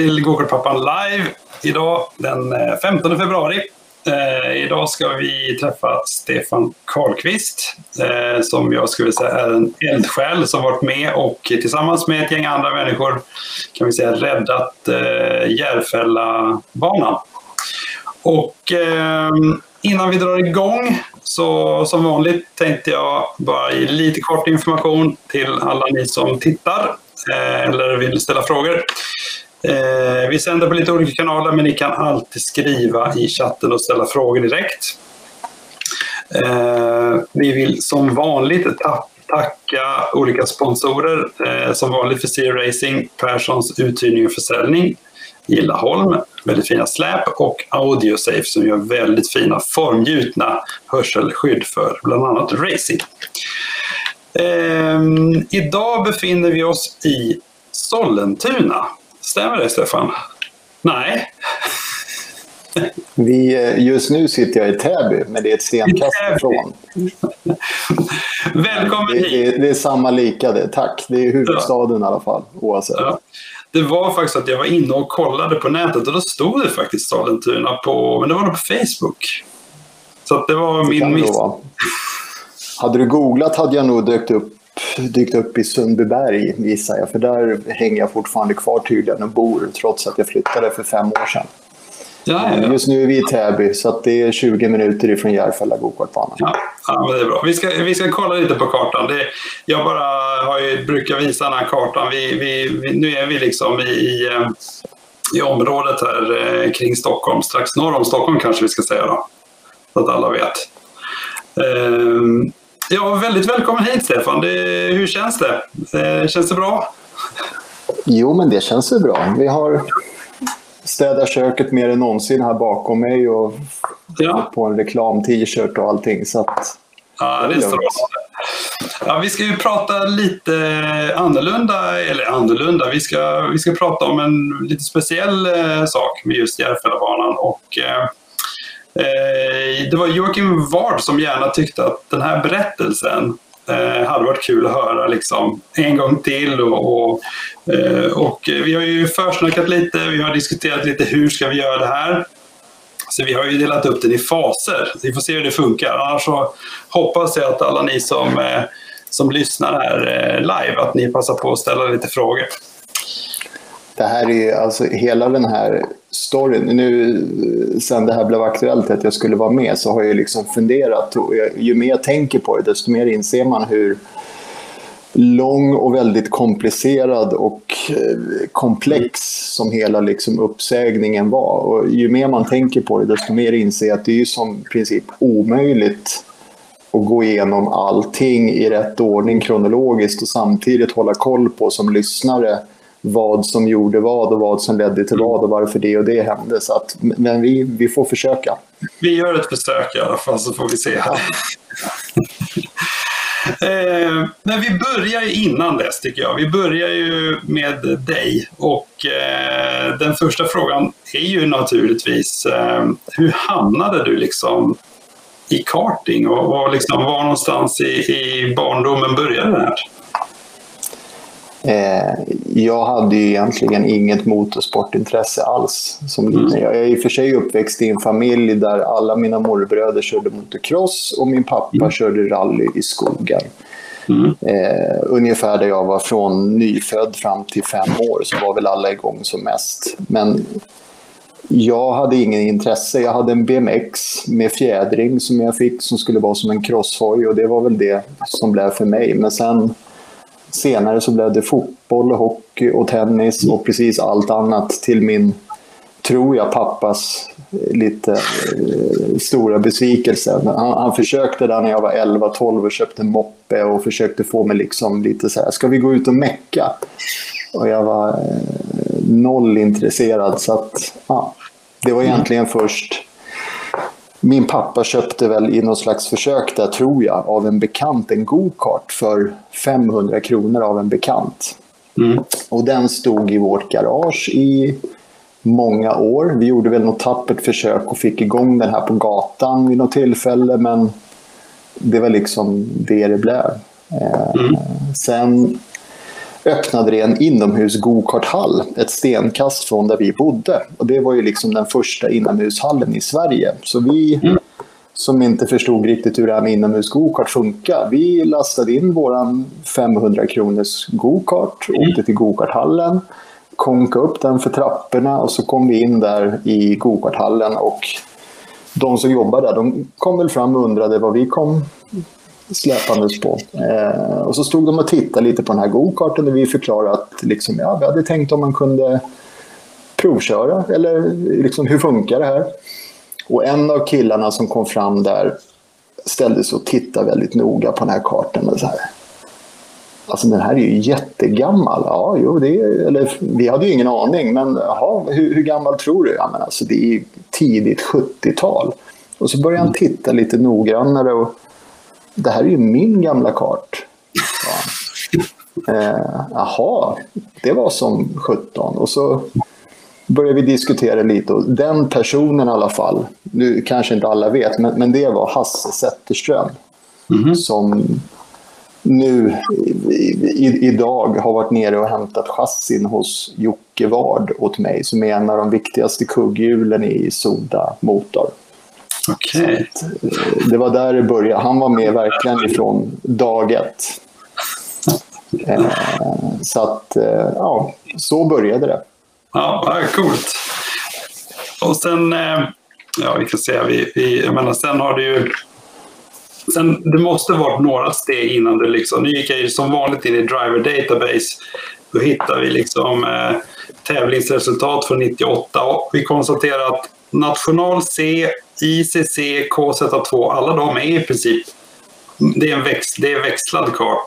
Till Gokartpappan live idag den eh, 15 februari. Eh, idag ska vi träffa Stefan Karlqvist eh, som jag skulle säga är en eldsjäl som varit med och tillsammans med ett gäng andra människor kan vi säga räddat eh, Järfällabanan. Och eh, innan vi drar igång så som vanligt tänkte jag bara ge lite kort information till alla ni som tittar eh, eller vill ställa frågor. Eh, vi sänder på lite olika kanaler men ni kan alltid skriva i chatten och ställa frågor direkt. Eh, vi vill som vanligt tacka olika sponsorer. Eh, som vanligt för Zero Racing, Perssons uthyrning och försäljning, Gillaholm, väldigt fina släp och Audiosafe som gör väldigt fina formgjutna hörselskydd för bland annat racing. Eh, idag befinner vi oss i Sollentuna. Stämmer det Stefan? Nej. Vi, eh, just nu sitter jag i Täby, men det är ett stenkast ifrån. Välkommen det, hit! Det, det, är samma lika det, tack. Det är huvudstaden ja. i alla fall, oavsett. Ja. Det var faktiskt att jag var inne och kollade på nätet och då stod det faktiskt Sollentuna på, men det var nog på Facebook. Så det var det min miss. Hade du googlat hade jag nog dykt upp, dykt upp i Sundbyberg gissar jag. För där hänger jag fortfarande kvar tydligen och bor trots att jag flyttade för fem år sedan. Ja, ja. Just nu är vi i Täby, så det är 20 minuter ifrån Järfälla gokartbana. Ja, ja, det är bra. Vi ska, vi ska kolla lite på kartan. Det, jag bara har ju, brukar visa den här kartan. Vi, vi, vi nu är vi liksom i, i, eh, området här eh, kring Stockholm, strax norr om Stockholm kanske vi ska säga då. Så att alla vet. Ehm, Ja, väldigt välkommen hit Stefan. Det, hur känns det? Eh, känns det bra? Jo, men det känns ju bra. Vi har städat köket mer än någonsin här bakom mig och ja. på en reklam-t-shirt och allting. Så att, ja, det är strålande. Ja, vi ska ju prata lite annorlunda, eller annorlunda, vi ska, vi ska prata om en lite speciell eh, sak med just Järfällabanan. Och, Eh, Eh, det var Joakim Ward som gärna tyckte att den här berättelsen eh, hade varit kul att höra liksom, en gång till. Och, och, eh, och vi har ju försnackat lite, vi har diskuterat lite hur ska vi göra det här. Så vi har ju delat upp den i faser. Vi får se hur det funkar. Annars så hoppas jag att alla ni som, eh, som lyssnar här live, att ni passar på att ställa lite frågor. Det här är alltså hela den här storyn. Nu sen det här blev aktuellt att jag skulle vara med så har jag liksom funderat. Och ju mer jag tänker på det desto mer inser man hur lång och väldigt komplicerad och eh, komplex som hela liksom uppsägningen var. Och ju mer man tänker på det desto mer inser jag att det är ju som princip omöjligt att gå igenom allting i rätt ordning kronologiskt och samtidigt hålla koll på som lyssnare vad som gjorde vad och vad som ledde till vad och varför det och det hände. Så att, men vi, vi får försöka. Vi gör ett försök i alla fall så får vi se. Här. eh, men vi börjar innan dess tycker jag. Vi börjar ju med dig och eh, den första frågan är ju naturligtvis eh, hur hamnade du liksom i karting och, och liksom, var någonstans i, i barndomen började det här? Eh, jag hade ju egentligen inget motorsportintresse alls som liten. Mm. Jag är i och för sig uppväxt i en familj där alla mina morbröder körde motocross och min pappa mm. körde rally i skogen. Mm. Eh, ungefär där jag var från nyfödd fram till fem år så var väl alla igång som mest. Men jag hade ingen intresse. Jag hade en BMX med fjädring som jag fick som skulle vara som en crosshoj och det var väl det som blev för mig. Men sen senare så blev det fotboll, hockey och tennis och precis allt annat till min, tror jag, pappas eh, lite eh, stora besvikelse. Han, han, försökte där när jag var 11-12 och köpte moppe och försökte få mig liksom lite så här, ska vi gå ut och mecka? Och jag var eh, noll intresserad så att, ja, det var egentligen först min pappa köpte väl i något slags försök där, tror jag, av en bekant en go-kart för 500 kronor av en bekant. Mm. Och den stod i vårt garage i många år. Vi gjorde väl något tappert försök och fick igång den här på gatan vid något tillfälle, men det var liksom det det blev. Eh, mm. Sen öppnade det en inomhus gokarthall ett stenkast från där vi bodde. Och det var ju liksom den första inomhushallen i Sverige. Så vi mm. som inte förstod riktigt hur det här med inomhus gokart funkar, vi lastade in våran 500 kronors gokart, mm. åkte till gokarthallen, konka upp den för trapporna och så kom vi in där i gokarthallen och de som jobbar där, de kom väl fram och undrade vad vi kom släpandes på. Eh, och så stod de och tittade lite på den här gokarten och vi förklarade att liksom, ja, vi hade tänkt om man kunde provköra eller liksom, hur funkar det här? Och en av killarna som kom fram där ställde sig och tittade väldigt noga på den här kartan. Och så här. Alltså den här är ju jättegammal. Ja, jo, det är, eller, vi hade ju ingen aning, men aha, hur, hur gammal tror du? Ja, men alltså, det är tidigt 70-tal. Och så började han titta lite noggrannare och det här är ju min gamla kart. Ja. Eh, jaha, det var som 17. Och så började vi diskutera lite och den personen i alla fall, nu kanske inte alla vet, men, men det var Hasse Zetterström. Mm -hmm. Som nu i, idag har varit nere och hämtat chassin hos Jocke Ward åt mig som är en av de viktigaste kugghjulen i Soda Motor. Okay. Eh, det var där det började. Han var med verkligen ifrån dag ett. Eh, så att, eh, ja, så började det. Ja, coolt. Och sen, ja vi kan säga, vi, vi, jag menar, sen har du ju Sen, det måste varit några steg innan du liksom, nu gick jag ju som vanligt in i Driver Database. Då hittar vi liksom eh, tävlingsresultat från 98 och vi konstaterar att National C, ICC, KZ2, alla de är i princip det är en växt, det är växlad kart.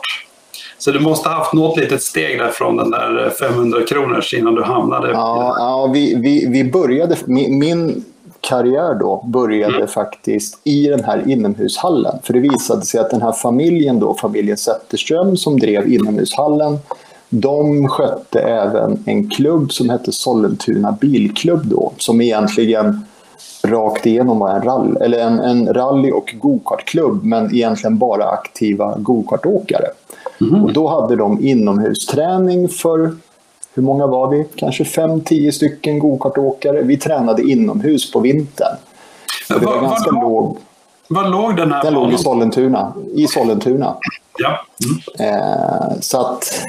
Så du måste ha haft något litet steg där från den där 500 kronors innan du hamnade. Ja, ja vi, vi, vi började, min, min karriär då började mm. faktiskt i den här inomhushallen. För det visade sig att den här familjen då, familjen Zetterström som drev inomhushallen, de skötte även en klubb som hette Sollentuna bilklubb då, som egentligen rakt igenom var en, rally, eller en, en rally och gokartklubb, men egentligen bara aktiva gokartåkare. Mm. Och då hade de inomhusträning för, hur många var vi? Kanske fem, tio stycken gokartåkare. Vi tränade inomhus på vintern. Och det var, var ganska var, låg. Var låg den här Den låg i Sollentuna. I Sollentuna. Ja. Mm. Eh, så att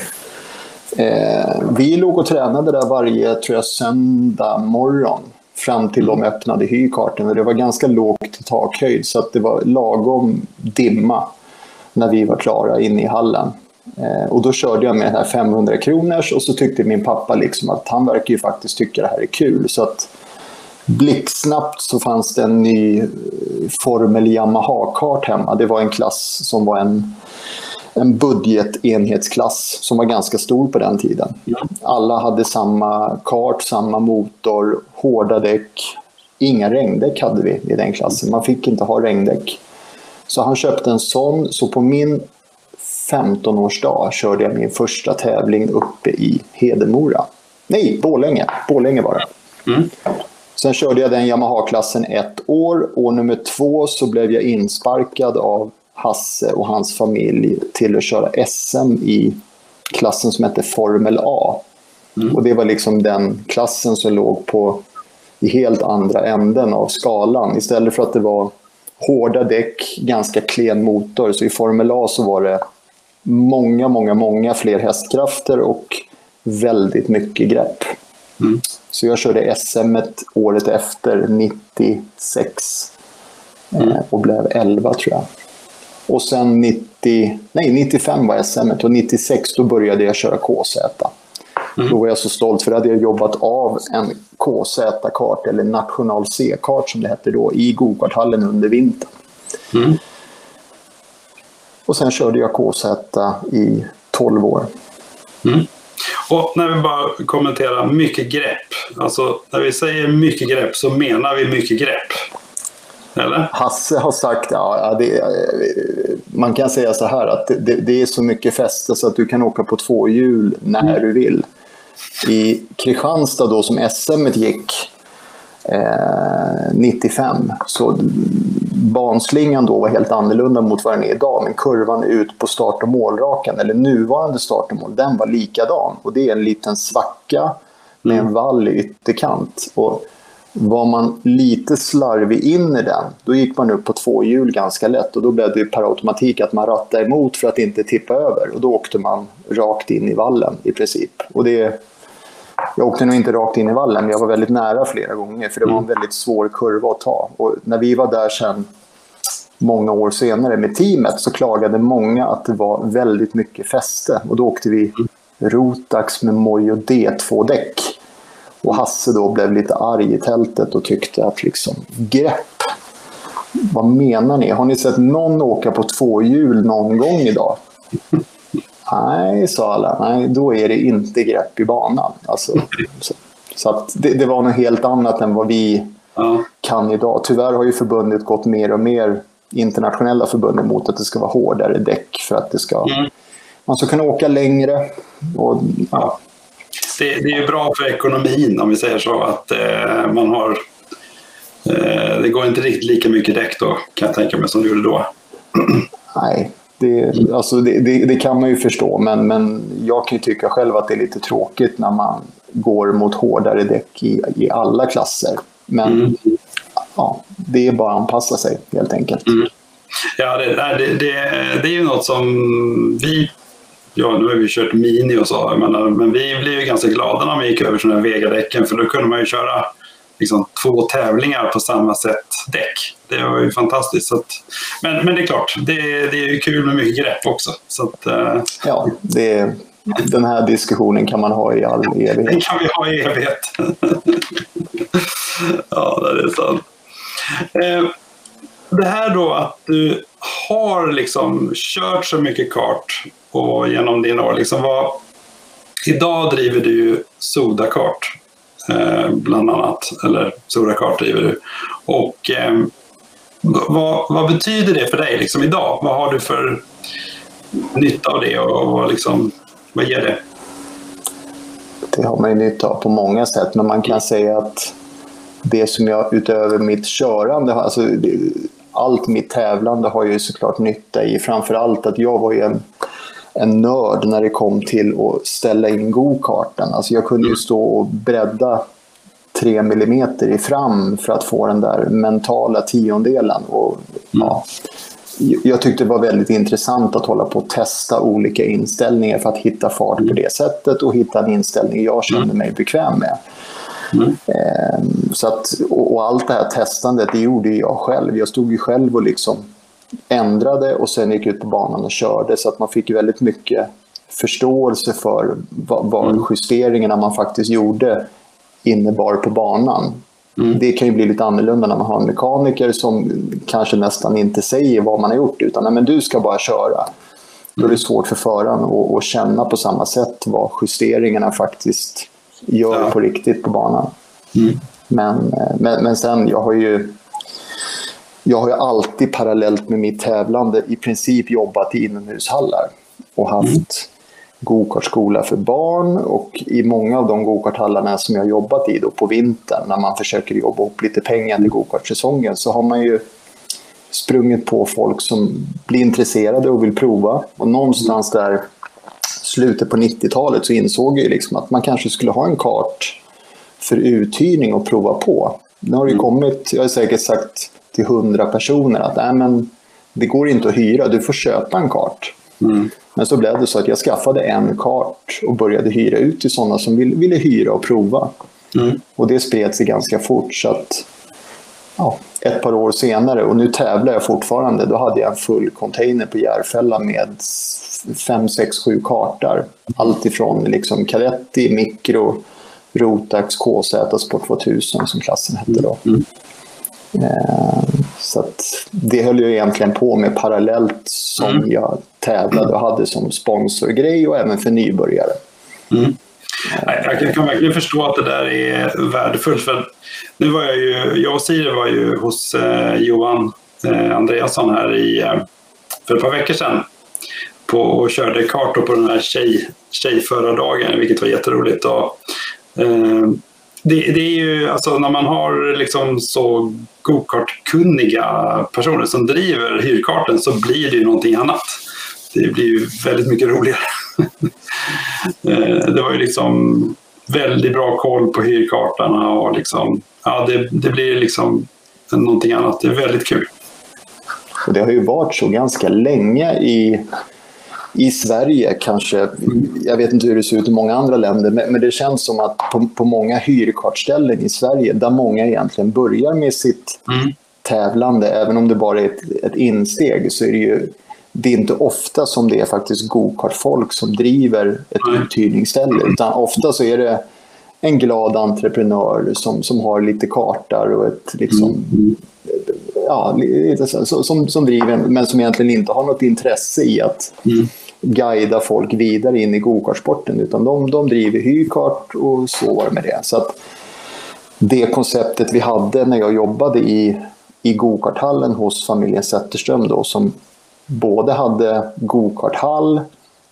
Eh, vi låg och tränade där varje tror jag, söndag morgon fram till mm. de öppnade hyrkarten. Och det var ganska lågt takhöjd så att det var lagom dimma när vi var klara inne i hallen. Eh, och då körde jag med den här 500 kronors och så tyckte min pappa liksom att han verkar ju faktiskt tycka det här är kul. Så att blixtsnabbt så fanns det en ny eh, Formel Yamaha-kart hemma. Det var en klass som var en en budgetenhetsklass som var ganska stor på den tiden. Alla hade samma kart, samma motor, hårda däck. Inga regndäck hade vi i den klassen. Man fick inte ha regndäck. Så han köpte en sån. Så på min 15-årsdag körde jag min första tävling uppe i Hedemora. Nej, Bålänge. Bålänge var det. Mm. Sen körde jag den Yamaha-klassen ett år. År nummer två så blev jag insparkad av Hasse och hans familj till att köra SM i klassen som hette Formel A. Mm. Och det var liksom den klassen som låg på i helt andra änden av skalan. Istället för att det var hårda däck, ganska klen motor, så i Formel A så var det många, många, många fler hästkrafter och väldigt mycket grepp. Mm. Så jag körde SM året efter, 96, mm. Eh, och blev 11 tror jag. Och sen 90, nej, 95 var SM och 96 då började jag köra KZ. Mm. Då var jag så stolt för då hade jag jobbat av en KZ-kart, eller National C-kart som det hette då, i gokarthallen under vintern. Mm. Och sen körde jag KZ i 12 år. Mm. Och när vi bara kommenterar mycket grepp. Alltså när vi säger mycket grepp så menar vi mycket grepp. Eller? Hasse har sagt, ja, det, man kan säga så här att det, det, är så mycket fäste så att du kan åka på två hjul när mm. du vill. I Kristianstad då som SM gick, eh, 95. Så banslingan då var helt annorlunda mot vad den är idag. Men kurvan ut på start och målrakan, eller nuvarande start och mål, den var likadan. Och det är en liten svacka med en vall i ytterkant. Och var man lite slarvig in i den, då gick man upp på två hjul ganska lätt. Och då blev det per automatik att man rattade emot för att inte tippa över. Och då åkte man rakt in i vallen i princip. Och det jag åkte nog inte rakt in i vallen, men jag var väldigt nära flera gånger. För det var en väldigt svår kurva att ta. Och när vi var där sen många år senare med teamet så klagade många att det var väldigt mycket fäste. Och då åkte vi Rotax med Mojo D2-däck. Och Hasse då blev lite arg i tältet och tyckte att liksom, grepp, vad menar ni? Har ni sett någon åka på två hjul någon gång idag? Nej, sa alla. Nej, då är det inte grepp i banan. Alltså, så så att det, det var något helt annat än vad vi ja. kan idag. Tyvärr har ju förbundet gått mer och mer internationella förbundet mot att det ska vara hårdare däck för att det ska, mm. man ska kunna åka längre. Och, ja. Det, det, är ju bra för ekonomin om vi säger så att eh, man har eh, det går inte riktigt lika mycket däck då kan jag tänka mig som det gjorde då. Nej, det, alltså det, det, det, kan man ju förstå, men, men jag kan ju tycka själv att det är lite tråkigt när man går mot hårdare däck i, i alla klasser. Men mm. ja, det är bara att anpassa sig helt enkelt. Mm. Ja, det, det, det, det är ju något som vi Ja, nu har vi kört Mini och så, men, men vi blev ju ganska glada när vi gick över de här Vega-däcken för då kunde man ju köra liksom, två tävlingar på samma sätt däck. Det var ju fantastiskt. Att, men, men det är klart, det, det är ju kul med mycket grepp också. Så att, uh... Ja, det, den här diskussionen kan man ha i all evighet. Den kan vi ha i evighet. ja, det är sant. Uh, det här då att du har liksom kört så mycket kart och genom dina år. Liksom vad, idag driver du ju Sodakart eh, bland annat. Eller Sodakart driver du. Och eh, vad, vad, betyder det för dig liksom idag? Vad har du för nytta av det och vad, liksom, vad ger det? Det har man ju nytta av på många sätt, men man kan säga att det som jag utöver mitt körande, alltså allt mitt tävlande har ju såklart nytta i. Framförallt att jag var ju en, en nörd när det kom till att ställa in go-karten. Alltså jag kunde ju stå och bredda tre millimeter i fram för att få den där mentala tiondelen. Och, ja, jag tyckte det var väldigt intressant att hålla på och testa olika inställningar för att hitta fart på det sättet och hitta en inställning jag kände mig bekväm med. Mm. Så att, och, allt det här testandet, det gjorde jag själv. Jag stod ju själv och liksom ändrade och sen gick ut på banan och körde. Så att man fick väldigt mycket förståelse för vad, vad mm. justeringarna man faktiskt gjorde innebar på banan. Mm. Det kan ju bli lite annorlunda när man har en mekaniker som kanske nästan inte säger vad man har gjort utan Nej, men du ska bara köra. Då är det mm. svårt för föraren att, att känna på samma sätt vad justeringarna faktiskt gör ja. på riktigt på banan. Mm. Men, eh, men, men sen, jag har ju jag har ju alltid parallellt med mitt tävlande i princip jobbat i inomhushallar och haft mm gokartskola för barn och i många av de gokarthallarna som jag jobbat i då på vintern när man försöker jobba upp lite pengar till gokartsäsongen så har man ju sprungit på folk som blir intresserade och vill prova. Och någonstans där slutet på 90-talet så insåg jag liksom att man kanske skulle ha en kart för uthyrning och prova på. Nu har det mm. kommit, jag har säkert sagt till hundra personer att Nej, men det går inte att hyra, du får köpa en kart. Mm. Men så blev det så att jag skaffade en kart och började hyra ut till sådana som ville, ville hyra och prova. Mm. Och det spred sig ganska fort. så att ja, Ett par år senare, och nu tävlar jag fortfarande, då hade jag en full container på Järfälla med fem, sex, sju kartor. Allt ifrån liksom Cadetti, Mikro, Rotax, KZ, Sport 2000 som klassen hette då. Mm. Eh, så det höll jag egentligen på med parallellt som mm. jag tävlade och hade som sponsorgrej och även för nybörjare. Mm. Jag kan verkligen förstå att det där är värdefullt. För nu var jag ju, jag och Siri var ju hos eh, Johan eh, Andreasson här i, eh, för ett par veckor sedan på, och körde kart på den här tjej, tjejförardagen, vilket var jätteroligt. Och, eh, det, det, är ju alltså när man har liksom så gokartkunniga personer som driver hyrkarten så blir det ju någonting annat. Det blir ju väldigt mycket roligare. Eh, det var ju liksom väldigt bra koll på hyrkartarna och liksom, ja, det, det blir liksom någonting annat. Det är väldigt kul. Och det har ju varit så ganska länge i, i Sverige kanske. Jag vet inte hur det ser ut i många andra länder, men, det känns som att på, på många hyrkartställen i Sverige, där många egentligen börjar med sitt mm. tävlande, även om det bara är ett, ett insteg, så är det ju det är inte ofta som det är faktiskt gokartfolk som driver ett uthyrningsställe, utan ofta så är det en glad entreprenör som, som har lite kartor och ett liksom, mm. ja, som, som driver, men som egentligen inte har något intresse i att mm. Guida folk vidare in i gokartsporten, utan de, de driver hyrkart och så var med det. Så att det konceptet vi hade när jag jobbade i, i gokarthallen hos familjen Zetterström då, som både hade gokarthall,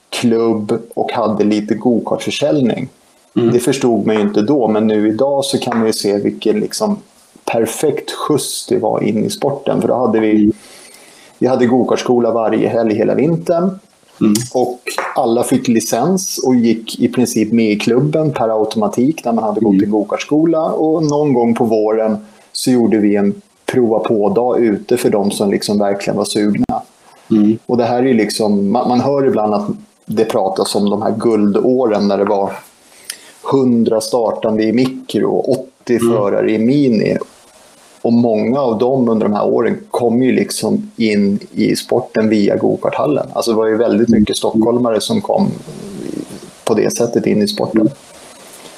klubb och hade lite gokartförsäljning. Mm. Det förstod man ju inte då, men nu idag så kan man ju se vilken liksom perfekt skjuts det var in i sporten. För då hade vi, mm. vi hade gokartskola varje helg hela vintern. Mm. Och alla fick licens och gick i princip med i klubben per automatik när man hade gått mm. i gokartskola. Och någon gång på våren så gjorde vi en prova på-dag ute för de som liksom verkligen var sugna. Mm. Och det här är liksom, man, man, hör ibland att det pratas om de här guldåren när det var 100 startande i mikro och 80 mm. förare i mini. Och många av dem under de här åren kom ju liksom in i sporten via gokarthallen. Alltså det var ju väldigt mm. mycket stockholmare som kom på det sättet in i sporten.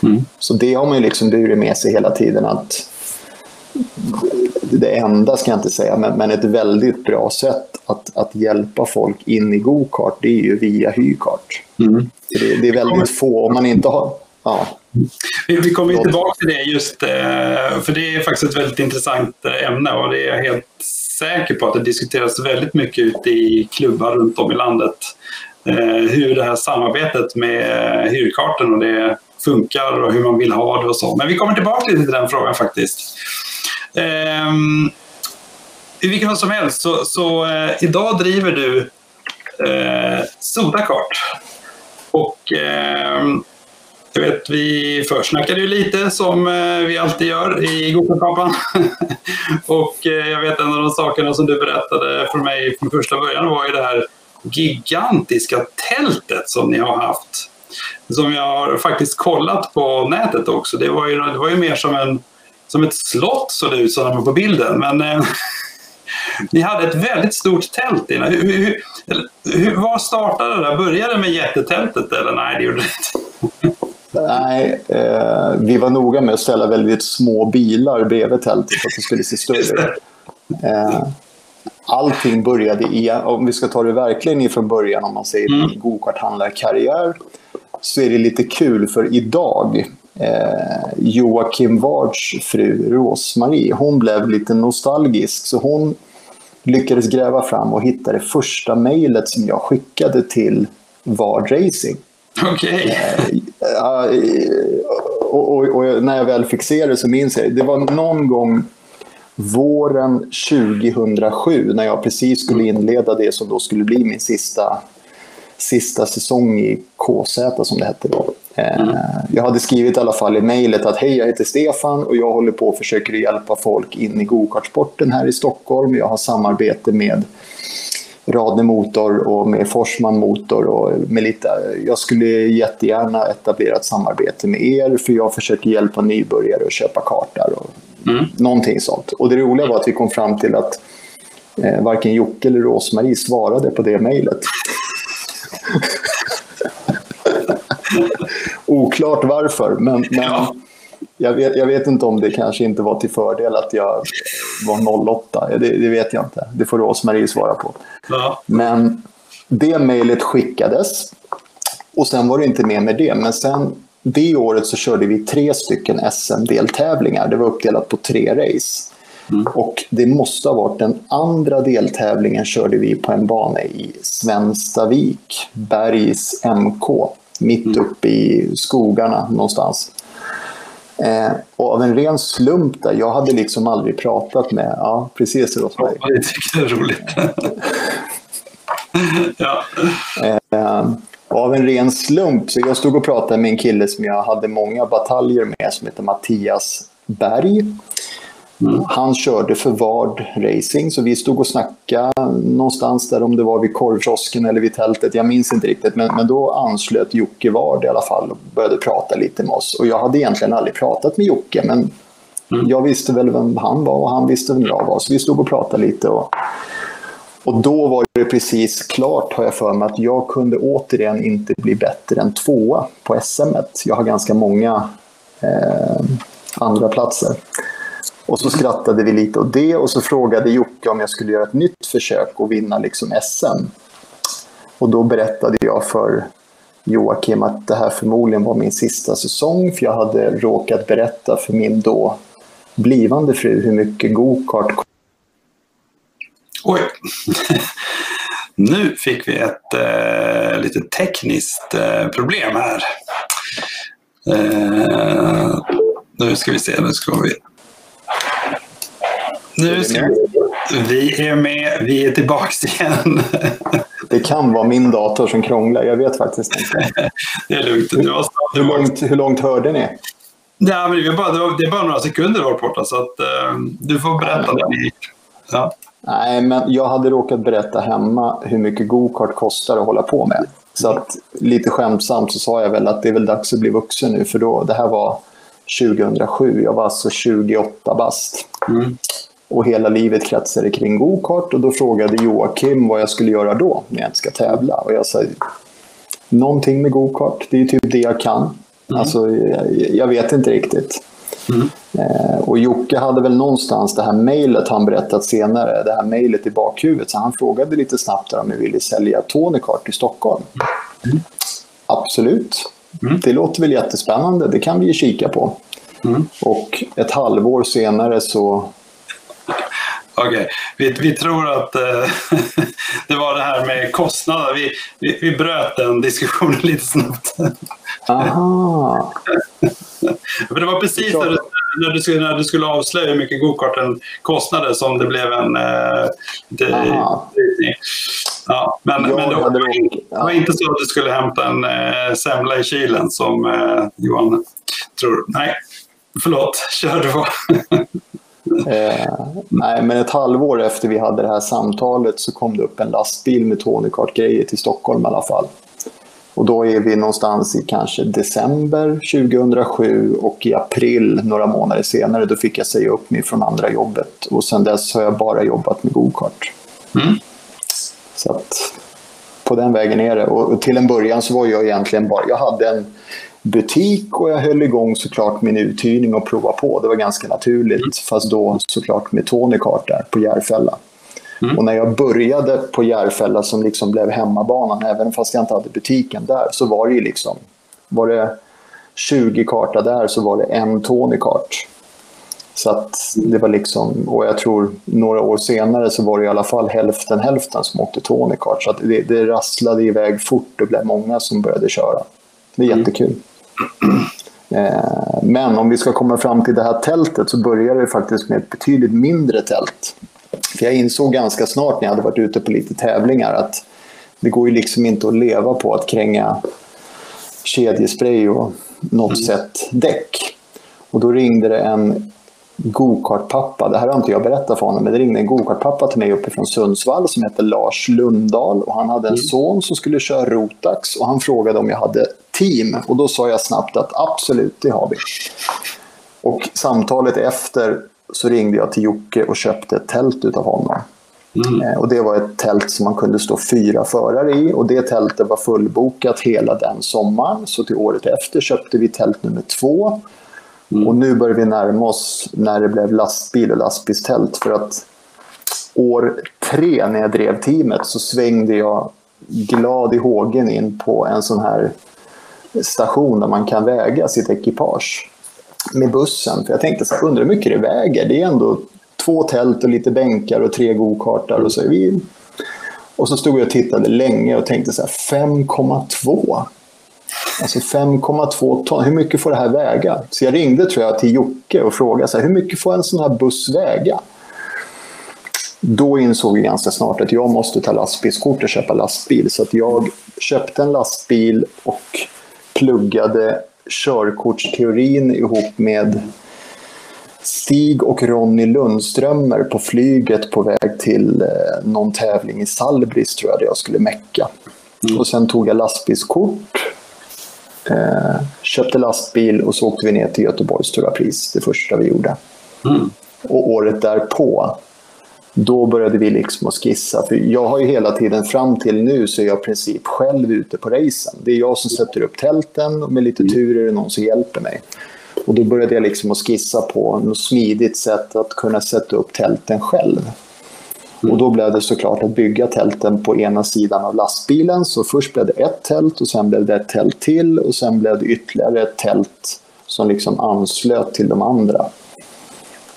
Mm. Så det har man ju liksom burit med sig hela tiden att det enda ska jag inte säga, men, men ett väldigt bra sätt att, att hjälpa folk in i gokart, det är ju via hyrkart. Mm. Det, det, är väldigt få, om man inte har... Ja. Vi, vi kommer tillbaka till det just, eh, för det är faktiskt ett väldigt intressant eh, ämne och det är jag helt säker på att det diskuteras väldigt mycket ute i klubbar runt om i landet. Eh, hur det här samarbetet med hyrkarten och det funkar och hur man vill ha det och så. Men vi kommer tillbaka till den frågan faktiskt. I vilken fall som helst, så, så idag driver du uh, Sodakart. Och uh, du vet, vi försnackade ju lite som eh, vi alltid gör i Gokartpappan. och eh, jag vet en av de sakerna som du berättade för mig från första början var ju det här gigantiska tältet som ni har haft. Som jag har faktiskt kollat på nätet också. Det var ju, det var ju mer som en som ett slott såg det ut som på bilden. Men eh, ni hade ett väldigt stort tält innan. Hur, hur, hur, var startade det där? Började det med jättetältet eller nej, det gjorde det inte? Nej, eh, vi var noga med att ställa väldigt små bilar bredvid tältet för att det skulle se större ut. Eh, allting började i, om vi ska ta det verkligen ifrån början, om man säger mm. gokarthandlarkarriär, så är det lite kul för idag eh, Joakim Wards fru Rosmarie, hon blev lite nostalgisk så hon lyckades gräva fram och hitta det första mejlet som jag skickade till Vard Racing. Okej. Okay. Eh, och, och, och, när jag väl fick se det så minns jag, det var någon gång våren 2007 när jag precis skulle inleda det som då skulle bli min sista, sista säsong i KZ som det hette då. Mm. Jag hade skrivit i alla fall i mejlet att hej, jag heter Stefan och jag håller på och försöker hjälpa folk in i gokartsporten här i Stockholm. Jag har samarbete med Radne Motor och med Forsman Motor och med lite, jag skulle jättegärna etablera ett samarbete med er för jag försöker hjälpa nybörjare att köpa kartor och mm. någonting sånt. Och det roliga var att vi kom fram till att eh, varken Jocke eller Rosmarie svarade på det mejlet. Oklart varför, men, men ja. Jag, vet, jag, vet, inte om det kanske inte var till fördel att jag var 08. Det, det vet jag inte. Det får Rosmarie svara på. Ja. Men det mejlet skickades och sen var det inte mer med det. Men sen det året så körde vi tre stycken SM-deltävlingar. Det var uppdelat på tre race. Mm. Och det måste ha varit den andra deltävlingen körde vi på en bana i Svenstavik, Bergs MK mitt mm. uppe i skogarna någonstans. Eh, och av en ren slump där, jag hade liksom aldrig pratat med, ja precis Rosmarie. Ja, det tycker jag är roligt. ja. Eh, och av en ren slump, så jag stod och pratade med en kille som jag hade många bataljer med som heter Mattias Berg. Mm. Han körde för Vard Racing, så vi stod och snackade någonstans där, om det var vid korvkiosken eller vid tältet, jag minns inte riktigt. Men, men då anslöt Jocke Vard i alla fall och började prata lite med oss. Och jag hade egentligen aldrig pratat med Jocke, men mm. jag visste väl vem han var och han visste vem jag var. Så vi stod och pratade lite. Och, och då var det precis klart, har jag för mig, att jag kunde återigen inte bli bättre än tvåa på SM. Jag har ganska många eh, andra platser. Och så skrattade vi lite åt det och så frågade Jocke om jag skulle göra ett nytt försök och vinna liksom SM. Och då berättade jag för Joakim att det här förmodligen var min sista säsong för jag hade råkat berätta för min då blivande fru hur mycket gokart Oj! nu fick vi ett eh, lite tekniskt eh, problem här. Eh, nu ska vi se, nu ska vi nu ska vi, är med, vi är tillbaks igen. Det kan vara min dator som krånglar, jag vet faktiskt inte. det är lugnt. Det var hur, långt, hur långt hörde ni? Ja, men det, är bara, det är bara några sekunder var borta, så att, uh, du får berätta. Ja. Nej, men jag hade råkat berätta hemma hur mycket gokart kostar att hålla på med. Så att, lite skämtsamt så sa jag väl att det är väl dags att bli vuxen nu, för då, det här var 2007. Jag var alltså 28 bast. Mm och hela livet kretsade kring gokart. Och då frågade Joakim vad jag skulle göra då när jag inte ska tävla. Och jag sa någonting med gokart, det är typ det jag kan. Mm. Alltså, jag, jag, vet inte riktigt. Mm. Eh, och Jocke hade väl någonstans det här mejlet han berättat senare, det här mejlet i bakhuvudet. Så han frågade lite snabbt om jag ville sälja Tony Kart i Stockholm. Mm. Absolut. Mm. Det låter väl jättespännande, det kan vi ju kika på. Mm. Och ett halvår senare så Okej, okay. vi, vi tror att eh, det var det här med kostnader. Vi, vi, vi bröt den diskussionen lite snabbt. Aha. För det var precis när du, när, du skulle, när du skulle avslöja hur mycket gokarten kostade som det blev en... Eh, det, ja, men, men det, var, det var inte så att du skulle hämta en eh, semla i kylen som eh, Johan tror. Nej, förlåt. Kör du på. Eh, nej, men ett halvår efter vi hade det här samtalet så kom det upp en lastbil med Tony Kart-grejer till Stockholm i alla fall. Och då är vi någonstans i kanske december 2007 och i april, några månader senare, då fick jag säga upp mig från andra jobbet. Och sen dess har jag bara jobbat med gokart. Mm. Så att på den vägen är det. Och till en början så var jag egentligen bara, jag hade en butik och jag höll igång såklart min uthyrning och prova på. Det var ganska naturligt, mm. fast då såklart med Tony Kart där på Järfälla. Mm. Och när jag började på Järfälla som liksom blev hemmabanan, även fast jag inte hade butiken där, så var det ju liksom, var det 20 karta där så var det en Tony Kart. Så att det var liksom, och jag tror några år senare så var det i alla fall hälften hälften som åkte Tony Kart. Så att det, det rasslade iväg fort och blev många som började köra. Det är mm. jättekul. Eh, men om vi ska komma fram till det här tältet så började det faktiskt med ett betydligt mindre tält. För jag insåg ganska snart när jag hade varit ute på lite tävlingar att det går ju liksom inte att leva på att kränga kedjespray och något mm. sätt däck. Och då ringde det en gokartpappa. Det här har inte jag berättat för honom, men det ringde en gokartpappa till mig uppifrån Sundsvall som heter Lars Lundahl. Och han hade en mm. son som skulle köra Rotax och han frågade om jag hade team. Och då sa jag snabbt att absolut, det har vi. Och samtalet efter så ringde jag till Jocke och köpte ett tält utav honom. Mm. Eh, och det var ett tält som man kunde stå fyra förare i och det tältet var fullbokat hela den sommaren. Så till året efter köpte vi tält nummer två. Mm. Och nu börjar vi närma oss när det blev lastbil och lastbilstält. För att år tre när jag drev teamet så svängde jag glad i hågen in på en sån här station där man kan väga sitt ekipage med bussen. För jag tänkte så här, undrar hur mycket det väger. Det är ändå två tält och lite bänkar och tre gokartar. Och så vi... Och så stod jag och tittade länge och tänkte så här, 5,2. Alltså 5,2 ton, hur mycket får det här väga? Så jag ringde tror jag till Jocke och frågade så här, hur mycket får en sån här buss väga? Då insåg jag ganska snart att jag måste ta lastbilskort och köpa lastbil. Så att jag köpte en lastbil och pluggade körkortsteorin ihop med Stig och Ronny Lundströmer på flyget på väg till eh, någon tävling i Salbris tror jag där jag skulle mecka. Mm. Och sen tog jag lastbilskort, eh, köpte lastbil och så åkte vi ner till Göteborgs Stora Pris, det första vi gjorde. Mm. Och året därpå, då började vi liksom att skissa. För jag har ju hela tiden fram till nu så är jag i princip själv ute på racen. Det är jag som sätter upp tälten och med lite tur är det någon som hjälper mig. Och då började jag liksom att skissa på något smidigt sätt att kunna sätta upp tälten själv. Mm. Och då blev det såklart att bygga tälten på ena sidan av lastbilen. Så först blev det ett tält och sen blev det ett tält till och sen blev det ytterligare ett tält som liksom anslöt till de andra.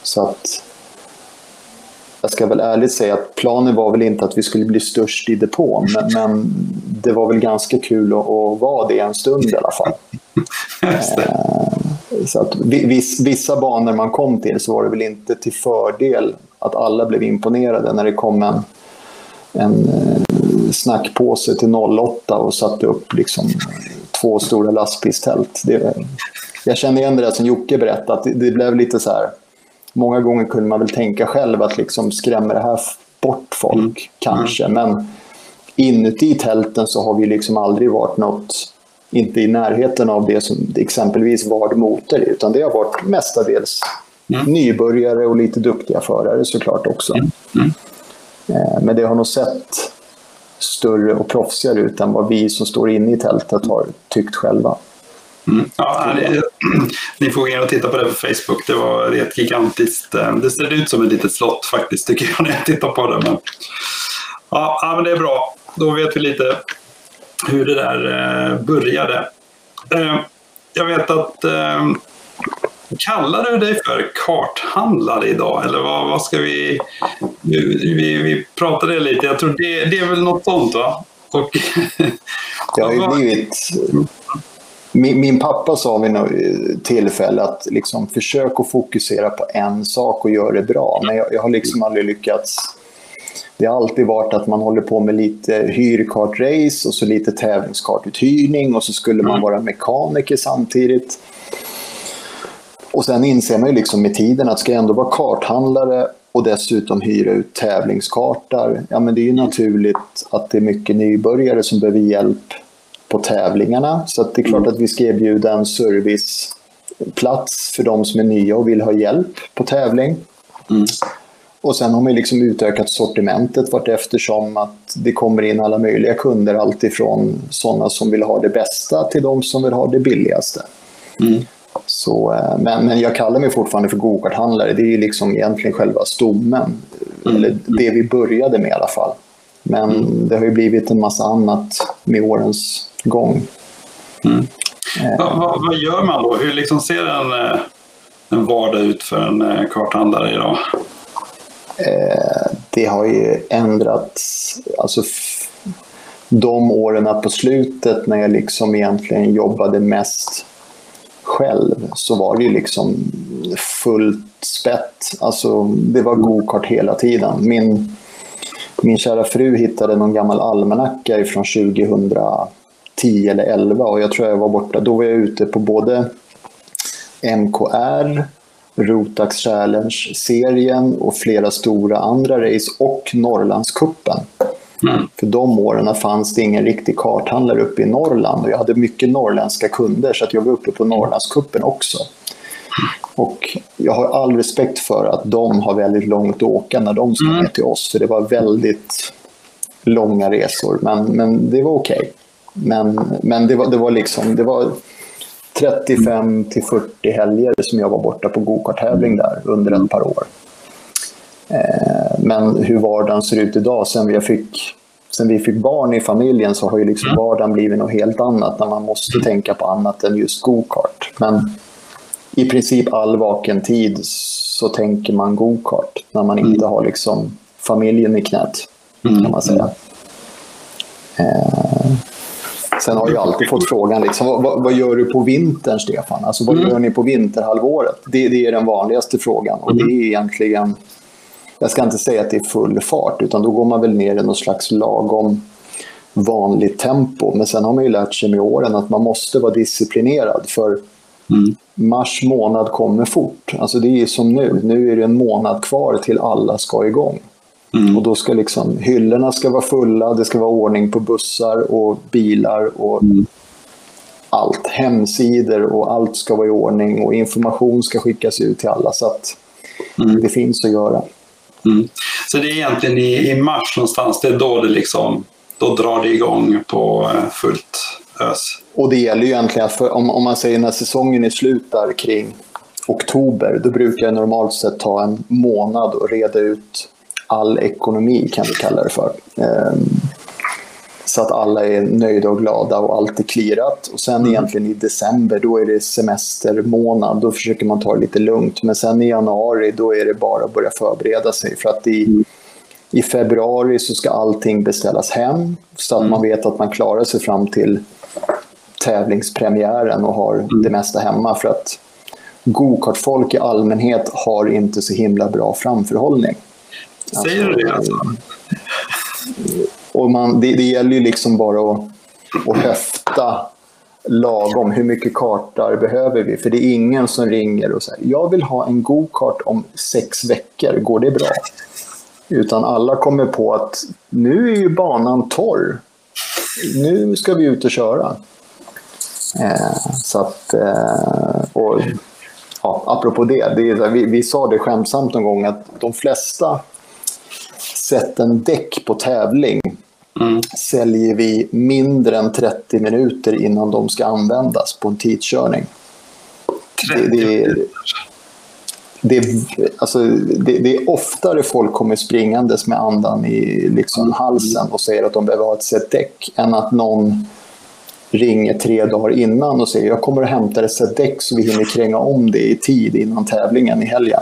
Så att jag ska väl ärligt säga att planen var väl inte att vi skulle bli störst i depån, men, men det var väl ganska kul att, att vara det en stund i alla fall. Så att vissa banor man kom till så var det väl inte till fördel att alla blev imponerade när det kom en, en eh, snackpåse till 08 och satte upp liksom två stora lastbilstält. Det, jag känner igen det där som Jocke berättade, att det, det, blev lite så här... Många gånger kunde man väl tänka själv att liksom skrämmer det här bort folk, mm. kanske. Mm. Men inuti tälten så har vi liksom aldrig varit något inte i närheten av det som exempelvis Vard Motor utan det har varit mestadels mm. nybörjare och lite duktiga förare såklart också. Mm. Mm. Eh, men det har nog sett större och proffsigare ut än vad vi som står inne i tältet har tyckt själva. Mm. Ja, ni, ni får gå in och titta på det på Facebook. Det var det ett gigantiskt... Eh, det ser ut som ett litet slott faktiskt tycker jag när jag tittar på det. Men, ja, men det är bra. Då vet vi lite hur det där eh, började. Eh, jag vet att Kallar du dig för karthandlare idag? Eller vad, vad ska vi, vi... Vi pratade lite, jag tror det, det är väl något sånt va? Och, det har ju blivit... Min, min, pappa sa vid något tillfälle att liksom, försök att fokusera på en sak och göra det bra. Men jag, jag har liksom aldrig lyckats det har alltid varit att man håller på med lite hyrkartrace och så lite tävlingskartuthyrning och så skulle man mm. vara mekaniker samtidigt. Och sen inser man ju liksom med tiden att ska jag ändå vara karthandlare och dessutom hyra ut tävlingskartar, ja men det är ju naturligt att det är mycket nybörjare som behöver hjälp på tävlingarna. Så det är klart mm. att vi ska erbjuda en serviceplats för de som är nya och vill ha hjälp på tävling. Mm. Och sen har man liksom utökat sortimentet vart eftersom att det kommer in alla möjliga kunder. Alltifrån sådana som vill ha det bästa till de som vill ha det billigaste. Mm. Så, eh, men, men jag kallar mig fortfarande för gokarthandlare. Det är liksom egentligen själva stommen. Mm. Eller det vi började med i alla fall. Men mm. det har ju blivit en massa annat med årens gång. Mm. Eh. Vad, vad, vad, gör man då? Hur liksom ser en, eh, en vardag ut för en karthandlare idag? Eh, det har ju ändrats. Alltså, de åren på slutet när jag liksom egentligen jobbade mest själv så var det ju liksom fullt spett. Alltså, det var gokart hela tiden. Min, min kära fru hittade någon gammal almanacka från 2010 eller 11 och jag tror jag var borta. Då var jag ute på både MKR, Rotax Challenge-serien och flera stora andra race och Norrlandskuppen. Mm. För de åren fanns det ingen riktig karthandlare uppe i Norrland och jag hade mycket norrländska kunder så att jag var uppe på Norrlandskuppen också. Och jag har all respekt för att de har väldigt långt att åka när de ska mm. ner till oss, för det var väldigt långa resor, men, men det var okej. Okay. Men, men det, var, det var liksom, det var 35 till 40 helger som jag var borta på gokarttävling där under ett par år. Eh, men hur vardagen ser ut idag sen vi fick, sen vi fick barn i familjen så har ju liksom mm. vardagen blivit något helt annat när man måste tänka på annat än just gokart. Men i princip all vaken tid så tänker man gokart när man inte mm. har liksom familjen i knät kan man säga. Mm. Sen har jag alltid fått frågan, liksom, vad, vad gör du på vintern, Stefan? Alltså, vad Mm. gör ni på vinterhalvåret? Det, det är den vanligaste frågan. Och det är egentligen, jag ska inte säga att det är full fart, utan då går man väl ner i något slags lagom vanligt tempo. Men sen har man ju lärt sig med åren att man måste vara disciplinerad. För Mm. mars månad kommer fort. Alltså det är som nu. Nu är det en månad kvar till alla ska igång. Mm. Och då ska liksom hyllorna ska vara fulla, det ska vara ordning på bussar och bilar och Mm. allt. Hemsidor och allt ska vara i ordning och information ska skickas ut till alla. Så att Mm. det finns att göra. Mm. Så det är egentligen i, i mars någonstans, det är då det liksom, då drar det igång på eh, fullt ös. Och det gäller ju egentligen att för, om, om man säger när säsongen är slut där kring oktober, då brukar det normalt sett ta en månad att reda ut all ekonomi, kan vi kalla det för. Ehm, så att alla är nöjda och glada och allt är clearat. Och sen egentligen i december, då är det semestermånad. Då försöker man ta det lite lugnt. Men sen i januari, då är det bara att börja förbereda sig. För att i, i februari så ska allting beställas hem. Så att man vet att man klarar sig fram till tävlingspremiären och har det mesta hemma. För att gokartfolk i allmänhet har inte så himla bra framförhållning. Säger du det alltså? Och man, det, det gäller ju liksom bara att, att höfta lagom. Hur mycket kartar behöver vi? För det är ingen som ringer och säger jag vill ha en go-kart om sex veckor. Går det bra? Utan alla kommer på att nu är ju banan torr. Nu ska vi ut och köra. Eh, så att, eh, och, ja, apropå det, det är, vi, vi sa det skämtsamt någon gång att de flesta sätten däck på tävling Mm. säljer vi mindre än 30 minuter innan de ska användas på en tidskörning. Det, 30 det, är- det, är- alltså, det, det är oftare folk kommer springandes med andan i liksom halsen och säger att de behöver ha ett set däck än att någon ringer tre dagar innan och säger jag kommer att hämta ett set däck så vi hinner kränga om det i tid innan tävlingen i helgen.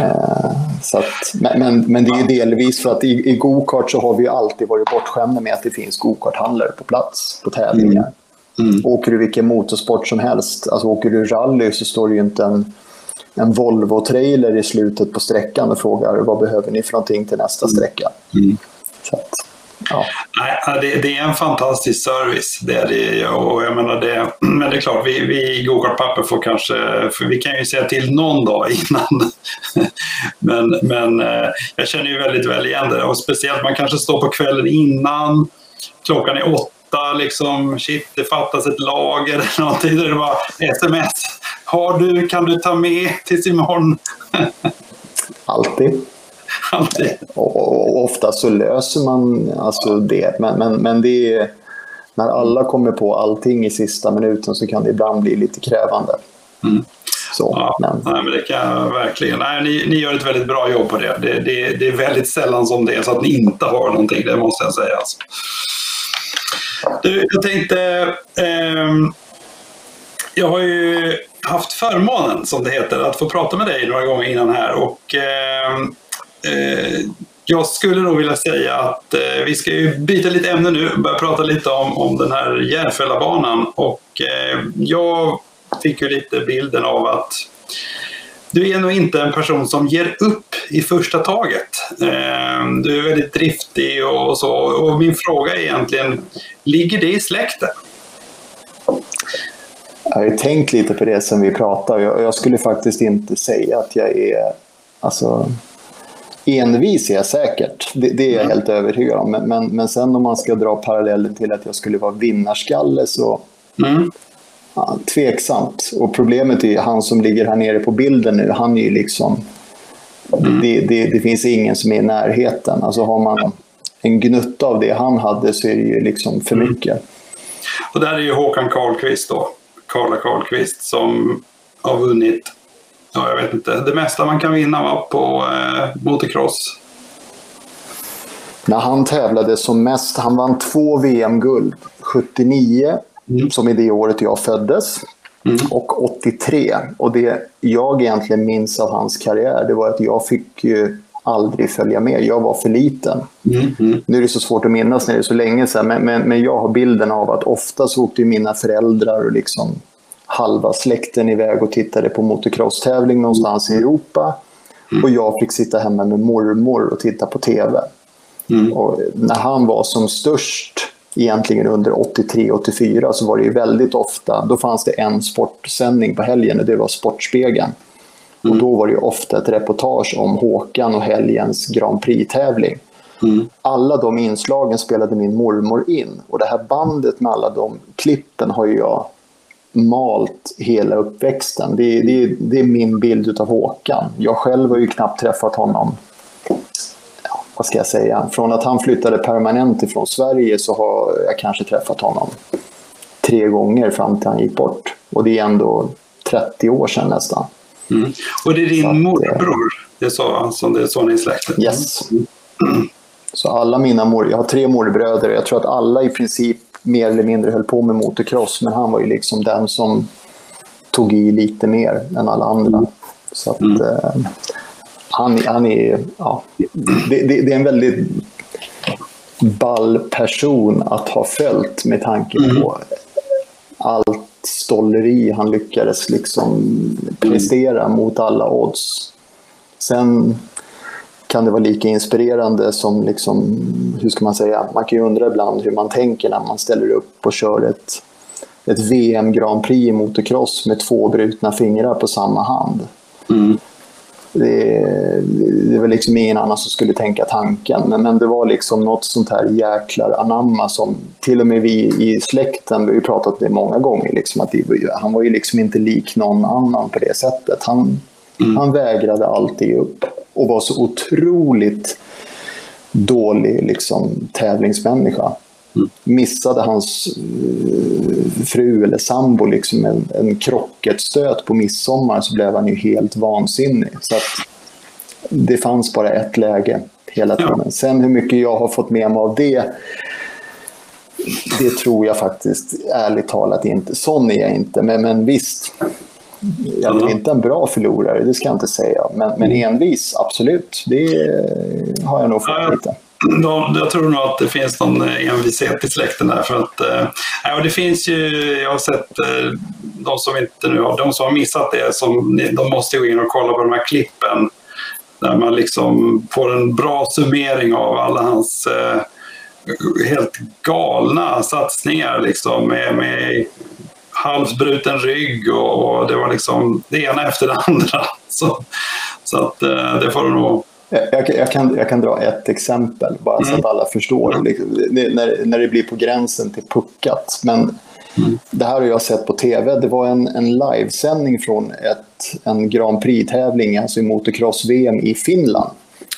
Eh, Så att, men, men, det är ju delvis för att i, i go-kart så har vi ju alltid varit bortskämda med att det finns go-karthandlare på plats på tävlingar. Mm. Åker du vilken motorsport som helst, alltså åker du rally så står det ju inte en, en Volvo-trailer i slutet på sträckan och frågar vad behöver ni för någonting till nästa sträcka. Mm. Så att, ja. Nej, det, det är en fantastisk service. Det är det och jag menar det. Men det är klart, vi, vi Gokartpapper får kanske, vi kan ju säga till någon dag innan. Men, men eh, jag känner ju väldigt väl igen det. Och speciellt man kanske står på kvällen innan. Klockan är åtta, liksom, shit, det fattas ett lager eller någonting. Då är det bara sms. Har du, kan du ta med tills imorgon? Alltid. Alltid. Och, ofta så löser man alltså det. Men, men, men det är, när alla kommer på allting i sista minuten så kan det ibland bli lite krävande. Mm. Så, Ja, men, nej, men det kan jag verkligen. Nej, ni, ni gör ett väldigt bra jobb på det. Det, det. det är väldigt sällan som det är så att ni inte har någonting, det måste jag säga. Alltså. Du, jag tänkte... ehm, jag har ju haft förmånen, som det heter, att få prata med dig några gånger innan här. Och, eh, Eh, jag skulle nog vilja säga att eh, vi ska ju byta lite ämne nu och börja prata lite om, om den här Järfällabanan. Och eh, jag fick ju lite bilden av att du är nog inte en person som ger upp i första taget. Eh, Du är väldigt driftig och så. Och min fråga är egentligen, ligger det i släkten? jag har tänkt lite på det som vi pratade. Jag, jag skulle faktiskt inte säga att jag är... Alltså, envis är jag säkert. Det, det är jag helt övertygad om. Men, men, men sen om man ska dra parallellen till att jag skulle vara vinnarskalle så... Mm. Ja, tveksamt. Och problemet är han som ligger här nere på bilden nu, han är ju liksom... Det, det, det finns ingen som är i närheten. Alltså har man en gnutta av det han hade så är det ju liksom för mycket. Och där är ju Håkan Karlqvist då. Karla Karlqvist som har vunnit, ja jag vet inte, det mesta man kan vinna va, på eh, motocross. När han tävlade som mest, han vann två VM-guld. 79, Mm. som är det året jag föddes, Mm. och 83. Och det jag egentligen minns av hans karriär, det var att jag fick ju aldrig följa med. Jag var för liten. Mm, mm. Nu är det så svårt att minnas när det är så länge sedan, men, men, men jag har bilden av att ofta så åkte mina föräldrar och liksom halva släkten iväg och tittade på motocross-tävling någonstans i Europa. Mm. Och jag fick sitta hemma med mormor och titta på TV. Mm. Och när han var som störst, egentligen under 83-84, så var det ju väldigt ofta, då fanns det en sportsändning på helgen och det var Sportspegeln. Mm. Och då var det ofta ett reportage om Håkan och helgens Grand Prix-tävling. Mm. Alla de inslagen spelade min mormor in och det här bandet med alla de klippen har jag malt hela uppväxten. Det, det, det är min bild av Håkan. Jag själv har ju knappt träffat honom ja, vad ska jag säga? Från att han flyttade permanent ifrån Sverige så har jag kanske träffat honom tre gånger fram till han gick bort. Och det är ändå 30 år sedan nästan. Mm. Och det är din så morbror? Det är så, alltså, det är så ni är släkt? Yes. Mm. Så alla mina mor, jag har tre morbröder. Jag tror att alla i princip mer eller mindre höll på med motocross, men han var ju liksom den som tog i lite mer än alla andra. Så att, mm. eh, han, han är, ja, det, det, det, är en väldigt ball person att ha följt med tanke mm. på allt stolleri han lyckades liksom prestera mm. mot alla odds. Sen kan det vara lika inspirerande som, liksom, hur ska man säga, man kan ju undra ibland hur man tänker när man ställer upp och kör ett, ett VM Grand Prix i motocross med två brutna fingrar på samma hand. Mm. Det, det var liksom ingen annan som skulle tänka tanken, men, men det var liksom något sånt här jäklar anamma som till och med vi i släkten, vi har ju pratat det många gånger, liksom, att det, han var ju liksom inte lik någon annan på det sättet. Han, mm. han vägrade alltid upp och var så otroligt dålig liksom, tävlingsmänniska. Mm. Missade hans uh, fru eller sambo liksom en, en krockerstöt på midsommar så blev han ju helt vansinnig. Så att det fanns bara ett läge hela tiden. Ja. Sen hur mycket jag har fått med mig av det det tror jag faktiskt ärligt talat inte. Sån är jag inte. Men, men visst, jag är inte en bra förlorare, det ska jag inte säga. Men, men envis, absolut. Det har jag nog fått lite. De, jag tror nog att det finns någon envishet i släkten där. För att, eh, det finns ju, jag har sett eh, de som inte nu de som har missat det, som, de måste gå in och kolla på de här klippen. Där man liksom får en bra summering av alla hans eh, helt galna satsningar liksom med, med halsbruten rygg och, det var liksom det ena efter det andra. Så, så att eh, det får du nog jag, jag, kan, jag kan dra ett exempel, bara mm. så att alla förstår. Mm. Det, när, när det blir på gränsen till puckat. Men mm. det här har jag sett på tv. Det var en, en livesändning från ett, en Grand Prix-tävling, alltså i motocross-VM i Finland.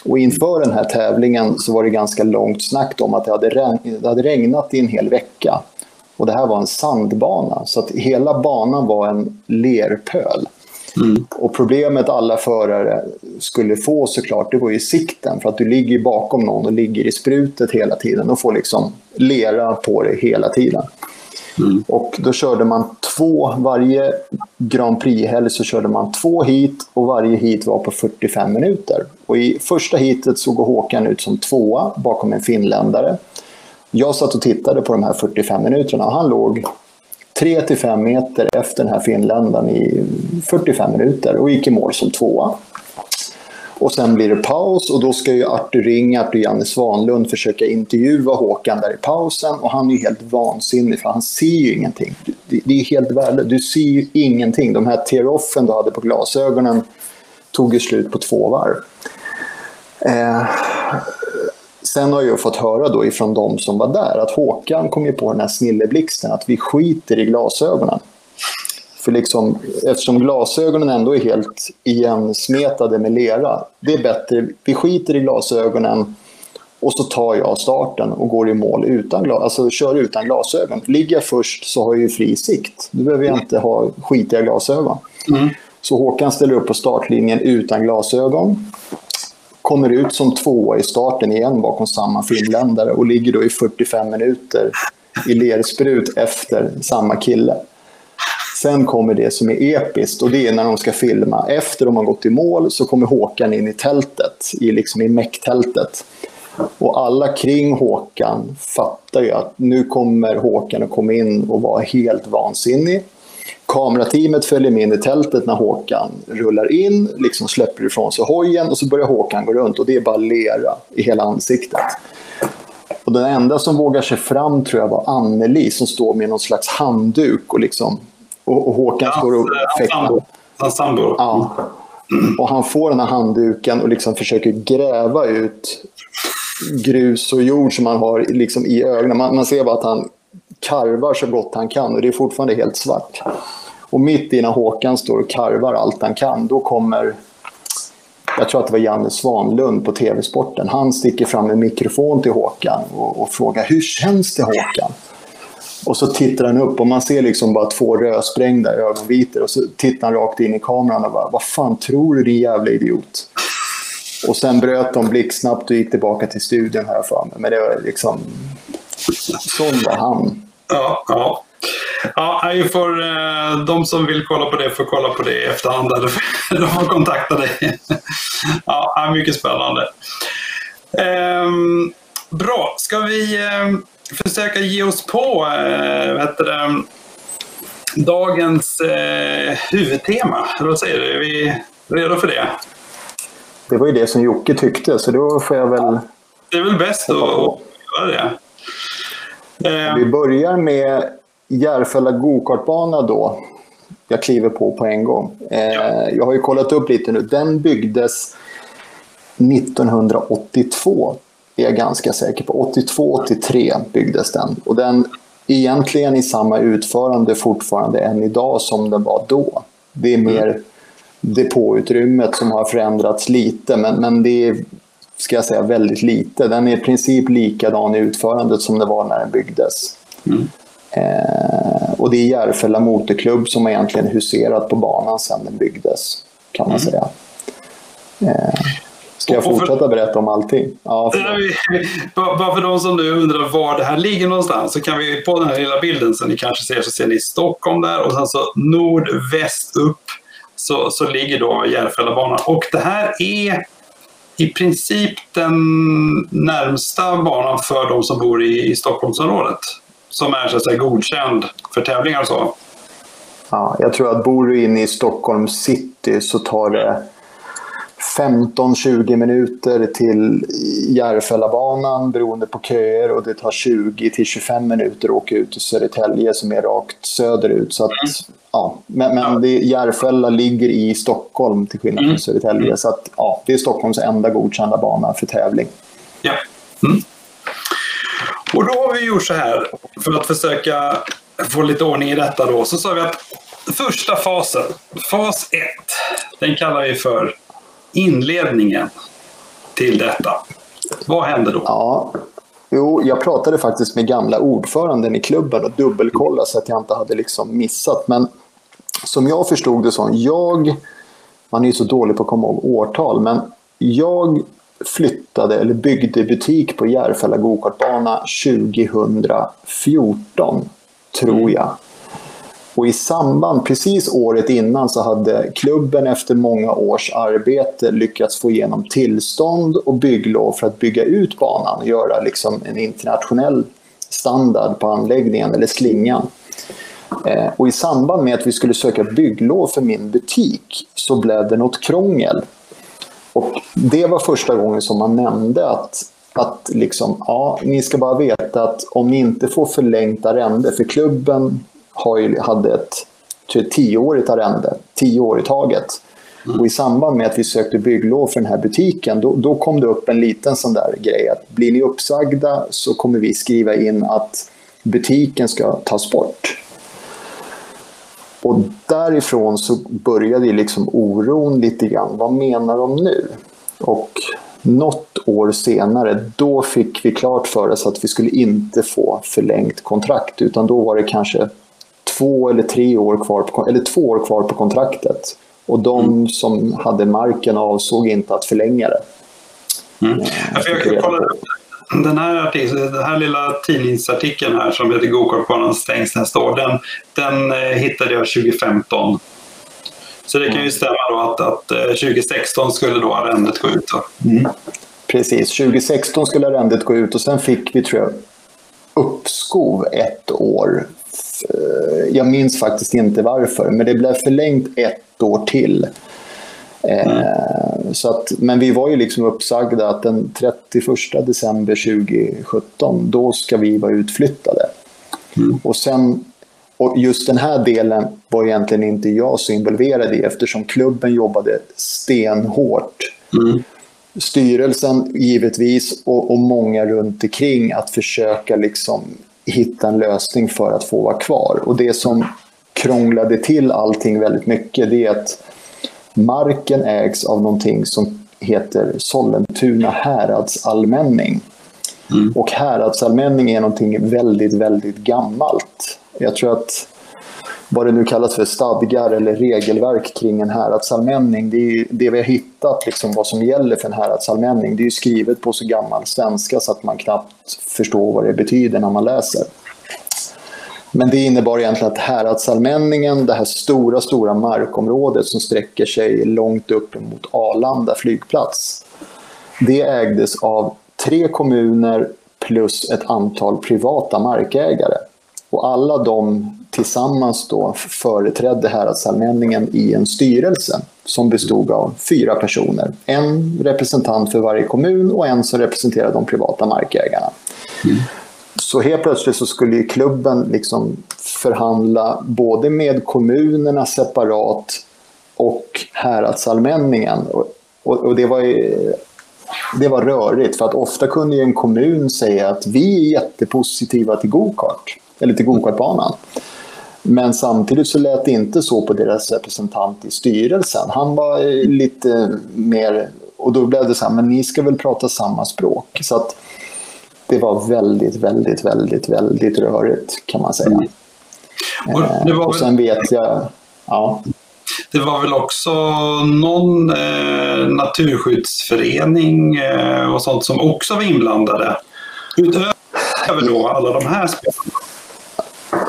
Och inför den här tävlingen så var det ganska långt snack om att det hade, regn, det hade regnat i en hel vecka. Och det här var en sandbana, så att hela banan var en lerpöl. Mm. Och problemet alla förare skulle få såklart, det var ju sikten. För att du ligger bakom någon och ligger i sprutet hela tiden och får liksom lera på dig hela tiden. Mm. Och då körde man två, varje Grand Prix-helg så körde man två hit och varje hit var på 45 minuter. Och i första hitet såg Håkan ut som tvåa bakom en finländare. Jag satt och tittade på de här 45 minuterna och han låg 3-5 meter efter den här finländaren i 45 minuter och gick i mål som tvåa. Och sen blir det paus och då ska ju Artur Ringart och Janne Svanlund försöka intervjua Håkan där i pausen och han är ju helt vansinnig för han ser ju ingenting. Det, det är helt värdelöst. Du ser ju ingenting. De här tear-offen du hade på glasögonen tog ju slut på två varv. Eh, Sen har jag fått höra då ifrån de som var där att Håkan kom ju på den här snilleblixten att vi skiter i glasögonen. För liksom, eftersom glasögonen ändå är helt igensmetade med lera, det är bättre, vi skiter i glasögonen och så tar jag starten och går i mål utan glas, alltså kör utan glasögon. Ligger jag först så har jag ju fri sikt. Då behöver jag inte ha skitiga glasögon. Mm. Så Håkan ställer upp på startlinjen utan glasögon kommer ut som tvåa i starten igen bakom samma finländare och ligger då i 45 minuter i lersprut efter samma kille. Sen kommer det som är episkt och det är när de ska filma. Efter de har gått i mål så kommer Håkan in i tältet, i, liksom i mäcktältet. Och alla kring Håkan fattar ju att nu kommer Håkan att komma in och vara helt vansinnig. Kamerateamet följer med in i tältet när Håkan rullar in, liksom släpper ifrån sig hojen och så börjar Håkan gå runt och det är bara lera i hela ansiktet. Och den enda som vågar sig fram tror jag var Anneli som står med någon slags handduk och, liksom, och, och Håkan ja, står och fäktar. Hans sambo. Ja. Och han får den här handduken och liksom försöker gräva ut grus och jord som han har liksom i ögonen. Man, man ser bara att han karvar så gott han kan och det är fortfarande helt svart. Och mitt i när Håkan står och karvar allt han kan, då kommer jag tror att det var Janne Svanlund på TV-sporten. Han sticker fram en mikrofon till Håkan och, och frågar hur känns det Håkan? Och så tittar han upp och man ser liksom bara två rödsprängda ögonvitor och så tittar han rakt in i kameran och bara vad fan tror du din jävla idiot? Och sen bröt de blixtsnabbt och gick tillbaka till studion här för mig. Men det var liksom... Sån var han. Ja, ja. Ja, får, eh, de som vill kolla på det får kolla på det i efterhand. Eller de får kontakta dig. Ja, mycket spännande. Ehm, bra, ska vi eh, försöka ge oss på eh, det, dagens huvudtema? Eller vad säger du? Är vi redo för det? Det var ju det som Jocke tyckte, så då får jag väl... Det är väl bäst att göra det. Vi börjar med Järfälla gokartbana då. Jag kliver på på en gång. Eh, ja. Jag har ju kollat upp lite nu. Den byggdes 1982 är jag ganska säker på. 82-83 byggdes den. Och den egentligen i samma utförande fortfarande än idag som den var då. Det är mer mm. depåutrymmet som har förändrats lite, men, men det är ska jag säga, väldigt lite. Den är i princip likadan i utförandet som det var när den byggdes. Mm. Eh, och det är Järfälla Motorklubb som har egentligen huserat på banan sedan den byggdes, kan man mm. säga. Eh, ska jag fortsätta berätta om allting? Ja, bara för de som nu undrar var det här ligger någonstans så kan vi på den här lilla bilden som ni kanske ser så ser ni Stockholm där och sen så nordväst upp så, så ligger då Järfällabanan. Och det här är i princip den närmsta banan för de som bor i, i Stockholmsområdet som är så att säga, godkänd för tävlingar och så. Ja, jag tror att bor du inne i Stockholm city så tar det 15-20 minuter till Järfällabanan beroende på köer och det tar 20-25 minuter att åka ut till Södertälje som är rakt söderut. Så att, mm. ja, men men det, Järfälla ligger i Stockholm till skillnad från mm. Södertälje. Så att, ja, det är Stockholms enda godkända bana för tävling. Ja. Mm. Och då har vi gjort så här, för att försöka få lite ordning i detta då, så sa vi att första fasen, fas 1, den kallar vi för inledningen till detta. Vad händer då? Ja, jo, jag pratade faktiskt med gamla ordföranden i klubben och dubbelkollade så att jag inte hade liksom missat. Men som jag förstod det så, jag, man är ju så dålig på att komma ihåg årtal, men jag flyttade eller byggde butik på Järfälla gokartbana 2014, tror mm. jag. Och i samband, precis året innan, så hade klubben efter många års arbete lyckats få igenom tillstånd och bygglov för att bygga ut banan och göra liksom en internationell standard på anläggningen, eller slingan. Eh, och i samband med att vi skulle söka bygglov för min butik så blev det något krångel och det var första gången som man nämnde att, att liksom, ja, ni ska bara veta att om ni inte får förlängt arrende, för klubben har ju, hade ett tioårigt arrende, tio år i taget. Mm. Och i samband med att vi sökte bygglov för den här butiken, då, då kom det upp en liten sån där grej att blir ni uppsagda så kommer vi skriva in att butiken ska tas bort. Och därifrån så började liksom oron lite grann. Vad menar de nu? Och något år senare, då fick vi klart för oss att vi skulle inte få förlängt kontrakt, utan då var det kanske två eller tre år kvar på, eller två år kvar på kontraktet. Och de mm. som hade marken avsåg inte att förlänga det. Mm. Jag, jag, kollade, den här, artikeln, den här lilla tidningsartikeln här som heter Gokartbanan stängs nästa år, den, den eh, hittade jag 2015. Så det kan ju stämma då att, att 2016 skulle då arrendet gå ut. Mm. Precis, 2016 skulle arrendet gå ut och sen fick vi tror jag uppskov ett år. Jag minns faktiskt inte varför, men det blev förlängt ett år till. Mm. Så att, men vi var ju liksom uppsagda att den 31 december 2017, då ska vi vara utflyttade. Mm. Och sen och just den här delen var egentligen inte jag så involverad i eftersom klubben jobbade stenhårt. Mm. Styrelsen givetvis och, och många runt omkring att försöka liksom hitta en lösning för att få vara kvar. Och det som krånglade till allting väldigt mycket det är att marken ägs av någonting som heter Sollentuna häradsallmänning. Mm. Och häradsallmänning är någonting väldigt, väldigt gammalt. Jag tror att vad det nu kallas för stadgar eller regelverk kring en häradsallmänning. Det är det vi har hittat, liksom, vad som gäller för en häradsallmänning. Det är skrivet på så gammal svenska så att man knappt förstår vad det betyder när man läser. Men det innebar egentligen att häradsallmänningen, det här stora, stora markområdet som sträcker sig långt upp mot Arlanda flygplats, det ägdes av tre kommuner plus ett antal privata markägare. Och alla de tillsammans då företrädde häradsallmänningen i en styrelse som bestod av fyra personer. En representant för varje kommun och en som representerade de privata markägarna. Mm. Så helt plötsligt så skulle klubben liksom förhandla både med kommunerna separat och häradsallmänningen. Och, och, och det var det var rörigt för att ofta kunde en kommun säga att vi är jättepositiva till gokart eller till gokartbanan. Men samtidigt så lät det inte så på deras representant i styrelsen. Han var lite mer, och då blev det så här, men ni ska väl prata samma språk. Så att det var väldigt, väldigt, väldigt, väldigt rörigt kan man säga. Mm. Och, eh, och sen vet jag, ja. Det var väl också någon eh, naturskyddsförening eh, och sånt som också var inblandade. Utöver då alla de här spelarna.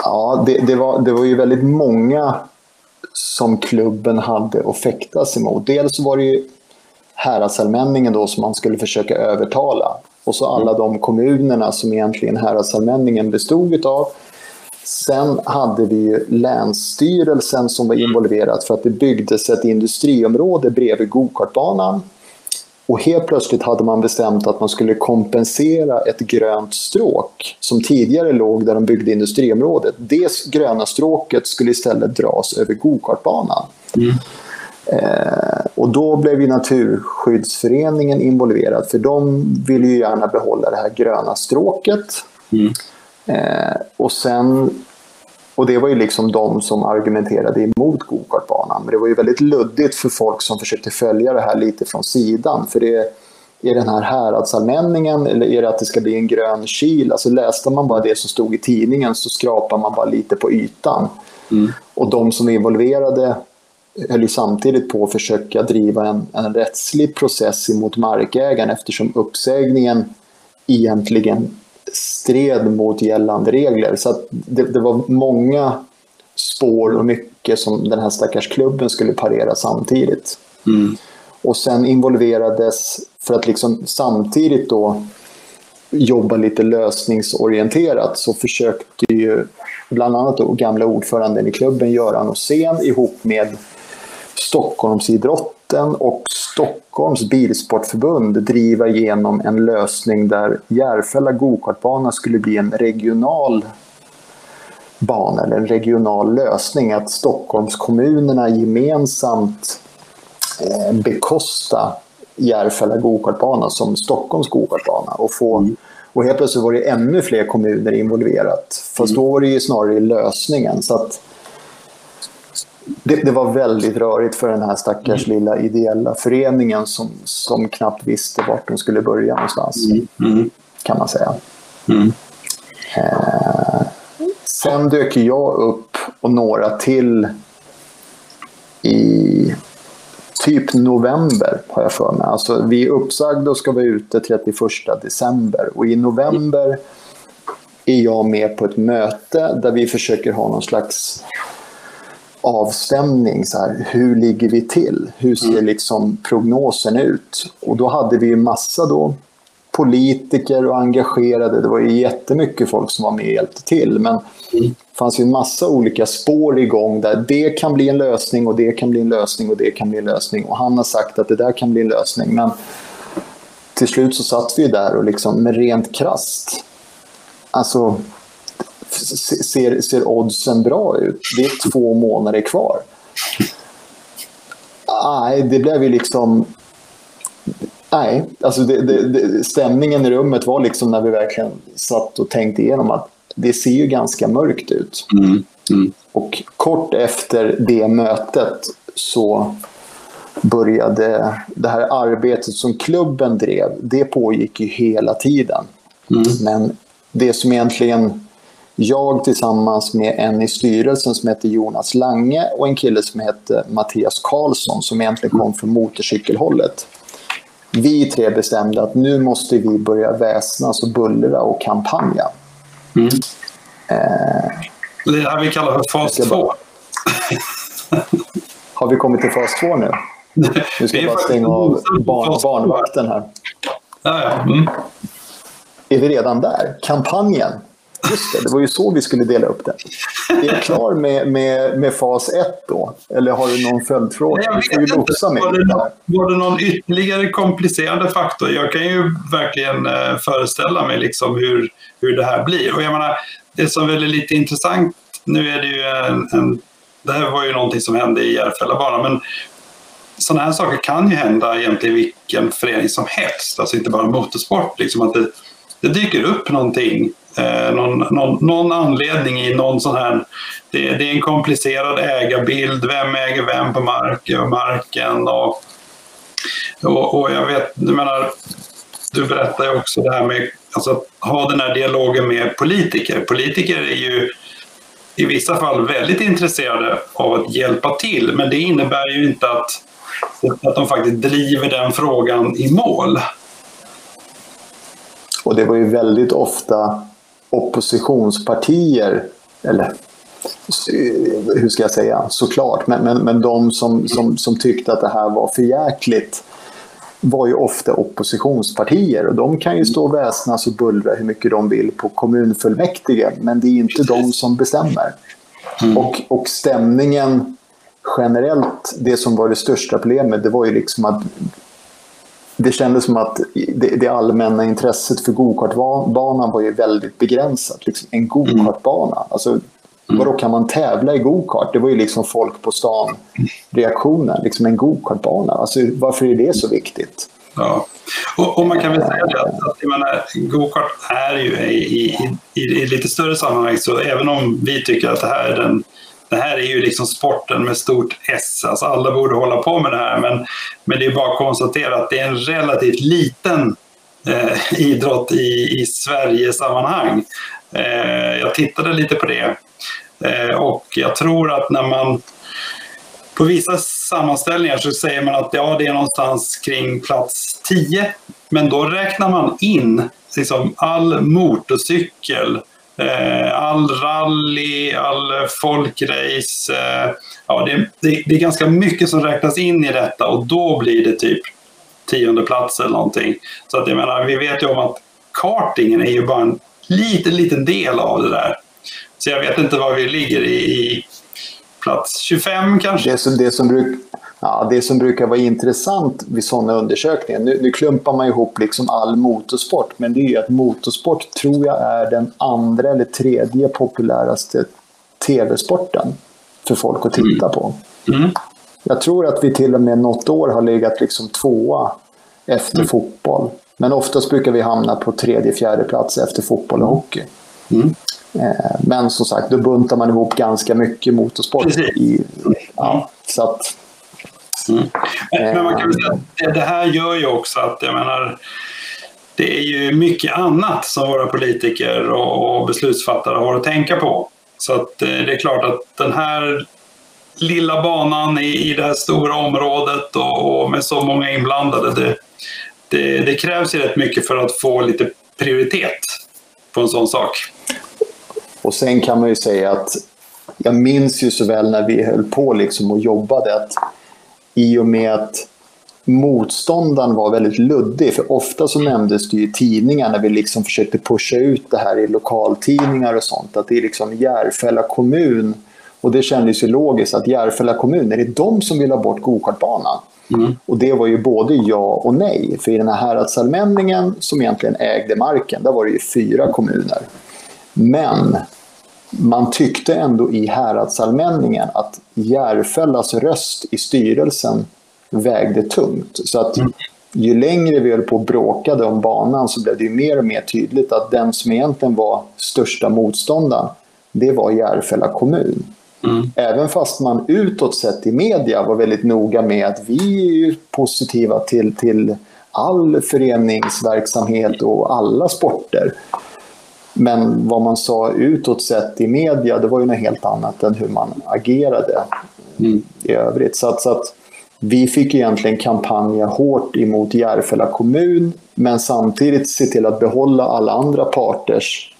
Ja, det, det, var, det var ju väldigt många som klubben hade att fäktas emot. Dels var det ju häradsallmänningen då som man skulle försöka övertala. Och så alla de kommunerna som egentligen häradsallmänningen bestod av. Sen hade vi ju Länsstyrelsen som var involverad för att det byggdes ett industriområde bredvid gokartbanan. Och helt plötsligt hade man bestämt att man skulle kompensera ett grönt stråk som tidigare låg där de byggde industriområdet. Det gröna stråket skulle istället dras över gokartbanan. Mm. Eh, och då blev ju Naturskyddsföreningen involverad för de ville ju gärna behålla det här gröna stråket. Mm. Eh, och sen och det var ju liksom de som argumenterade emot gokartbanan. Men det var ju väldigt luddigt för folk som försökte följa det här lite från sidan. För det är den här häradsallmänningen eller är det att det ska bli en grön kil? Alltså läste man bara det som stod i tidningen så skrapar man bara lite på ytan. Mm. Och de som är involverade höll ju samtidigt på att försöka driva en, en rättslig process emot markägaren eftersom uppsägningen egentligen stred mot gällande regler. Så det, det, var många spår och mycket som den här stackars klubben skulle parera samtidigt. Mm. Och sen involverades, för att liksom samtidigt då jobba lite lösningsorienterat, så försökte ju bland annat då gamla ordföranden i klubben Göran Åsén ihop med Stockholmsidrotten och Stockholms bilsportförbund driva igenom en lösning där Järfälla gokartbana skulle bli en regional bana eller en regional lösning. Att Stockholmskommunerna gemensamt eh, bekosta Järfälla gokartbana som Stockholms gokartbana och få mm. Och helt plötsligt var det ännu fler kommuner involverat. Fast mm. då var det ju snarare lösningen. Så att det, det, var väldigt rörigt för den här stackars mm. lilla ideella föreningen som, som knappt visste vart de skulle börja någonstans. Mm. Mm. Kan man säga. Mm. Eh, sen dök jag upp och några till i typ november, har jag för mig. Alltså, vi är uppsagda och ska vara ute 31 december. Och i november är jag med på ett möte där vi försöker ha någon slags avstämning. Så här, hur ligger vi till? Hur ser mm. liksom prognosen ut? Och då hade vi en massa då politiker och engagerade. Det var ju jättemycket folk som var med och hjälpte till. Men mm. det fanns ju en massa olika spår igång där det kan bli en lösning och det kan bli en lösning och det kan bli en lösning. Och han har sagt att det där kan bli en lösning. Men till slut så satt vi där och liksom med rent krast. Alltså, ser, ser oddsen bra ut? Det är två månader kvar. Nej, det blev ju liksom Nej, alltså det, det, det, stämningen i rummet var liksom när vi verkligen satt och tänkte igenom att det ser ju ganska mörkt ut. Mm. Mm. Och kort efter det mötet så började det här arbetet som klubben drev, det pågick ju hela tiden. Mm. Men det som egentligen jag tillsammans med en i styrelsen som heter Jonas Lange och en kille som heter Mattias Karlsson som egentligen kom från motorcykelhållet vi tre bestämde att nu måste vi börja väsnas och bullra och kampanja. Mm. Eh, det är det här vi kallar för fas 2. Har vi kommit till fas 2 nu? Nu ska jag bara stänga av barn, barnvakten här. Ja, ja. Mm. Är vi redan där? Kampanjen. Just det, det var ju så vi skulle dela upp det. Är du klar med, med, med fas 1 då? Eller har du någon följdfråga? Får ju lotsa mig. Var det, någon, var det någon ytterligare komplicerande faktor? Jag kan ju verkligen eh, föreställa mig liksom hur, hur det här blir. Och jag menar, det som väl är lite intressant, nu är det ju en, en det här var ju någonting som hände i Järfällabanan, men sådana här saker kan ju hända egentligen vilken förening som helst, alltså inte bara motorsport. Liksom att det, det dyker upp någonting eh, någon, någon, någon, anledning i någon sån här... Det, det, är en komplicerad ägarbild. Vem äger vem på mark, eh, marken? Och, och, och jag vet, du menar, du berättar ju också det här med alltså, att ha den här dialogen med politiker. Politiker är ju i vissa fall väldigt intresserade av att hjälpa till, men det innebär ju inte att, att de faktiskt driver den frågan i mål. Och det var ju väldigt ofta oppositionspartier, eller hur ska jag säga, såklart, men, men, men de som, som, som tyckte att det här var för jäkligt var ju ofta oppositionspartier och de kan ju stå och väsnas och bullra hur mycket de vill på kommunfullmäktige men det är inte de som bestämmer. Mm. Och, och stämningen generellt, det som var det största problemet, det var ju liksom att det kändes som att det, det allmänna intresset för gokartbanan var ju väldigt begränsat. Liksom en gokartbana. Mm. Alltså, Vadå, kan man tävla i gokart? Det var ju liksom folk på stan reaktionen. Liksom en gokartbana. Alltså, varför är det så viktigt? Ja. Och, och, man kan väl säga det att, att gokart är ju i, i, i, i, lite större sammanhang så även om vi tycker att det här är den det här är ju liksom sporten med stort S. Alltså alla borde hålla på med det här, men, men det är bara att konstatera att det är en relativt liten eh, idrott i, i Sverige-sammanhang. Eh, jag tittade lite på det eh, och jag tror att när man på vissa sammanställningar så säger man att ja, det är någonstans kring plats 10. Men då räknar man in liksom all motorcykel, Eh, all rally, all folkrace. Eh, ja, det, det, det, är ganska mycket som räknas in i detta och då blir det typ tionde plats eller någonting. Så att jag menar, vi vet ju om att kartingen är ju bara en liten, liten del av det där. Så jag vet inte var vi ligger i, i plats 25 kanske. Det som, det som, bruk, Ja, det som brukar vara intressant vid sådana undersökningar, nu, nu klumpar man ihop liksom all motorsport, men det är ju att motorsport tror jag är den andra eller tredje populäraste tv-sporten för folk att titta på. Mm. Jag tror att vi till och med något år har legat liksom tvåa efter mm. fotboll. Men oftast brukar vi hamna på tredje, fjärde plats efter fotboll och hockey. Mm. Eh, men som sagt, då buntar man ihop ganska mycket motorsport. I, ja, så att, Mm. Men man kan säga att det här gör ju också att, jag menar, det är ju mycket annat som våra politiker och beslutsfattare har att tänka på. Så att eh, det är klart att den här lilla banan i, det här stora området och, och med så många inblandade. Det, det, det, krävs ju rätt mycket för att få lite prioritet på en sån sak. Och sen kan man ju säga att jag minns ju så väl när vi höll på liksom och jobbade att i och med att motståndaren var väldigt luddig. För ofta så nämndes det i tidningar när vi liksom försökte pusha ut det här i lokaltidningar och sånt. Att det är liksom Järfälla kommun. Och det kändes ju logiskt att Järfälla kommun, är det de som vill ha bort gokartbanan? Mm. Och det var ju både ja och nej. För i den här häradsallmänningen som egentligen ägde marken, där var det ju fyra kommuner. Men man tyckte ändå i häradsallmänningen att Järfällas röst i styrelsen vägde tungt. Så att mm. ju längre vi höll på och bråkade om banan så blev det mer och mer tydligt att den som egentligen var största motståndaren, det var Järfälla kommun. Mm. Även fast man utåt sett i media var väldigt noga med att vi är positiva till, till all föreningsverksamhet och alla sporter. Men vad man sa utåt sett i media, det var ju något helt annat än hur man agerade mm. i övrigt. Så att, så att vi fick egentligen kampanja hårt emot Järfälla kommun men samtidigt se till att behålla alla andra parters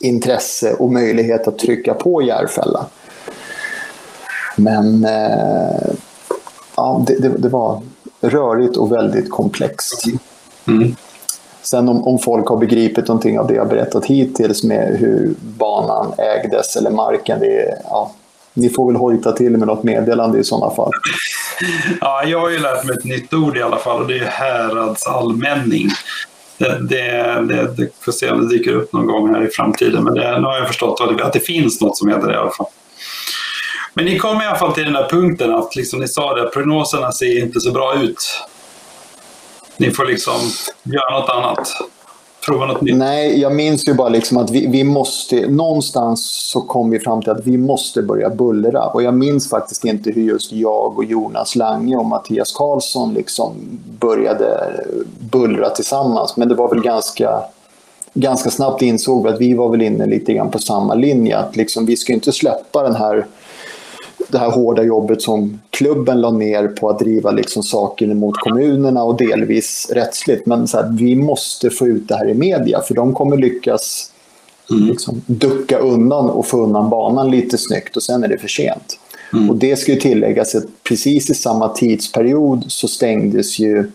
intresse och möjlighet att trycka på Järfälla. Men eh, ja, det, det, det, var rörigt och väldigt komplext. Mm. Sen om, om, folk har begripit någonting av det jag berättat hittills med hur banan ägdes eller marken, det, ja, ni får väl hojta till med något meddelande i sådana fall. Ja, jag har ju lärt mig ett nytt ord i alla fall och det är häradsallmänning. Det, det, det, det får se om det dyker upp någon gång här i framtiden, men det, nu har jag förstått att det, att det finns något som heter det i alla fall. Men ni kom i alla fall till den där punkten att liksom ni sa det, prognoserna ser inte så bra ut. Ni får liksom göra något annat prova något nytt? Nej, jag minns ju bara liksom att vi, vi måste, någonstans så kom vi fram till att vi måste börja bullra. Och jag minns faktiskt inte hur just jag och Jonas Lange och Mattias Karlsson liksom började bullra tillsammans. Men det var väl ganska, ganska snabbt insåg vi att vi var väl inne lite grann på samma linje. Att liksom, vi ska inte släppa den här det här hårda jobbet som klubben la ner på att driva liksom saker mot kommunerna och delvis rättsligt. Men så här, vi måste få ut det här i media för de kommer lyckas mm. liksom, ducka undan och få undan banan lite snyggt och sen är det för sent. Mm. Och det ska ju tilläggas att precis i samma tidsperiod så stängdes ju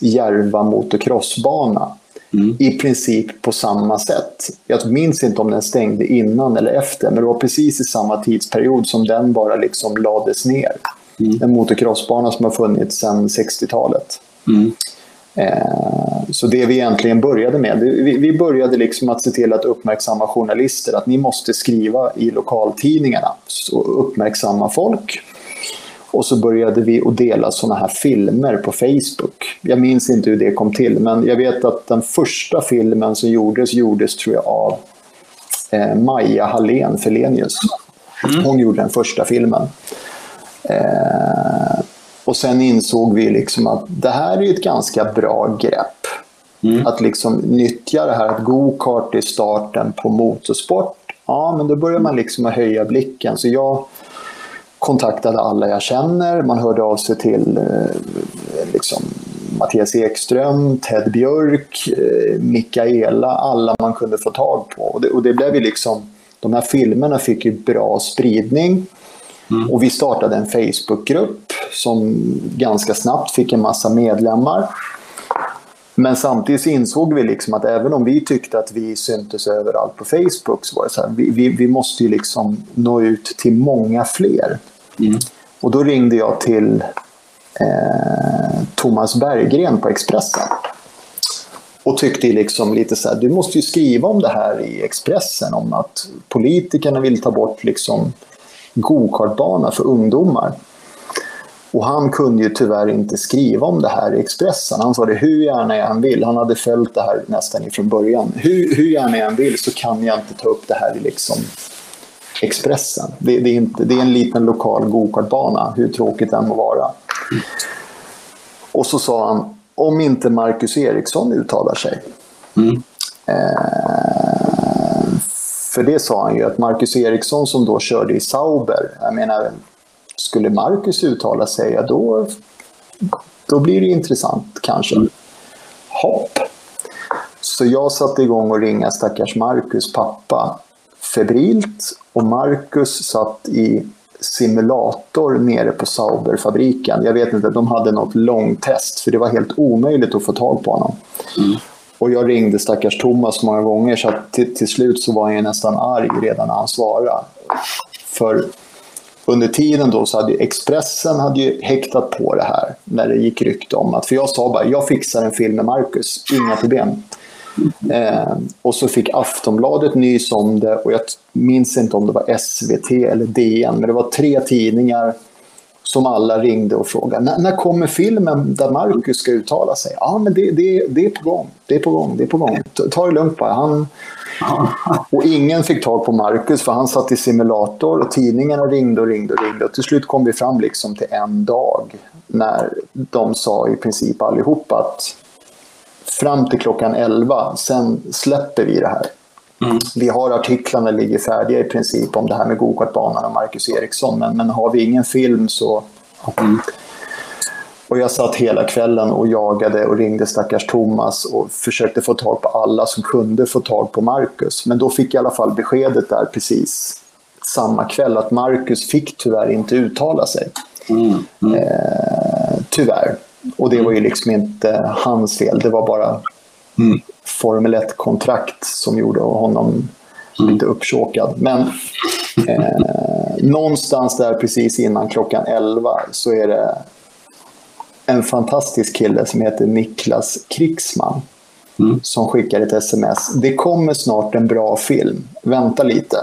Järva motocrossbana Mm. i princip på samma sätt. Jag minns inte om den stängde innan eller efter, men det var precis i samma tidsperiod som den bara liksom lades ner. Mm. En motocrossbana som har funnits sedan 60-talet. Mm. Eh, så det vi egentligen började med, vi började liksom att se till att uppmärksamma journalister att ni måste skriva i lokaltidningarna och uppmärksamma folk. Och så började vi att dela sådana här filmer på Facebook. Jag minns inte hur det kom till, men jag vet att den första filmen som gjordes, gjordes tror jag av eh, Maja Hallén Felenius. Mm. Hon gjorde den första filmen. Eh, och sen insåg vi liksom att det här är ett ganska bra grepp. Mm. Att liksom nyttja det här att go-kart är starten på motorsport. Ja, men då börjar man liksom att höja blicken. Så jag kontaktade alla jag känner. Man hörde av sig till eh, liksom, Mattias Ekström, Ted Björk, eh, Mikaela, alla man kunde få tag på. Och det, och det blev ju liksom, de här filmerna fick ju bra spridning. Mm. Och vi startade en Facebookgrupp som ganska snabbt fick en massa medlemmar. Men samtidigt insåg vi liksom att även om vi tyckte att vi syntes överallt på Facebook så var det så här, vi, vi, vi måste ju liksom nå ut till många fler. Mm. Och då ringde jag till eh, Thomas Berggren på Expressen. Och tyckte liksom lite så här, du måste ju skriva om det här i Expressen, om att politikerna vill ta bort liksom gokartbana för ungdomar. Och han kunde ju tyvärr inte skriva om det här i Expressen. Han sa det hur gärna jag än vill. Han hade följt det här nästan ifrån början. Hur, hur gärna jag än vill så kan jag inte ta upp det här i liksom Expressen. Det, det, är inte, det är en liten lokal gokartbana, hur tråkigt den må vara. Och så sa han, om inte Marcus Eriksson uttalar sig. Mm. Eh, för det sa han ju, att Marcus Eriksson som då körde i Sauber, jag menar, Skulle Marcus uttala sig, ja, då, då blir det intressant kanske. Hopp. Så jag satte igång och ringa stackars Marcus pappa febrilt och Marcus satt i simulator nere på Sauberfabriken. Jag vet inte, de hade något långtest för det var helt omöjligt att få tag på honom. Mm. Och jag ringde stackars Thomas många gånger så till, till slut så var jag nästan arg redan när han svarade. För under tiden då så hade Expressen hade ju häktat på det här när det gick rykte om att, för jag sa bara, jag fixar en film med Marcus, inga problem. Eh, och så fick Aftonbladet nys om det och jag minns inte om det var SVT eller DN, men det var tre tidningar som alla ringde och frågade. När, kommer filmen där Marcus ska uttala sig? Ja, men det, det, det är på gång. Det är på gång. Det är på gång. Ta det lugnt bara. Han... Och ingen fick tag på Marcus för han satt i simulator och tidningarna ringde och ringde och ringde. Och till slut kom vi fram liksom till en dag när de sa i princip allihop att fram till klockan 11, sen släpper vi det här. Mm. Vi har artiklarna ligger färdiga i princip om det här med gokartbanan och Marcus Eriksson, men, men har vi ingen film så... Mm. Och jag satt hela kvällen och jagade och ringde stackars Thomas och försökte få tag på alla som kunde få tag på Marcus. Men då fick jag i alla fall beskedet där precis samma kväll att Marcus fick tyvärr inte uttala sig. Mm. Mm. Eh, tyvärr. Och det var ju liksom inte hans fel, det var bara mm. Formel 1-kontrakt som gjorde honom mm. lite uppsåkad. Men eh, någonstans där precis innan klockan 11 så är det en fantastisk kille som heter Niklas Krigsman mm. som skickar ett sms. Det kommer snart en bra film, vänta lite.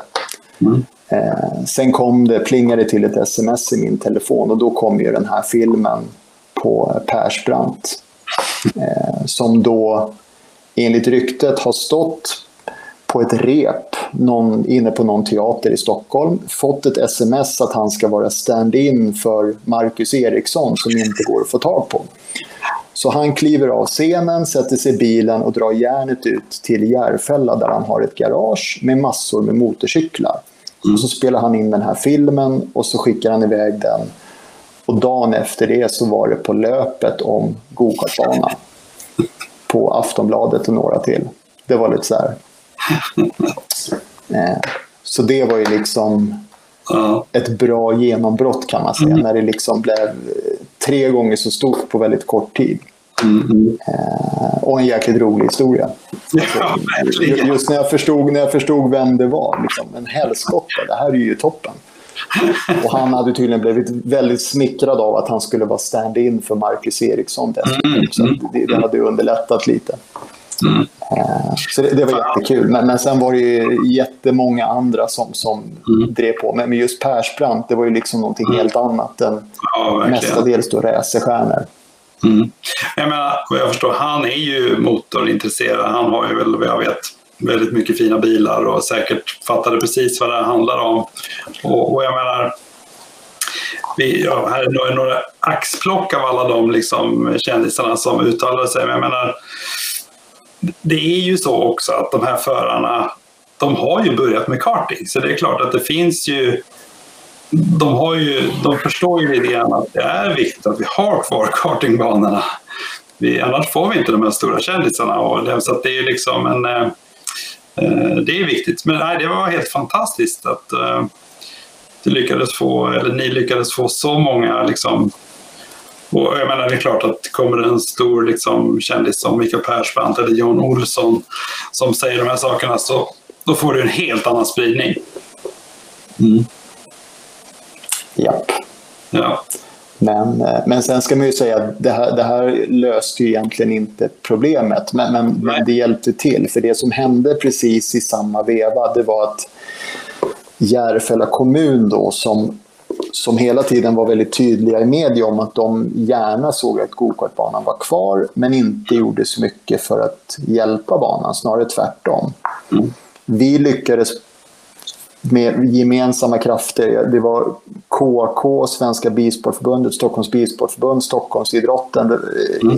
Mm. Eh, sen kom det, plingade till ett sms i min telefon och då kom ju den här filmen på Persbrandt. Eh, som då enligt ryktet har stått på ett rep någon, inne på någon teater i Stockholm, fått ett sms att han ska vara stand-in för Marcus Eriksson som inte går att få tag på. Så han kliver av scenen, sätter sig i bilen och drar järnet ut till Järfälla där han har ett garage med massor med motorcyklar. Mm. Och så spelar han in den här filmen och så skickar han iväg den. Och dagen efter det så var det på löpet om gokartbanan på Aftonbladet och några till. Det var lite så här. Eh, så det var ju liksom ett bra genombrott kan man säga. Mm. När det liksom blev tre gånger så stort på väldigt kort tid. Mm. Eh, och en jäkligt rolig historia. Ja, just när jag, förstod, när jag förstod vem det var. Liksom, en helskotta, det här är ju toppen. Och han hade tydligen blivit väldigt smickrad av att han skulle vara stand-in för Marcus Eriksson dessutom. Så mm. det, det hade underlättat lite. Mm. Så det, det, var jättekul. Men, men sen var det ju jättemånga andra som, som mm. drev på. Men, men just Persbrandt, det var ju liksom någonting mm. helt annat än ja, mestadels då racerstjärnor. Mm. Jag menar, jag förstår, han är ju motorintresserad. Han har ju väl, vad jag vet, väldigt mycket fina bilar och säkert fattade precis vad det handlar om. Och, och jag menar, vi, ja, här är några axplock av alla de liksom, kändisarna som uttalade sig. Men jag menar, det är ju så också att de här förarna, de har ju börjat med karting. Så det är klart att det finns ju de, har ju, de förstår ju idén att det är viktigt att vi har kvar kartingbanorna. Vi, annars får vi inte de här stora kändisarna. Och, så det är liksom en... Eh, det är viktigt. Men nej, det var helt fantastiskt att eh, lyckades få, eller ni lyckades få så många liksom, och jag menar, det är klart att kommer en stor liksom, kändis som Mikael Persbrandt eller Jon Olsson som säger de här sakerna så då får du en helt annan spridning. Mm. Japp. Ja. Men, eh, men sen ska man ju säga att det här, det här löste ju egentligen inte problemet, men, men, men, det hjälpte till. För det som hände precis i samma veva, det var att Järfälla kommun då, som, som hela tiden var väldigt tydliga i media om att de gärna såg att gokartbanan var kvar, men inte gjorde så mycket för att hjälpa banan, snarare tvärtom. Mm. Vi lyckades med gemensamma krafter. Det var KK, Svenska Bilsportförbundet, Stockholms Bilsportförbund, Stockholmsidrotten, mm.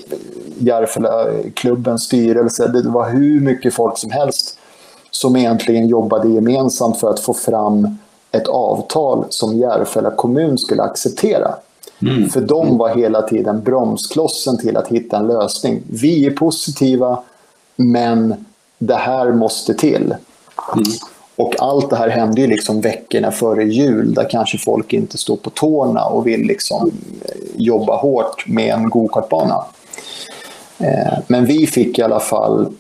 Järfälla-klubbens styrelse. Det var hur mycket folk som helst som egentligen jobbade gemensamt för att få fram ett avtal som Järfälla kommun skulle acceptera. Mm. För de var hela tiden bromsklossen till att hitta en lösning. Vi är positiva, men det här måste till. Mm. Och allt det här hände ju liksom veckorna före jul där kanske folk inte står på tårna och vill liksom jobba hårt med en gokartbana. Eh, men vi fick i alla fall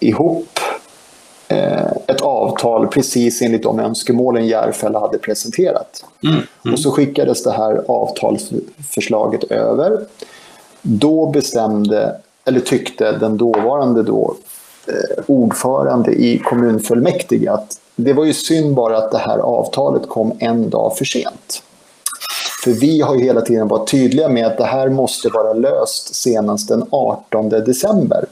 ihop eh, ett avtal precis enligt de önskemålen Järfälla hade presenterat. Mm, mm. Och så skickades det här avtalsförslaget över. Då bestämde, eller tyckte den dåvarande då, eh, ordförande i kommunfullmäktige att det var ju synd bara att det här avtalet kom en dag för sent. För vi har ju hela tiden varit tydliga med att det här måste vara löst senast den 18 december.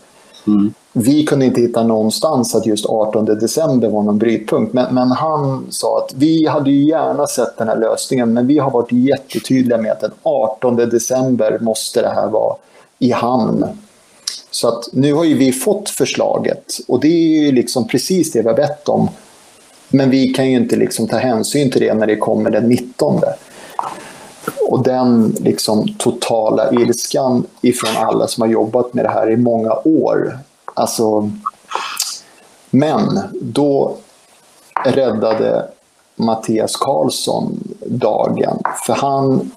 Mm. Vi kunde inte hitta någonstans att just 18 december var någon brytpunkt. Men, men, han sa att vi hade ju gärna sett den här lösningen men vi har varit jättetydliga med att den 18 december måste det här vara i hamn. Så att nu har ju vi fått förslaget och det är ju liksom precis det vi har bett om. Men vi kan ju inte liksom ta hänsyn till det när det kommer den 19. Och den liksom totala ilskan ifrån alla som har jobbat med det här i många år. Alltså, men då räddade Mattias Karlsson dagen. För han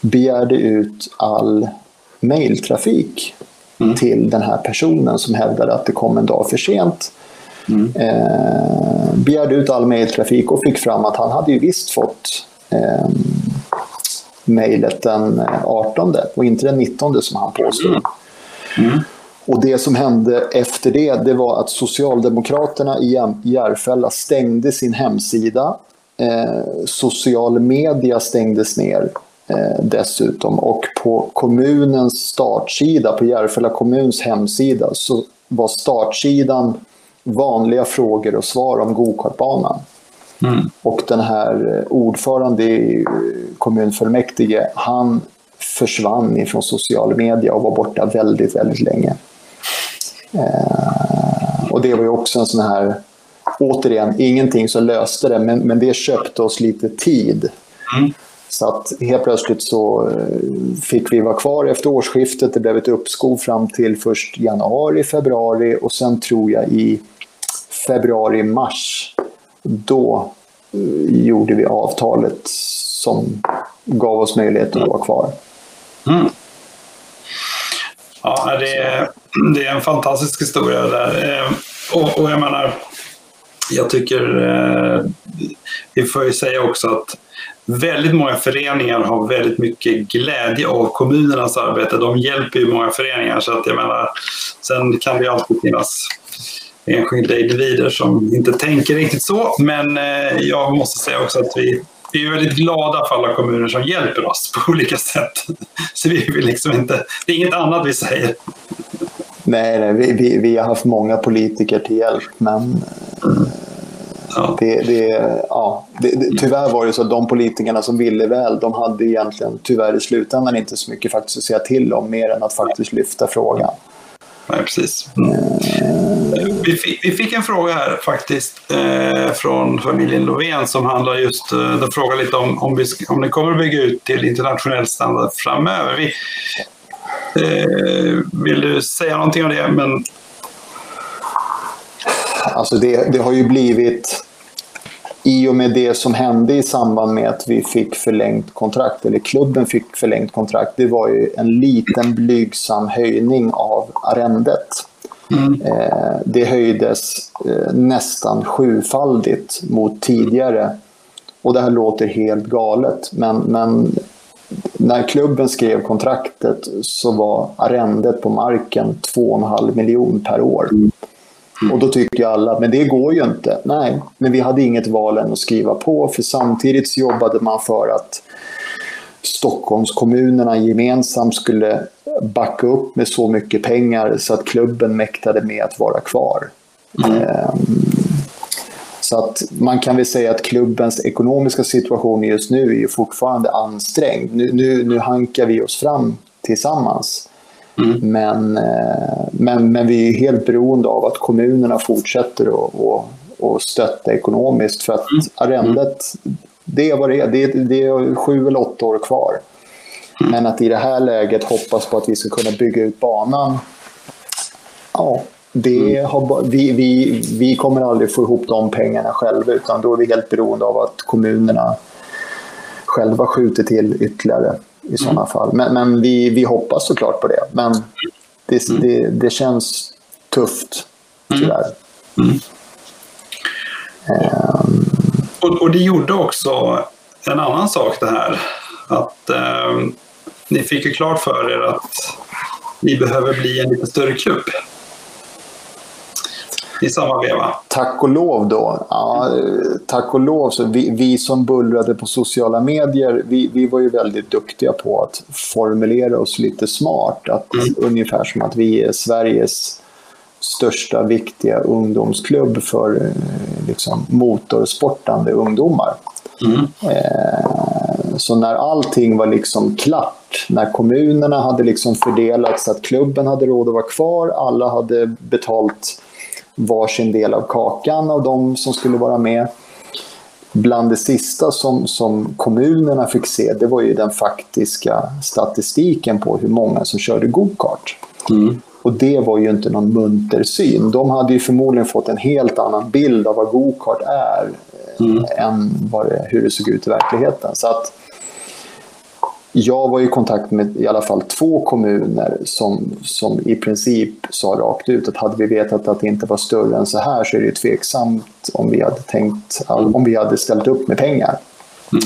begärde ut all mejltrafik mm. till den här personen som hävdade att det kom en dag för sent. Mm. Eh, begärde ut all mejltrafik och fick fram att han hade ju visst fått eh, mejlet den 18 och inte den 19 som han påstod. Mm. Och det som hände efter det, det var att Socialdemokraterna i Järfälla stängde sin hemsida. Eh, social media stängdes ner eh, dessutom. Och på kommunens startsida, på Järfälla kommuns hemsida, så var startsidan vanliga frågor och svar om gokartbanan. Mm. Och den här eh, ordförande i eh, kommunfullmäktige, han försvann ifrån sociala medier och var borta väldigt, väldigt länge. Eh, och det var ju också en sån här, återigen, ingenting som löste det, men, men det köpte oss lite tid. Mm. Så att helt plötsligt så eh, fick vi vara kvar efter årsskiftet. Det blev ett uppskov fram till först januari, februari och sen tror jag i februari, mars. Då eh, gjorde vi avtalet som gav oss möjlighet att vara kvar. Mm. Ja, det är, det är en fantastisk historia där. Eh, och, och jag menar, jag tycker eh, vi får ju säga också att väldigt många föreningar har väldigt mycket glädje av kommunernas arbete. De hjälper ju många föreningar så att jag menar, sen kan det alltid finnas enskilda individer som inte tänker riktigt så. Men eh, jag måste säga också att vi, vi är väldigt glada för alla kommuner som hjälper oss på olika sätt. Så vi vill liksom inte, det är inget annat vi säger. Nej, nej vi, vi, vi har haft många politiker till hjälp men Ja. Det, det, ja, det, tyvärr var det så att de politikerna som ville väl, de hade egentligen tyvärr i slutändan inte så mycket faktiskt att säga till om, mer än att faktiskt lyfta frågan. Nej, precis. Vi, fick, vi, fick, en fråga här faktiskt eh, från familjen Lovén som handlar just, eh, de frågar lite om, om, vi, om ni kommer att bygga ut till internationell standard framöver. Vi, eh, vill du säga någonting om det? Men... Alltså det, det har ju blivit i och med det som hände i samband med att vi fick förlängt kontrakt, eller klubben fick förlängt kontrakt, det var ju en liten blygsam höjning av arrendet. Mm. Eh, det höjdes eh, nästan sjufaldigt mot tidigare. Och det här låter helt galet, men, men när klubben skrev kontraktet så var arrendet på marken 2,5 miljoner per år. Mm. Och då tycker alla, men det går ju inte. Nej, men vi hade inget val än att skriva på, för samtidigt så jobbade man för att Stockholmskommunerna gemensamt skulle backa upp med så mycket pengar så att klubben mäktade med att vara kvar. Mm. Ehm, så att man kan väl säga att klubbens ekonomiska situation just nu är fortfarande ansträngd. Nu, nu, nu hankar vi oss fram tillsammans. Mm. Men, eh, men, men vi är helt beroende av att kommunerna fortsätter att, och stötta ekonomiskt. För att arrendet, det är vad det är. Det det är sju eller åtta år kvar. Men att i det här läget hoppas på att vi ska kunna bygga ut banan, ja, det har, vi, vi, vi kommer aldrig få ihop de pengarna själva utan då är vi helt beroende av att kommunerna själva skjuter till ytterligare i sådana mm. fall. Men, men, vi, vi hoppas såklart på det. Men det, mm. det, det känns tufft, tyvärr. Mm. Um, och, och det gjorde också en annan sak det här. Att um, ni fick ju klart för er att ni behöver bli en lite större klubb i samma veva. Tack och lov då. Ja, tack och lov. Så vi, vi som bullrade på sociala medier, vi, vi var ju väldigt duktiga på att formulera oss lite smart. Att, mm. Ungefär som att vi är Sveriges största viktiga ungdomsklubb för eh, liksom, motorsportande ungdomar. Mm. Eh, så när allting var liksom klart, när kommunerna hade liksom fördelat så att klubben hade råd att vara kvar, alla hade betalt varsin del av kakan av de som skulle vara med. Bland det sista som, som kommunerna fick se, det var ju den faktiska statistiken på hur många som körde gokart. Mm. Och det var ju inte någon munter syn. De hade ju förmodligen fått en helt annan bild av vad gokart är mm. än vad det, hur det såg ut i verkligheten. Så att jag var i kontakt med i alla fall två kommuner som, som i princip sa rakt ut att hade vi vetat att det inte var större än så här så är det tveksamt om vi hade tänkt, om vi hade ställt upp med pengar. Mm.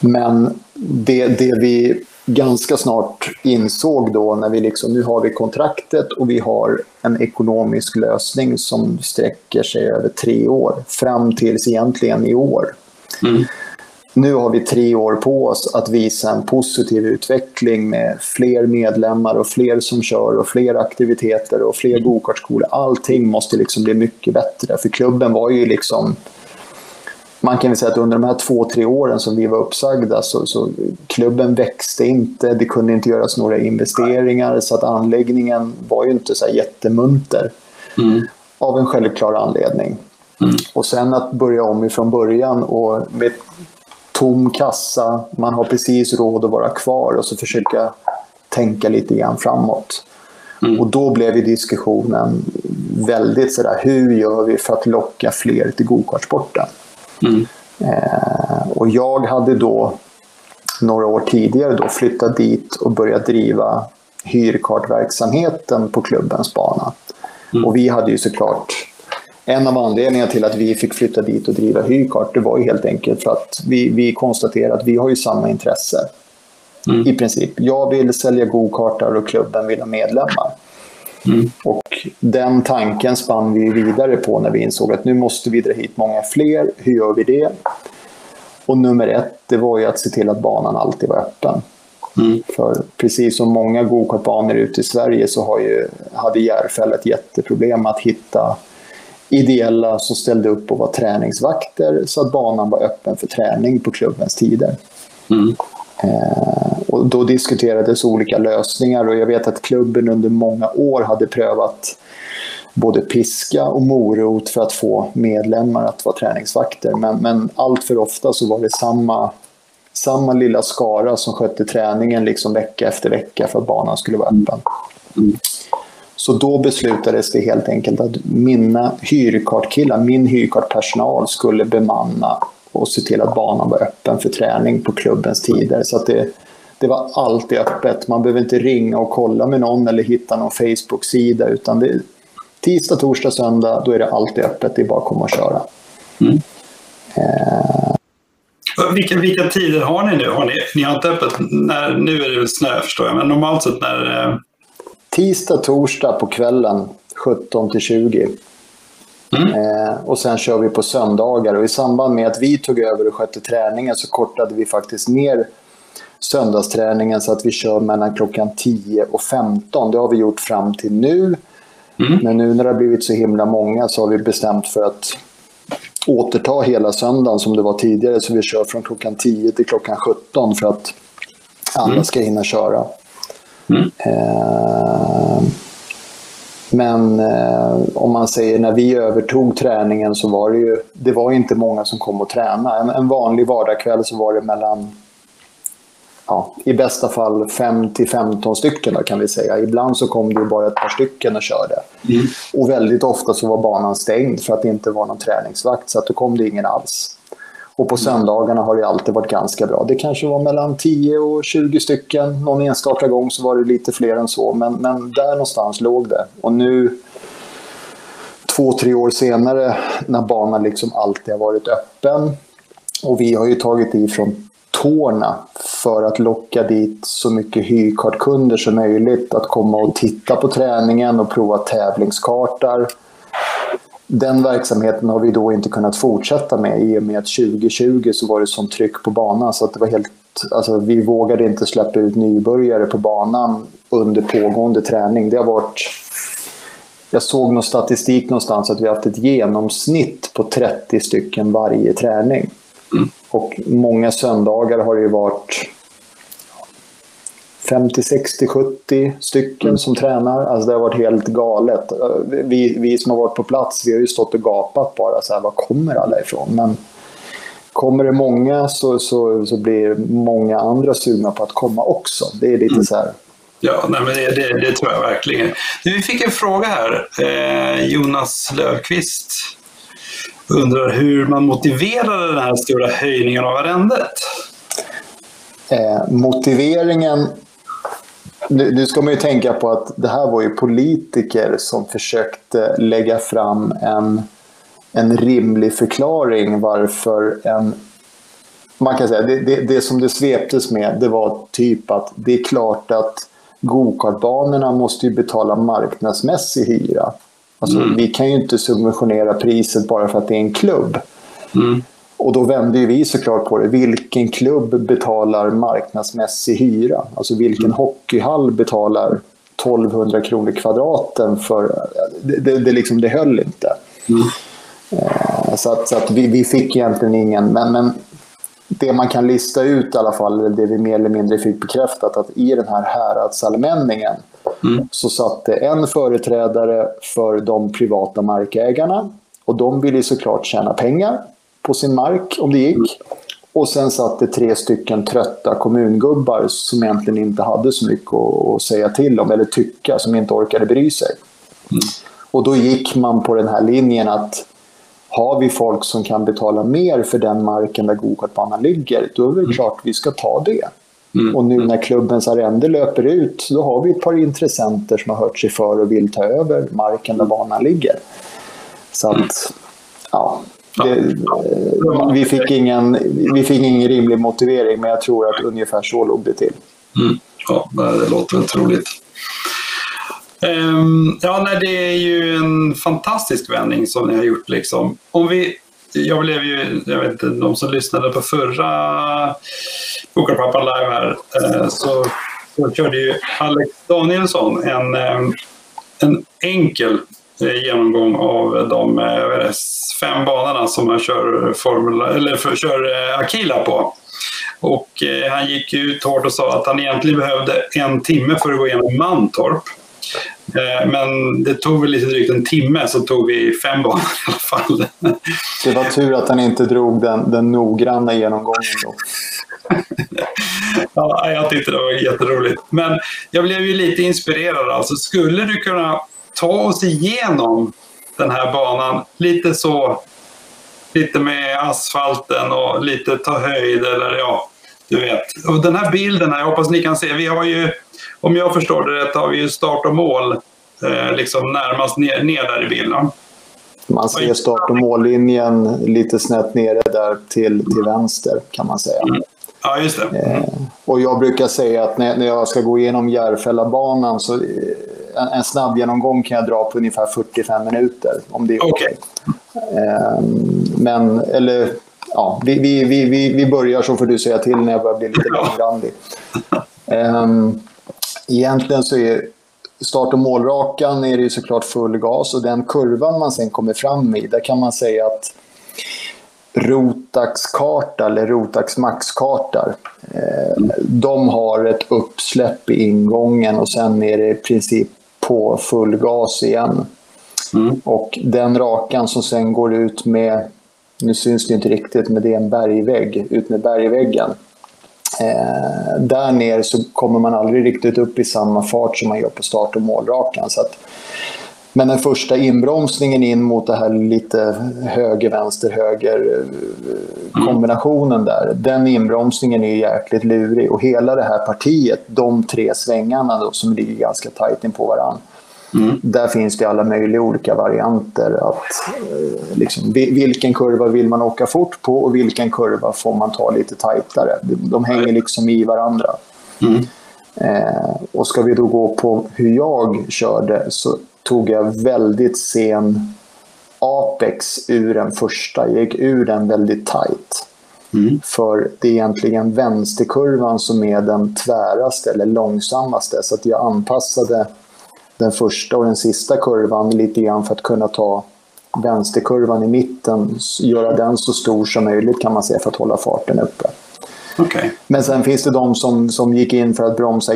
Men det, det vi ganska snart insåg då när vi liksom, nu har vi kontraktet och vi har en ekonomisk lösning som sträcker sig över tre år, fram tills egentligen i år. Mm. Nu har vi tre år på oss att visa en positiv utveckling med fler medlemmar och fler som kör och fler aktiviteter och fler gokartskolor. Allting måste liksom bli mycket bättre, för klubben var ju liksom man kan väl säga att under de här två, tre åren som vi var uppsagda så, så klubben växte inte, det kunde inte göras några investeringar så att anläggningen var ju inte så jättemunter. Mm. Av en självklar anledning. Mm. Och sen att börja om ifrån början och med tom kassa, man har precis råd att vara kvar och så försöka tänka lite grann framåt. Mm. Och då blev ju diskussionen väldigt sådär, hur gör vi för att locka fler till gokartsporten? Mm. Eh, och jag hade då några år tidigare då flyttat dit och börjat driva hyrkartverksamheten på klubbens bana. Mm. Och vi hade ju såklart en av anledningarna till att vi fick flytta dit och driva hyrkart, det var ju helt enkelt för att vi, vi konstaterade att vi har ju samma intresse. Mm. I princip. Jag vill sälja gokartar och klubben vill ha medlemmar. Mm. Och den tanken spann vi vidare på när vi insåg att nu måste vi dra hit många fler. Hur gör vi det? Och nummer ett, det var ju att se till att banan alltid var öppen. Mm. För precis som många gokartbanor ute i Sverige så har ju, hade Järfälla ett jätteproblem att hitta ideella som ställde upp och var träningsvakter så att banan var öppen för träning på klubbens tider. Mm. Eh, och då diskuterades olika lösningar och jag vet att klubben under många år hade prövat både piska och morot för att få medlemmar att vara träningsvakter. Men, men allt för ofta så var det samma, samma lilla skara som skötte träningen liksom vecka efter vecka för att banan skulle vara öppen. Mm. Så då beslutades det helt enkelt att mina hyrkartkillar, min hyrkartpersonal skulle bemanna och se till att banan var öppen för träning på klubbens tider. Så att det, det var alltid öppet. Man behöver inte ringa och kolla med någon eller hitta någon Facebook-sida. Utan det, tisdag, torsdag, söndag, då är det alltid öppet. Det är bara att komma och köra. Mm. Eh. Vilka, vilka tider har ni nu? Har ni, ni har inte öppet när, nu är det snö förstår jag, men normalt sett när... Tisdag, torsdag på kvällen 17 till 20. Mm. Eh, och sen kör vi på söndagar. Och I samband med att vi tog över och skötte träningen så kortade vi faktiskt ner söndagsträningen så att vi kör mellan klockan 10 och 15. Det har vi gjort fram till nu. Mm. Men nu när det har blivit så himla många så har vi bestämt för att återta hela söndagen som det var tidigare. Så vi kör från klockan 10 till klockan 17 för att alla mm. ska hinna köra. Mm. Eh, Men eh, om man säger när vi övertog träningen så var det ju det var inte många som kom och tränade. En, en vanlig vardagskväll så var det mellan ja, i bästa fall 5 till 15 stycken då, kan vi säga. Ibland så kom det bara ett par stycken och körde. Mm. Och väldigt ofta så var banan stängd för att det inte var någon träningsvakt så att då kom det ingen alls. Och på söndagarna har det alltid varit ganska bra. Det kanske var mellan 10 och 20 stycken. Någon enstaka gång så var det lite fler än så. Men, men där någonstans låg det. Och nu, två, tre år senare, när banan liksom alltid har varit öppen och vi har ju tagit ifrån tårna för att locka dit så mycket hyrkartkunder som möjligt att komma och titta på träningen och prova tävlingskartor den verksamheten har vi då inte kunnat fortsätta med i och med att 2020 så var det sånt tryck på banan så att det var helt, alltså, vi vågade inte släppa ut nybörjare på banan under pågående träning. Det har varit jag såg någon statistik någonstans att vi har haft ett genomsnitt på 30 stycken varje träning. Mm. Och många söndagar har det varit 50, 60, 70 stycken mm. som tränar. Alltså det har varit helt galet. Vi, vi som har varit på plats, vi har ju stått och gapat bara. Så här, var kommer alla ifrån? Men kommer det många så, så, så blir många andra sugna på att komma också. Det är lite mm. så här. Ja, nej, men det, det, det, tror jag verkligen. Vi fick en fråga här. Eh, Jonas Löfqvist undrar hur man motiverar den här stora höjningen av arrendet. Eh, motiveringen nu, nu, ska man ju tänka på att det här var ju politiker som försökte lägga fram en, en rimlig förklaring varför en... Man kan säga, det, det, det som det sveptes med det var typ att det är klart att gokartbanorna måste ju betala marknadsmässig hyra. Alltså, mm. Vi kan ju inte subventionera priset bara för att det är en klubb. Mm. Och då vände vi såklart på det. Vilken klubb betalar marknadsmässig hyra? Alltså vilken mm. hockeyhall betalar 1200 kronor kvadraten för... Det, det, det, liksom, det höll inte. Mm. Eh, så att, så att vi, vi fick egentligen ingen... Men, men det man kan lista ut i alla fall, det vi mer eller mindre fick bekräftat, att i den här häradsallmänningen mm. så satt det en företrädare för de privata markägarna och de ville såklart tjäna pengar på sin mark om det gick. Och sen satt det tre stycken trötta kommungubbar som egentligen inte hade så mycket att säga till om eller tycka, som inte orkade bry sig. Mm. Och då gick man på den här linjen att har vi folk som kan betala mer för den marken där gokartbanan ligger, då är det mm. klart vi ska ta det. Mm. Och nu när klubbens arrende löper ut, då har vi ett par intressenter som har hört sig för och vill ta över marken där banan ligger. Så att, ja, det, vi, fick ingen, vi fick ingen rimlig motivering, men jag tror att ungefär så låg det till. Mm. Ja, det låter väl troligt. Um, ja, nej, det är ju en fantastisk vändning som ni har gjort. Liksom. Om vi, jag blev ju, jag vet inte, de som lyssnade på förra Pokerpappan live här, uh, så, så körde ju Alex Danielsson en, um, en enkel Eh, genomgång av de eh, fem banorna som man kör, formula, eller för, kör eh, Akila på. Och han gick ut hårt och sa att han egentligen behövde en timme för att gå igenom Mantorp. Men det tog väl lite drygt en timme så tog vi fem banor i alla fall. Det var tur att han inte drog den, den noggranna genomgången då. ja, jag tyckte det var jätteroligt. Men jag blev ju lite inspirerad. Alltså, skulle du kunna ta oss igenom den här banan lite så, lite med asfalten och lite ta höjd eller ja, du vet. Och den här bilden här, jag hoppas ni kan se, vi har ju, om jag förstår det rätt, har vi ju start och mål eh, liksom närmast ner, ner där i bilden. Man ser start och mållinjen lite snett nere där till, till vänster kan man säga. Mm. Ja, just det. Eh, och jag brukar säga att när, när jag ska gå igenom Järfällabanan så en, en snabb genomgång kan jag dra på ungefär 45 minuter. Om det är okej. Okay. Ehm, men, eller ja, vi, vi, vi, vi börjar så får du säga till när jag börjar bli lite långrandig. Ehm, egentligen så är start och målrakan är det ju såklart full gas och den kurvan man sen kommer fram i, där kan man säga att Rotax-karta eller Rotax Max-karta. Eh, de har ett uppsläpp i ingången och sen är det i princip på full gas igen. Mm. Och den rakan som sen går ut med, nu syns det inte riktigt, men det är en bergvägg, ut med bergväggen. Eh, där nere så kommer man aldrig riktigt upp i samma fart som man gör på start och målrakan. Så att, men den första inbromsningen in mot det här lite höger, vänster, höger eh, kombinationen där. Den inbromsningen är jäkligt lurig och hela det här partiet, de tre svängarna då, som ligger ganska tajt in på varandra. Mm. Där finns det alla möjliga olika varianter. Att, eh, liksom, vi- vilken kurva vill man åka fort på och vilken kurva får man ta lite tajtare. De, de hänger liksom i varandra. Mm. Eh, och ska vi då gå på hur jag körde så tog jag väldigt sen apex ur den första. Jag gick ur den väldigt tight. Mm. För det är egentligen vänsterkurvan som är den tväraste eller långsammaste. Så att jag anpassade den första och den sista kurvan lite grann för att kunna ta vänsterkurvan i mitten, göra den så stor som möjligt kan man säga för att hålla farten uppe. Okej. Men sen finns det de som, som gick in för att bromsa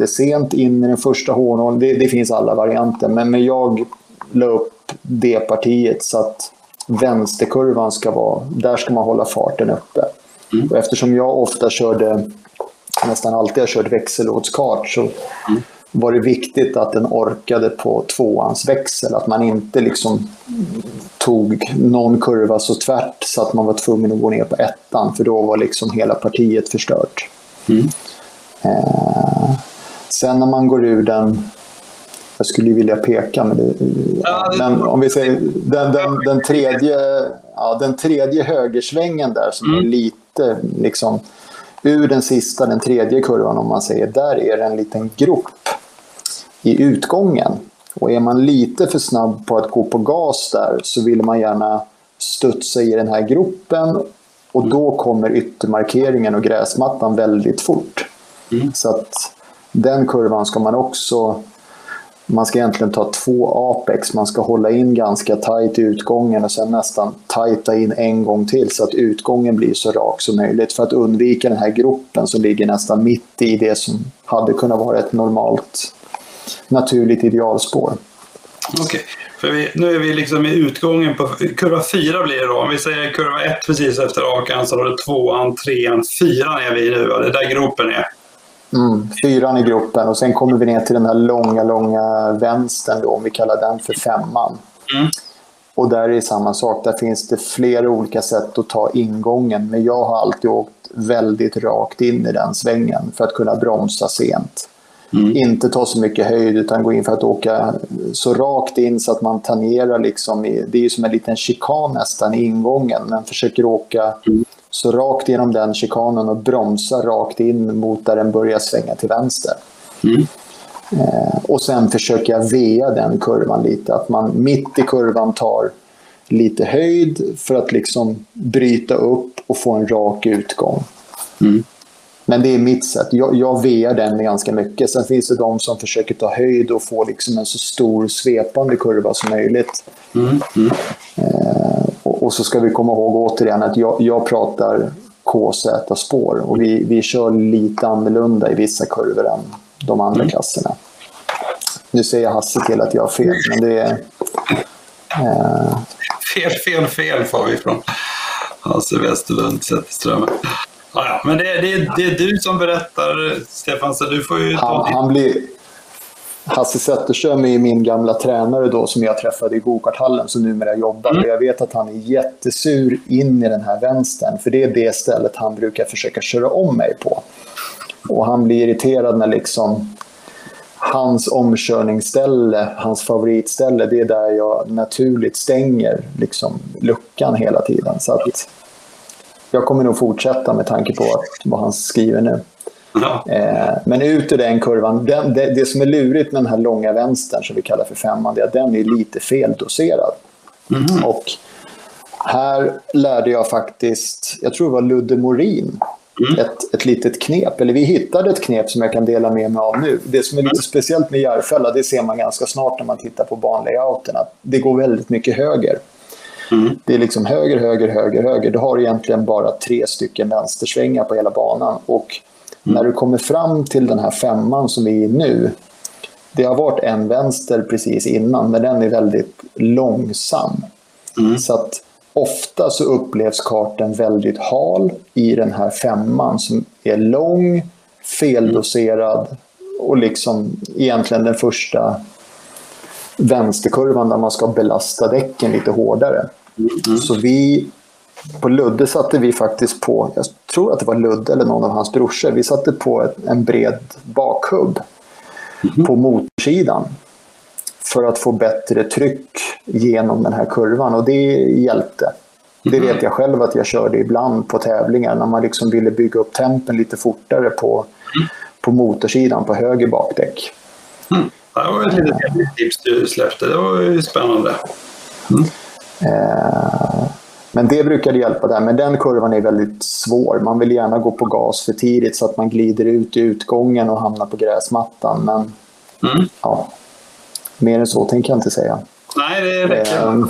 jättesent in i den första hårnålen. Det, det finns alla varianter. Men, men jag la upp det partiet så att vänsterkurvan ska vara, där ska man hålla farten uppe. Och eftersom jag ofta körde, nästan alltid har kört växellådskart så var det viktigt att den orkade på tvåans växel. Att man inte liksom tog någon kurva så tvärt så att man var tvungen att gå ner på ettan för då var liksom hela partiet förstört. Mm. Eh, sen när man går ur den, jag skulle vilja peka men, det, Ja, men om vi säger den, den, den, tredje, ja, den tredje högersvängen där som är lite liksom ur den sista, den tredje kurvan om man säger, där är det en liten grop i utgången. Och är man lite för snabb på att gå på gas där så vill man gärna studsa i den här gropen och då kommer yttermarkeringen och gräsmattan väldigt fort. Mm. Så att den kurvan ska man också... Man ska egentligen ta två apex. Man ska hålla in ganska tajt i utgången och sen nästan tajta in en gång till så att utgången blir så rak som möjligt för att undvika den här gropen som ligger nästan mitt i det som hade kunnat vara ett normalt naturligt idealspår. Okej. För vi, nu är vi liksom i utgången på kurva fyra blir det då. Om vi säger kurva ett precis efter rakan så har du tvåan, trean, fyran är vi i nu. Det är där gropen är. Mm, fyran i gruppen och sen kommer vi ner till den här långa, långa vänstern då, om vi kallar den för femman. Mm. Och där är samma sak. Där finns det flera olika sätt att ta ingången. Men jag har alltid åkt väldigt rakt in i den svängen för att kunna bromsa sent. Mm. Inte ta så mycket höjd utan gå in för att åka så rakt in så att man tangerar liksom i, det är ju som en liten chikan nästan i ingången. Men försöker åka så rakt genom den chikanen och bromsa rakt in mot där den börjar svänga till vänster. Mm. Eh, och sen försöker jag vea den kurvan lite. Att man mitt i kurvan tar lite höjd för att liksom bryta upp och få en rak utgång. Mm. Men det är mitt sätt. Jag, jag vear den ganska mycket. Sen finns det de som försöker ta höjd och få liksom en så stor svepande kurva som möjligt. Mm. Mm. Eh, och, och så ska vi komma ihåg återigen att jag, jag pratar KZ-spår och vi, vi kör lite annorlunda i vissa kurvor än de andra klasserna. Nu säger Hasse till att jag har fel, men det är... Eh, Fel, fel, fel får vi från Hasse Westerlund Zetterström. Ja, men det är, det, det är du som berättar, Stefan, så du får ju han, han blir... Hasse Zetterström är min gamla tränare då som jag träffade i gokarthallen som numera jobbar. Mm. Och jag vet att han är jättesur in i den här vänstern för det är det stället han brukar försöka köra om mig på. Och han blir irriterad när liksom hans omkörningsställe, hans favoritställe, det är där jag naturligt stänger liksom luckan hela tiden. Så att jag kommer nog fortsätta med tanke på att, vad han skriver nu. Ja. Eh, men ut ur den kurvan, den, det, det som är lurigt med den här långa vänstern som vi kallar för femman, det är att den är lite feldoserad. Mhm. Och här lärde jag faktiskt, jag tror det var Ludde Morin, ett, ett litet knep. Eller vi hittade ett knep som jag kan dela med mig av nu. Det som är lite speciellt med Järfälla, det ser man ganska snart när man tittar på banlayouten, att det går väldigt mycket höger. Mm. Det är liksom höger, höger, höger, höger. Du har egentligen bara tre stycken vänstersvängar på hela banan. Och när du kommer fram till den här femman som vi är i nu, Det har varit en vänster precis innan, men den är väldigt långsam. Mm. Så att ofta så upplevs kartan väldigt hal i den här femman som är lång, feldoserad och liksom egentligen den första vänsterkurvan där man ska belasta däcken lite hårdare. Mm. Så vi, på Ludde satte vi faktiskt på, jag tror att det var Ludde eller någon av hans brorsor, vi satte på en bred bakhubb mm. på motorsidan för att få bättre tryck genom den här kurvan och det hjälpte. Det mm. vet jag själv att jag körde ibland på tävlingar när man liksom ville bygga upp tempen lite fortare på, på motorsidan på höger bakdäck. Mm. Det var ett litet tips du släppte. Det var ju spännande. Mm. Eh, men det brukade hjälpa där. Men den kurvan är väldigt svår. Man vill gärna gå på gas för tidigt så att man glider ut i utgången och hamnar på gräsmattan. Men mm. ja, mer än så tänker jag inte säga. Nej, det räcker. Eh,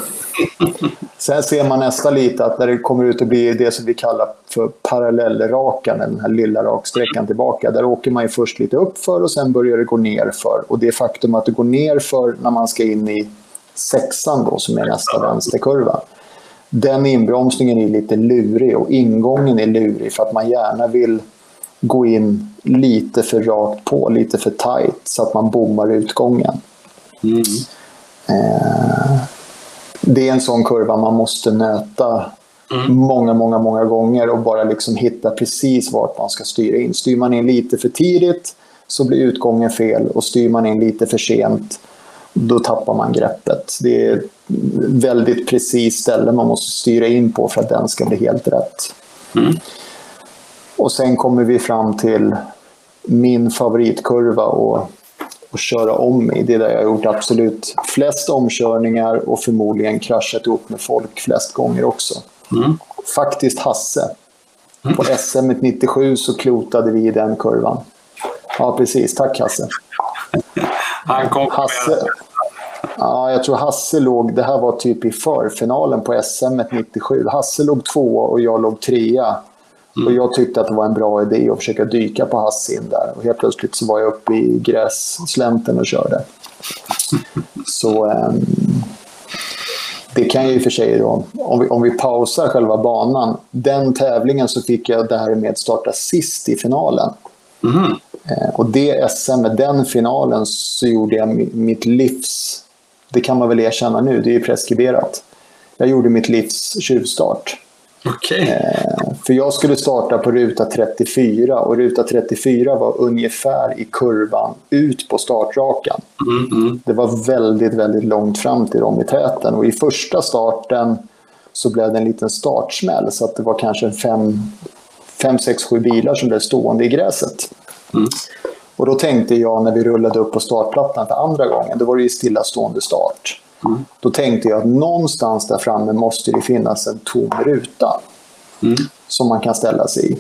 sen ser man nästa lite att när det kommer ut att bli det som vi kallar för parallellrakan, den här lilla raksträckan tillbaka, där åker man ju först lite upp för och sen börjar det gå ner för. Och det faktum att det går ner för när man ska in i sexan då, som är nästa vänsterkurva. Den inbromsningen är lite lurig och ingången är lurig för att man gärna vill gå in lite för rakt på, lite för tight så att man bommar utgången. Mm. Eh, det är en sån kurva man måste nöta mm. många, många, många gånger och bara liksom hitta precis vart man ska styra in. Styr man in lite för tidigt så blir utgången fel och styr man in lite för sent då tappar man greppet. Det är ett väldigt precis ställe man måste styra in på för att den ska bli helt rätt. Mm. Och sen kommer vi fram till min favoritkurva och och köra om i. Det är där jag har gjort absolut flest omkörningar och förmodligen kraschat ihop med folk flest gånger också. Mm. Faktiskt Hasse. Mm. På SM 97 så klotade vi i den kurvan. Ja, precis. Tack Hasse. Han kom Hasse, ja, jag tror Hasse låg, det här var typ i förfinalen på SM 97. Hasse låg två och jag låg trea. Mm. Och jag tyckte att det var en bra idé att försöka dyka på Hassin där. Och helt plötsligt så var jag uppe i grässlänten och körde. Så um, det kan jag i och för sig då, om vi, om vi pausar själva banan. Den tävlingen så fick jag därmed starta sist i finalen. Mm. Eh, och det SM, med den finalen, så gjorde jag mitt livs... Det kan man väl erkänna nu, det är ju preskriberat. Jag gjorde mitt livs tjuvstart. Okay. Eh, för jag skulle starta på ruta 34 och ruta 34 var ungefär i kurvan ut på startrakan. Mm, mm. Det var väldigt, väldigt långt fram till dem i täten och i första starten så blev det en liten startsmäll så att det var kanske fem, fem sex, sju bilar som blev stående i gräset. Mm. Och då tänkte jag när vi rullade upp på startplattan för andra gången, då var det ju stillastående start. Mm. Då tänkte jag att någonstans där framme måste det finnas en tom ruta mm. som man kan ställa sig i.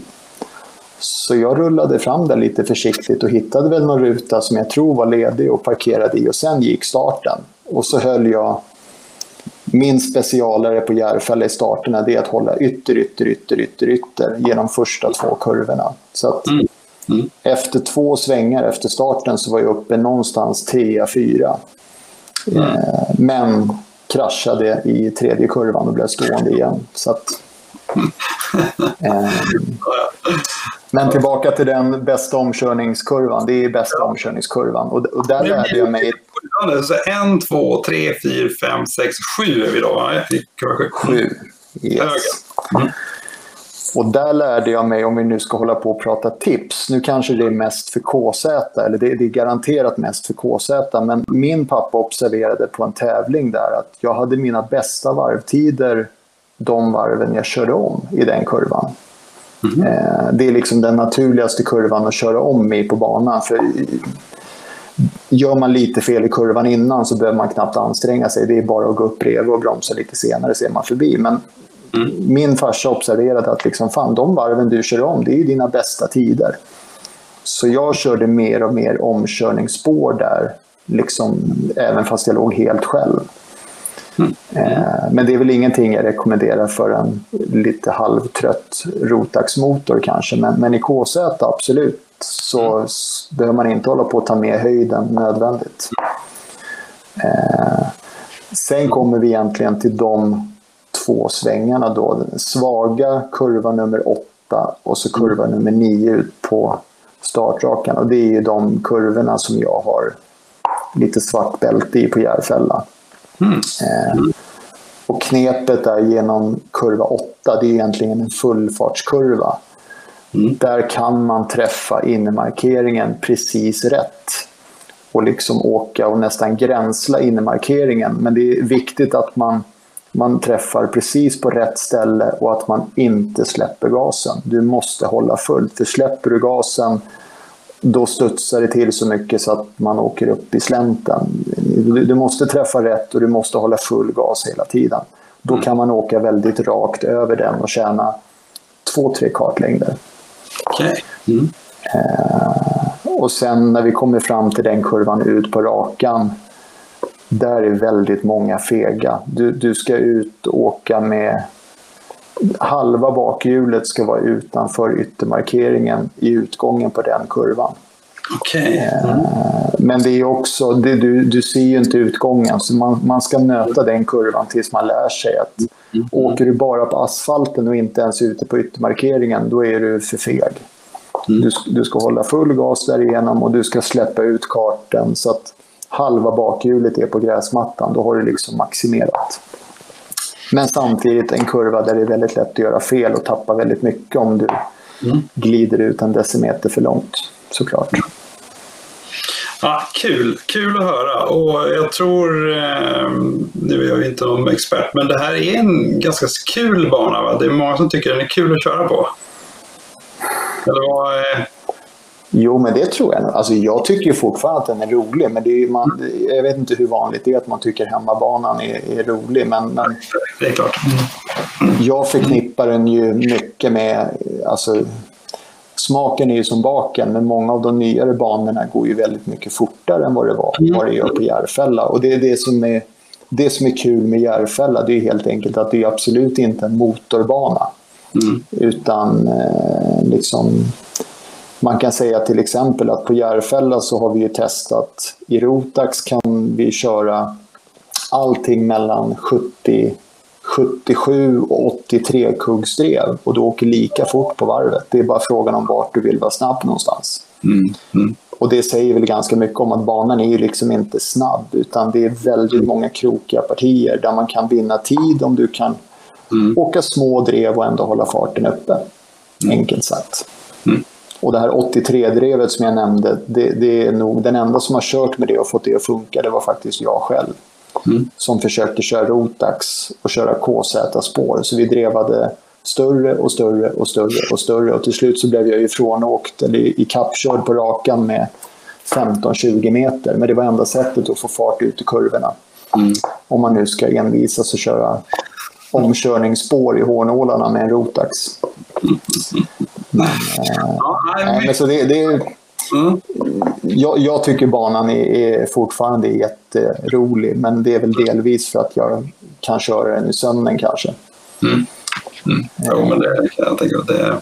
Så jag rullade fram den lite försiktigt och hittade väl någon ruta som jag tror var ledig och parkerade i och sen gick starten. Och så höll jag min specialare på Järfälla i starterna det är att hålla ytter, ytter, ytter, ytter, ytter genom första två kurvorna. Så att mm. Mm. Efter två svängar efter starten så var jag uppe någonstans trea, fyra. Mm. Men kraschade i tredje kurvan och blev stående igen. Så att, eh, men tillbaka till den bästa omkörningskurvan. Det är bästa omkörningskurvan. Och, och där lärde jag mig... Så en, två, tre, fyra, fem, sex, sju är vi då, va? Sju. Yes. Mm. Och där lärde jag mig, om vi nu ska hålla på och prata tips, nu kanske det är mest för KZ, eller det, det är garanterat mest för KZ, men min pappa observerade på en tävling där att jag hade mina bästa varvtider de varven jag körde om i den kurvan. Mm. Eh, det är liksom den naturligaste kurvan att köra om i på banan. För gör man lite fel i kurvan innan så behöver man knappt anstränga sig. Det är bara att gå upp bredvid och bromsa lite senare så är man förbi. Men Mm. Min farsa observerade att liksom, fan, de varven du kör om, det är dina bästa tider. Så jag körde mer och mer omkörningsspår där, liksom, även fast jag låg helt själv. Mm. Eh, men det är väl ingenting jag rekommenderar för en lite halvtrött Rotax-motor kanske. Men, men i KZ absolut så mm. behöver man inte hålla på att ta med höjden nödvändigt. Eh, sen kommer vi egentligen till de två svängarna då. Den svaga kurva nummer 8 och så kurva mm. nummer 9 ut på startrakan. Och det är ju de kurvorna som jag har lite svart bälte i på Järfälla. Mm. Eh, och knepet är genom kurva 8, det är egentligen en fullfartskurva. Mm. Där kan man träffa innemarkeringen precis rätt och liksom åka och nästan gränsla innemarkeringen. Men det är viktigt att man, man träffar precis på rätt ställe och att man inte släpper gasen. Du måste hålla fullt, för släpper du gasen då studsar det till så mycket så att man åker upp i slänten. Du, måste träffa rätt och du måste hålla full gas hela tiden. Då mm. kan man åka väldigt rakt över den och tjäna två, tre kartlängder. Okay. Mm. Eh, och sen när vi kommer fram till den kurvan ut på rakan, där är väldigt många fega. Du, du ska ut och åka med halva bakhjulet ska vara utanför yttermarkeringen i utgången på den kurvan. Okay. Mm. Men det är också, det, du, du ser ju inte utgången, så man, man ska nöta den kurvan tills man lär sig att mm. åker du bara på asfalten och inte ens ute på yttermarkeringen, då är du för feg. Mm. Du, du ska hålla full gas därigenom och du ska släppa ut karten så att halva bakhjulet är på gräsmattan. Då har du liksom maximerat. Men samtidigt en kurva där det är väldigt lätt att göra fel och tappa väldigt mycket om du mm. glider ut en decimeter för långt såklart. Ja, kul, kul att höra och jag tror, eh, nu är jag inte någon expert, men det här är en ganska kul bana. Va? Det är många som tycker den är kul att köra på. Eller vad, eh, Jo, men det tror jag. Alltså, jag tycker fortfarande att den är rolig, men det är, man, jag vet inte hur vanligt det är att man tycker hemmabanan är, är rolig. Men, men det är klart. Jag förknippar den ju mycket med... Alltså, smaken är ju som baken, men många av de nyare banorna går ju väldigt mycket fortare än vad det, var, vad det gör på Järfälla. Och det är det som är, det som är kul med Järfälla, det är helt enkelt att det är absolut inte en motorbana. Mm. Utan eh, liksom man kan säga till exempel att på Järfälla så har vi ju testat, i Rotax kan vi köra allting mellan 70, 77 och 83 kuggsdrev och du åker lika fort på varvet. Det är bara frågan om vart du vill vara snabb någonstans. Mm. Mm. Och det säger väl ganska mycket om att banan är ju liksom inte snabb utan det är väldigt många krokiga partier där man kan vinna tid om du kan mm. åka små drev och ändå hålla farten uppe. Mm. Enkelt sagt. Och det här 83-drevet som jag nämnde, det, det, är nog den enda som har kört med det och fått det att funka, det var faktiskt jag själv. Mm. Som försökte köra Rotax och köra KZ-spår. Så vi drevade större och större och större och större. Och till slut så blev jag ifrånåkt, eller ikappkörd på rakan med 15-20 meter. Men det var enda sättet att få fart ut i kurvorna. Mm. Om man nu ska envisas och köra omkörningsspår i hårnålarna med en Rotax. Men, men så det, det mm. jag, jag, tycker banan är, är fortfarande jätterolig, men det är väl delvis för att jag kan köra den i sömnen kanske. Mm. Mm. Jo, men det kan jag tänka är...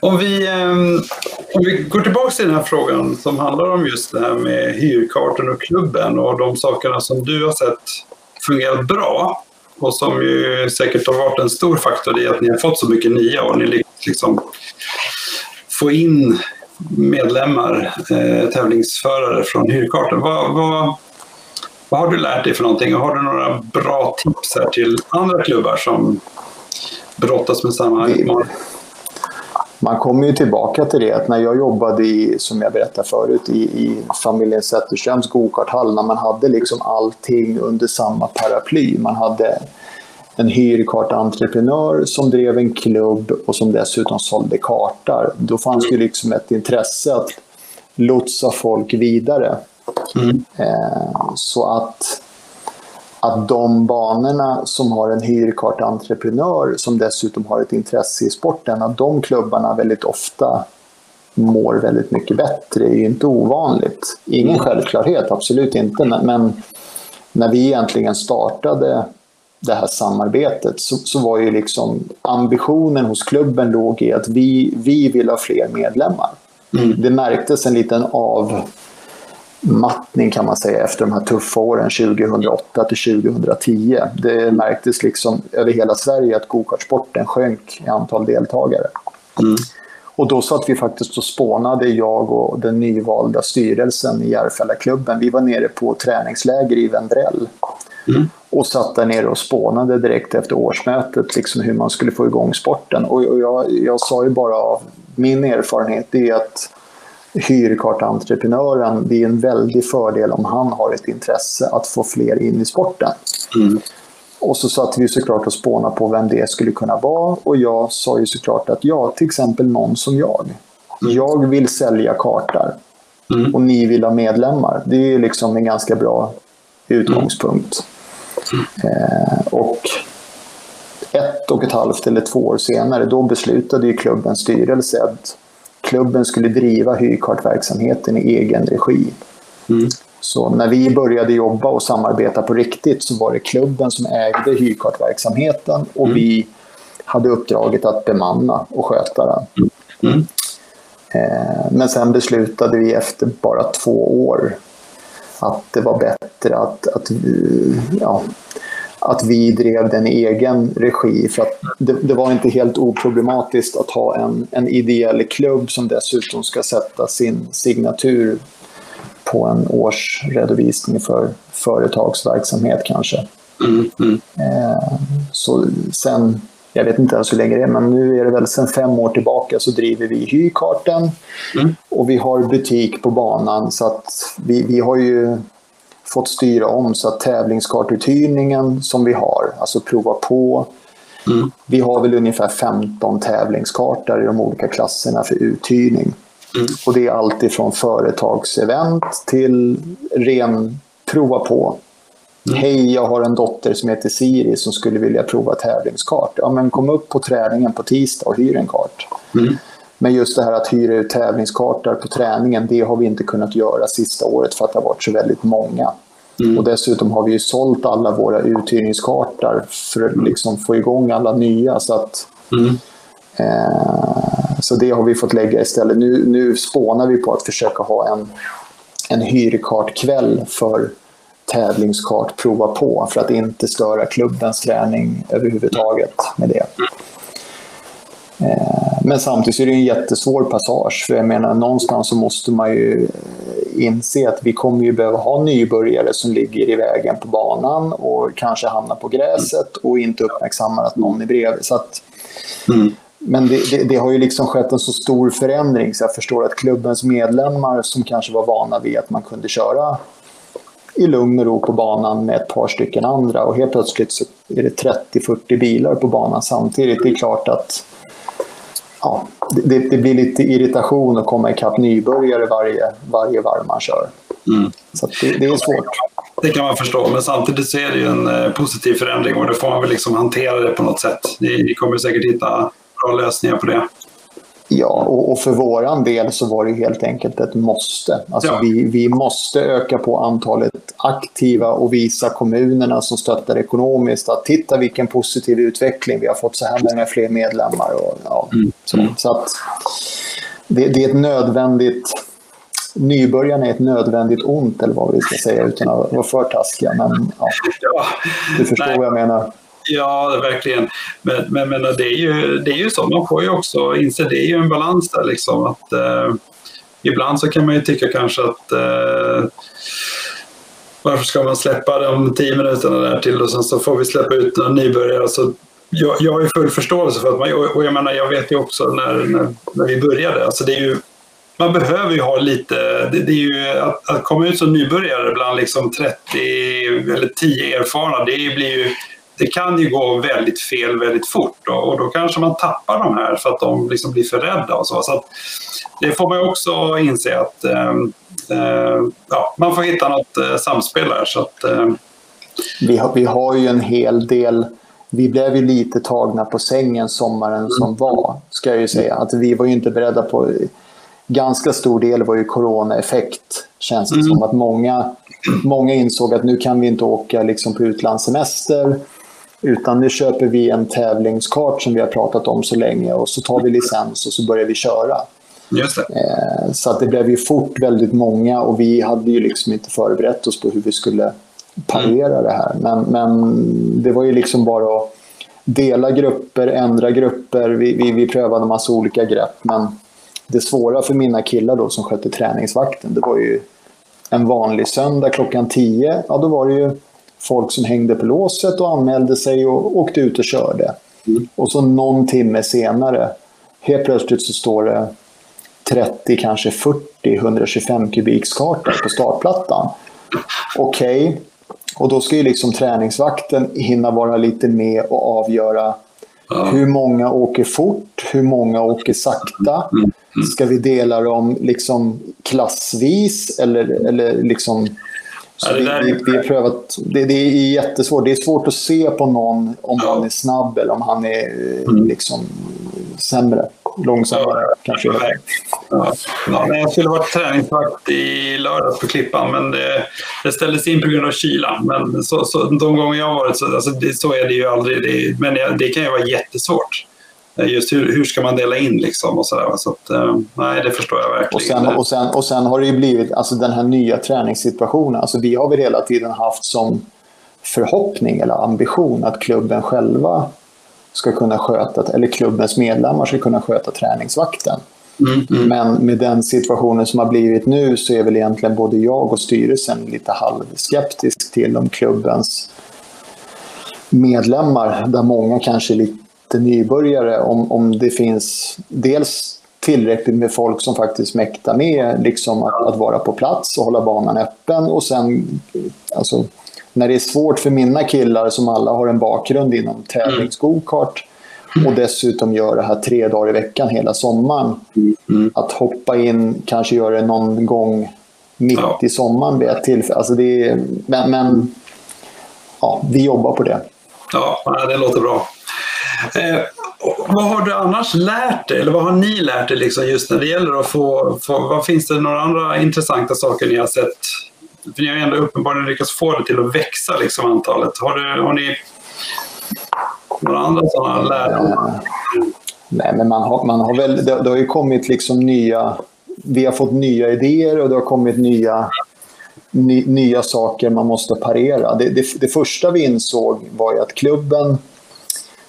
Om vi, ehm, om vi går tillbaka till den här frågan som handlar om just det här med hyrkartan och klubben och de sakerna som du har sett fungerat bra och som ju säkert har varit en stor faktor i att ni har fått så mycket nya och ni liksom få in medlemmar, eh, tävlingsförare från hyrkartan. Vad, vad, vad har du lärt dig för någonting? Har du några bra tips här till andra klubbar som brottas med samma utmaning? Man kommer ju tillbaka till det att när jag jobbade i, som jag berättade förut, i, i familjen Zetterströms gokarthall, när man hade liksom allting under samma paraply. Man hade en hyrkartentreprenör som drev en klubb och som dessutom sålde kartor. Då fanns det liksom ett intresse att lotsa folk vidare. Mm. Eh, så att, att de banorna som har en hyrkartentreprenör som dessutom har ett intresse i sporten, att de klubbarna väldigt ofta mår väldigt mycket bättre är ju inte ovanligt. Ingen självklarhet, absolut inte, men när vi egentligen startade det här samarbetet så, så var ju liksom ambitionen hos klubben låg i att vi, vi vill ha fler medlemmar. Mm. Det märktes en liten avmattning kan man säga efter de här tuffa åren 2008 till 2010. Det märktes liksom över hela Sverige att gokartsporten sjönk i antal deltagare. Mm. Och då satt vi faktiskt och spånade, jag och den nyvalda styrelsen i Järfällaklubben. Vi var nere på träningsläger i Vendrell. Mm. Och satt där nere och spånade direkt efter årsmötet liksom hur man skulle få igång sporten. Och jag, jag sa ju bara av min erfarenhet det är att hyrkartentreprenören, det är en väldig fördel om han har ett intresse att få fler in i sporten. Mm. Och så satt vi såklart och spånade på vem det skulle kunna vara. Och jag sa ju såklart att ja, till exempel någon som jag. Mm. Jag vill sälja kartar. Mm. Och ni vill ha medlemmar. Det är liksom en ganska bra utgångspunkt. Mm. Eh, och ett och ett halvt eller två år senare, då beslutade ju klubbens styrelse att klubben skulle driva hyrkartverksamheten i egen regi. Mm. Så när vi började jobba och samarbeta på riktigt så var det klubben som ägde hyrkartverksamheten och mm. vi hade uppdraget att bemanna och sköta den. Mm. Eh, men sen beslutade vi efter bara två år att det var bättre att, att, ja, att vi drev den i egen regi. För att det, det, var inte helt oproblematiskt att ha en, en ideell klubb som dessutom ska sätta sin signatur på en årsredovisning för företagsverksamhet kanske. Mm, mm. Eh, så sen, jag vet inte ens hur länge det är, men nu är det väl sen fem år tillbaka så driver vi Hyrkarten mm. och vi har butik på banan så att vi, vi har ju fått styra om så att tävlingskartuthyrningen som vi har, alltså prova på, mm. vi har väl ungefär 15 tävlingskartor i de olika klasserna för uthyrning. Mm. Och det är allt ifrån företagsevent till ren prova på. Mm. Hej, jag har en dotter som heter Siri som skulle vilja prova tävlingskart. Ja, men kom upp på träningen på tisdag och hyr en kart. Mm. Men just det här att hyra ut tävlingskartor på träningen, det har vi inte kunnat göra sista året för att det har varit så väldigt många. Mm. Och dessutom har vi ju sålt alla våra uthyrningskartor för att mm. liksom få igång alla nya. Så att, mm. eh, så det har vi fått lägga istället. Nu, nu spånar vi på att försöka ha en, en hyrkartkväll för tävlingskart prova på för att inte störa klubbens träning överhuvudtaget med det. Eh, men samtidigt är det en jättesvår passage. För jag menar, någonstans så måste man ju inse att vi kommer ju behöva ha nybörjare som ligger i vägen på banan och kanske hamnar på gräset och inte uppmärksammar att någon är bredvid. Så att, mm. Men det, det, det, har ju liksom skett en så stor förändring så jag förstår att klubbens medlemmar som kanske var vana vid att man kunde köra i lugn och ro på banan med ett par stycken andra och helt plötsligt så är det 30-40 bilar på banan samtidigt. Det är klart att ja, det, det, blir lite irritation att komma ikapp nybörjare varje, varje varv man kör. Mm. Så det, det, är svårt. Det kan man förstå, men samtidigt så är det ju en eh, positiv förändring och då får man väl liksom hantera det på något sätt. Ni, ni kommer säkert hitta bra lösningar på det. Ja, och, och, för våran del så var det helt enkelt ett måste. Alltså ja. vi, vi måste öka på antalet aktiva och visa kommunerna som stöttar ekonomiskt att titta vilken positiv utveckling. Vi har fått så här många fler medlemmar. Och, ja, mm. så, så att det, det, är ett nödvändigt... Nybörjarna är ett nödvändigt ont, eller vad vi ska säga, utan att vara för taskiga. Men ja, du förstår Nej. vad jag menar. Ja, verkligen. Men, men, men det, är ju, det är ju så, man får ju också inse, det är ju en balans där liksom. Att, eh, ibland så kan man ju tycka kanske att eh, varför ska man släppa de tio minuterna där till och sen så får vi släppa ut några nybörjare. Så jag, jag har ju full förståelse för att man, och jag menar, jag vet ju också när, när, när vi började, alltså det är ju man behöver ju ha lite, det, det är ju att, att, komma ut som nybörjare bland liksom 30 eller 10 erfarna, det blir ju det kan ju gå väldigt fel väldigt fort då, och då kanske man tappar de här för att de liksom blir för rädda och så. så det får man också inse att eh, ja, man får hitta något eh, samspel där. Så att, eh. vi, har, vi har ju en hel del vi blev ju lite tagna på sängen sommaren mm. som var, ska jag ju säga. Att vi var ju inte beredda på... Ganska stor del var ju coronaeffekt, känns det mm. som. Att många många insåg att nu kan vi inte åka liksom på utlandssemester utan nu köper vi en tävlingskart som vi har pratat om så länge och så tar vi licens och så börjar vi köra. Just det. Eh, så att det blev ju fort väldigt många och vi hade ju liksom inte förberett oss på hur vi skulle parera det här. Men, men det var ju liksom bara att dela grupper, ändra grupper. Vi, vi, vi prövade massa olika grepp. Men det svåra för mina killar då som skötte träningsvakten, det var ju en vanlig söndag klockan 10. Ja, då var det ju folk som hängde på låset och anmälde sig och åkte ut och körde. Mm. Och så någon timme senare, helt plötsligt så står det 30, kanske 40, 125 kubikskartor på startplattan. Okej, okay. och då ska ju liksom träningsvakten hinna vara lite med och avgöra hur många åker fort, hur många åker sakta. Mm. Mm. Ska vi dela dem liksom klassvis eller, eller liksom prövat, det, det, är jättesvårt. Det är svårt att se på någon om ja. han är snabb eller om han är mm. liksom sämre. Långsammare ja, kanske. Ja. Ja, jag skulle varit träningsvakt i lördags på Klippan men det, det ställdes in på grund av kylan. Men så, så, de gånger jag har varit så, alltså det, så är det ju aldrig. Det, men det kan ju vara jättesvårt. Eh, just hur, hur ska man dela in liksom och sådär. Så att, eh, nej, det förstår jag verkligen. Och sen, och sen, och sen har det ju blivit alltså den här nya träningssituationen. Alltså vi har väl hela tiden haft som förhoppning eller ambition att klubben själva ska kunna sköta, eller klubbens medlemmar ska kunna sköta träningsvakten. Mm, mm. Men med den situationen som har blivit nu så är väl egentligen både jag och styrelsen lite halvskeptisk till om klubbens medlemmar, där många kanske är lite nybörjare om, om det finns dels tillräckligt med folk som faktiskt mäktar med liksom att, att, vara på plats och hålla banan öppen. Och sen, alltså, när det är svårt för mina killar som alla har en bakgrund inom tävlingsgokart och dessutom gör det här tre dagar i veckan hela sommaren. Mm. Att hoppa in, kanske göra det någon gång mitt ja. i sommaren vid ett tillfälle. Alltså det är, men, men ja, vi jobbar på det. Ja, det låter bra. Eh, vad har du annars lärt dig, eller vad har ni lärt er liksom just när det gäller att få, få vad finns det några andra intressanta saker ni har sett? För ni har ju ändå uppenbarligen lyckats få det till att växa liksom antalet. Har, du, har ni några andra sådana lärdomar? Nej, men man har, man har väl, det, det har ju kommit liksom nya, vi har fått nya idéer och det har kommit nya Ny, nya saker man måste parera. Det, det, det, första vi insåg var ju att klubben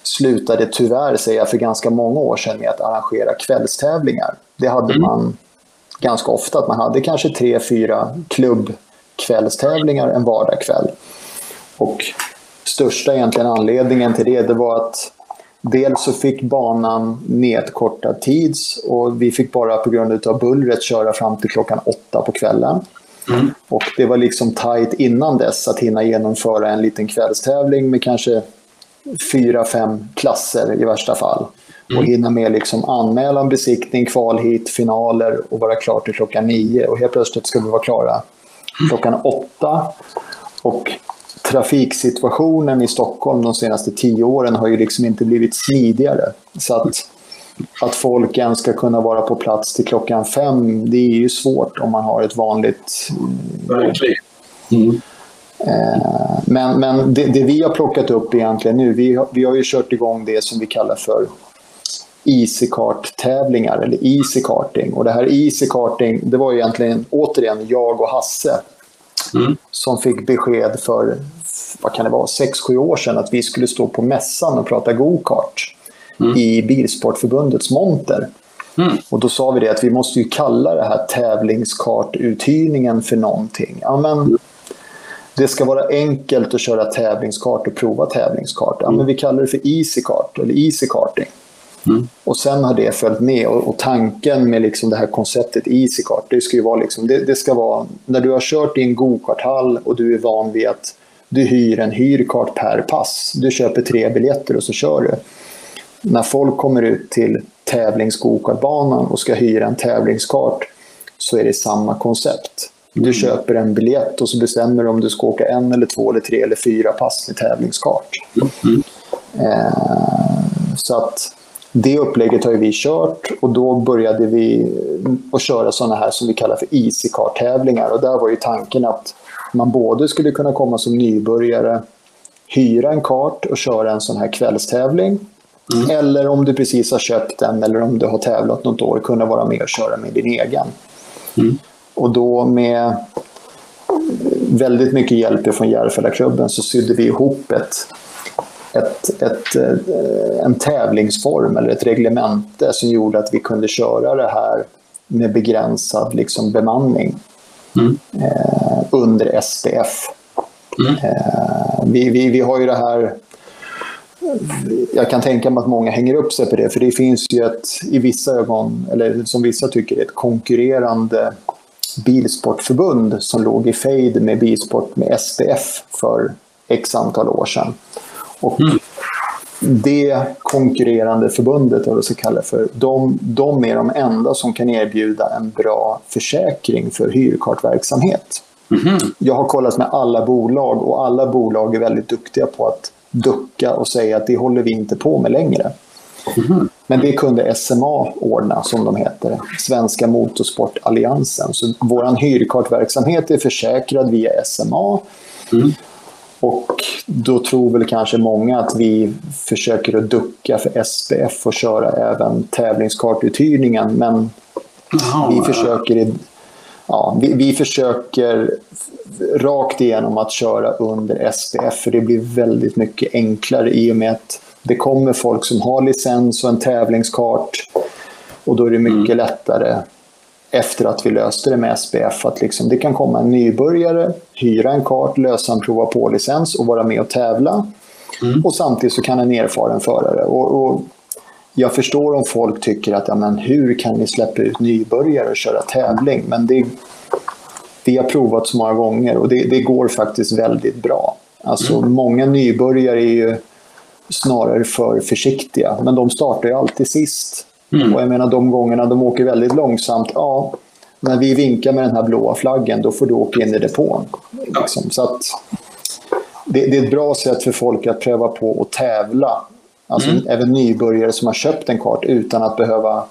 slutade tyvärr, säger jag, för ganska många år sedan med att arrangera kvällstävlingar. Det hade mm. man ganska ofta, att man hade kanske tre, fyra klubbkvällstävlingar en vardagskväll. Och största egentligen anledningen till det, det var att dels så fick banan nedkortad tids och vi fick bara på grund av bullret köra fram till klockan åtta på kvällen. Mm. Och det var liksom tajt innan dess att hinna genomföra en liten kvällstävling med kanske fyra, fem klasser i värsta fall. Mm. Och hinna med liksom anmälan, besiktning, kval hit, finaler och vara klar till klockan nio. Och helt plötsligt ska vi vara klara klockan åtta. Och trafiksituationen i Stockholm de senaste tio åren har ju liksom inte blivit smidigare. Så att, att folk ens ska kunna vara på plats till klockan fem, det är ju svårt om man har ett vanligt... Verkligen. Mm. Eh, men, men det, det, vi har plockat upp egentligen nu, vi har, vi har ju kört igång det som vi kallar för EasyCart-tävlingar eller EasyCarting. Och det här EasyCarting, det var egentligen återigen jag och Hasse mm. som fick besked för, vad kan det vara, 6-7 år sedan att vi skulle stå på mässan och prata go-kart mm. i Bilsportförbundets monter. Mm. Och då sa vi det att vi måste ju kalla det här tävlingskartuthyrningen för någonting. Ja, men, mm det ska vara enkelt att köra tävlingskart och prova tävlingskart. Ja, men vi kallar det för EasyKart eller EasyKarting. Mm. Och sen har det följt med. Och, och tanken med liksom det här konceptet EasyKart, det ska vara liksom, det, det ska vara när du har kört i en gokarthall och du är van vid att du hyr en hyrkart per pass. Du köper tre biljetter och så kör du. När folk kommer ut till tävlingsgokartbanan och ska hyra en tävlingskart så är det samma koncept. Du köper en biljett och så bestämmer du om du ska åka en eller två eller tre eller fyra pass med tävlingskart. Mm. Eh, så att det upplägget har vi kört och då började vi att köra sådana här som vi kallar för easy tävlingar Och där var ju tanken att man både skulle kunna komma som nybörjare, hyra en kart och köra en sån här kvällstävling. Mm. Eller om du precis har köpt den eller om du har tävlat något år, kunna vara med och köra med din egen. Mm. Och då med väldigt mycket hjälp från Järfällaklubben så sydde vi ihop ett, ett, ett, eh, en tävlingsform eller ett reglemente som gjorde att vi kunde köra det här med begränsad liksom, bemanning mm. eh, under SPF. Mm. Eh, vi, vi, vi har ju det här jag kan tänka mig att många hänger upp sig på det, för det finns ju ett, i vissa ögon, eller som vissa tycker, ett konkurrerande bilsportförbund som låg i fejd med bilsport med SPF för x antal år sedan. Och mm. Det konkurrerande förbundet, vad vi ska kalla för, de, de är de enda som kan erbjuda en bra försäkring för hyrkartverksamhet. Mm. Jag har kollat med alla bolag och alla bolag är väldigt duktiga på att ducka och säga att det håller vi inte på med längre. Mm. Men det kunde SMA ordna, som de heter, Svenska Motorsportalliansen. Så vår hyrkartverksamhet är försäkrad via SMA. Mm. Och då tror väl kanske många att vi försöker att ducka för SPF och köra även tävlingskartuthyrningen. Men Aha, vi försöker, ja, vi, vi, försöker rakt igenom att köra under SPF för det blir väldigt mycket enklare i och med att det kommer folk som har licens och en tävlingskart och då är det mycket mm. lättare efter att vi löste det med SPF att liksom, det kan komma en nybörjare, hyra en kart, lösa en prova på-licens och vara med och tävla. Mm. Och samtidigt så kan en erfaren förare. Och, och, jag förstår om folk tycker att ja, men hur kan ni släppa ut nybörjare och köra tävling? Men det, vi har provat så många gånger och det, det går faktiskt väldigt bra. Alltså, mm. Många nybörjare är ju snarare för försiktiga. Men de startar ju alltid sist. Mm. Och jag menar de gångerna de åker väldigt långsamt, ja, när vi vinkar med den här blåa flaggen, då får du åka in i depån. Liksom. Så att, det, det, är ett bra sätt för folk att pröva på att tävla. Alltså mm. även nybörjare som har köpt en kart utan att behöva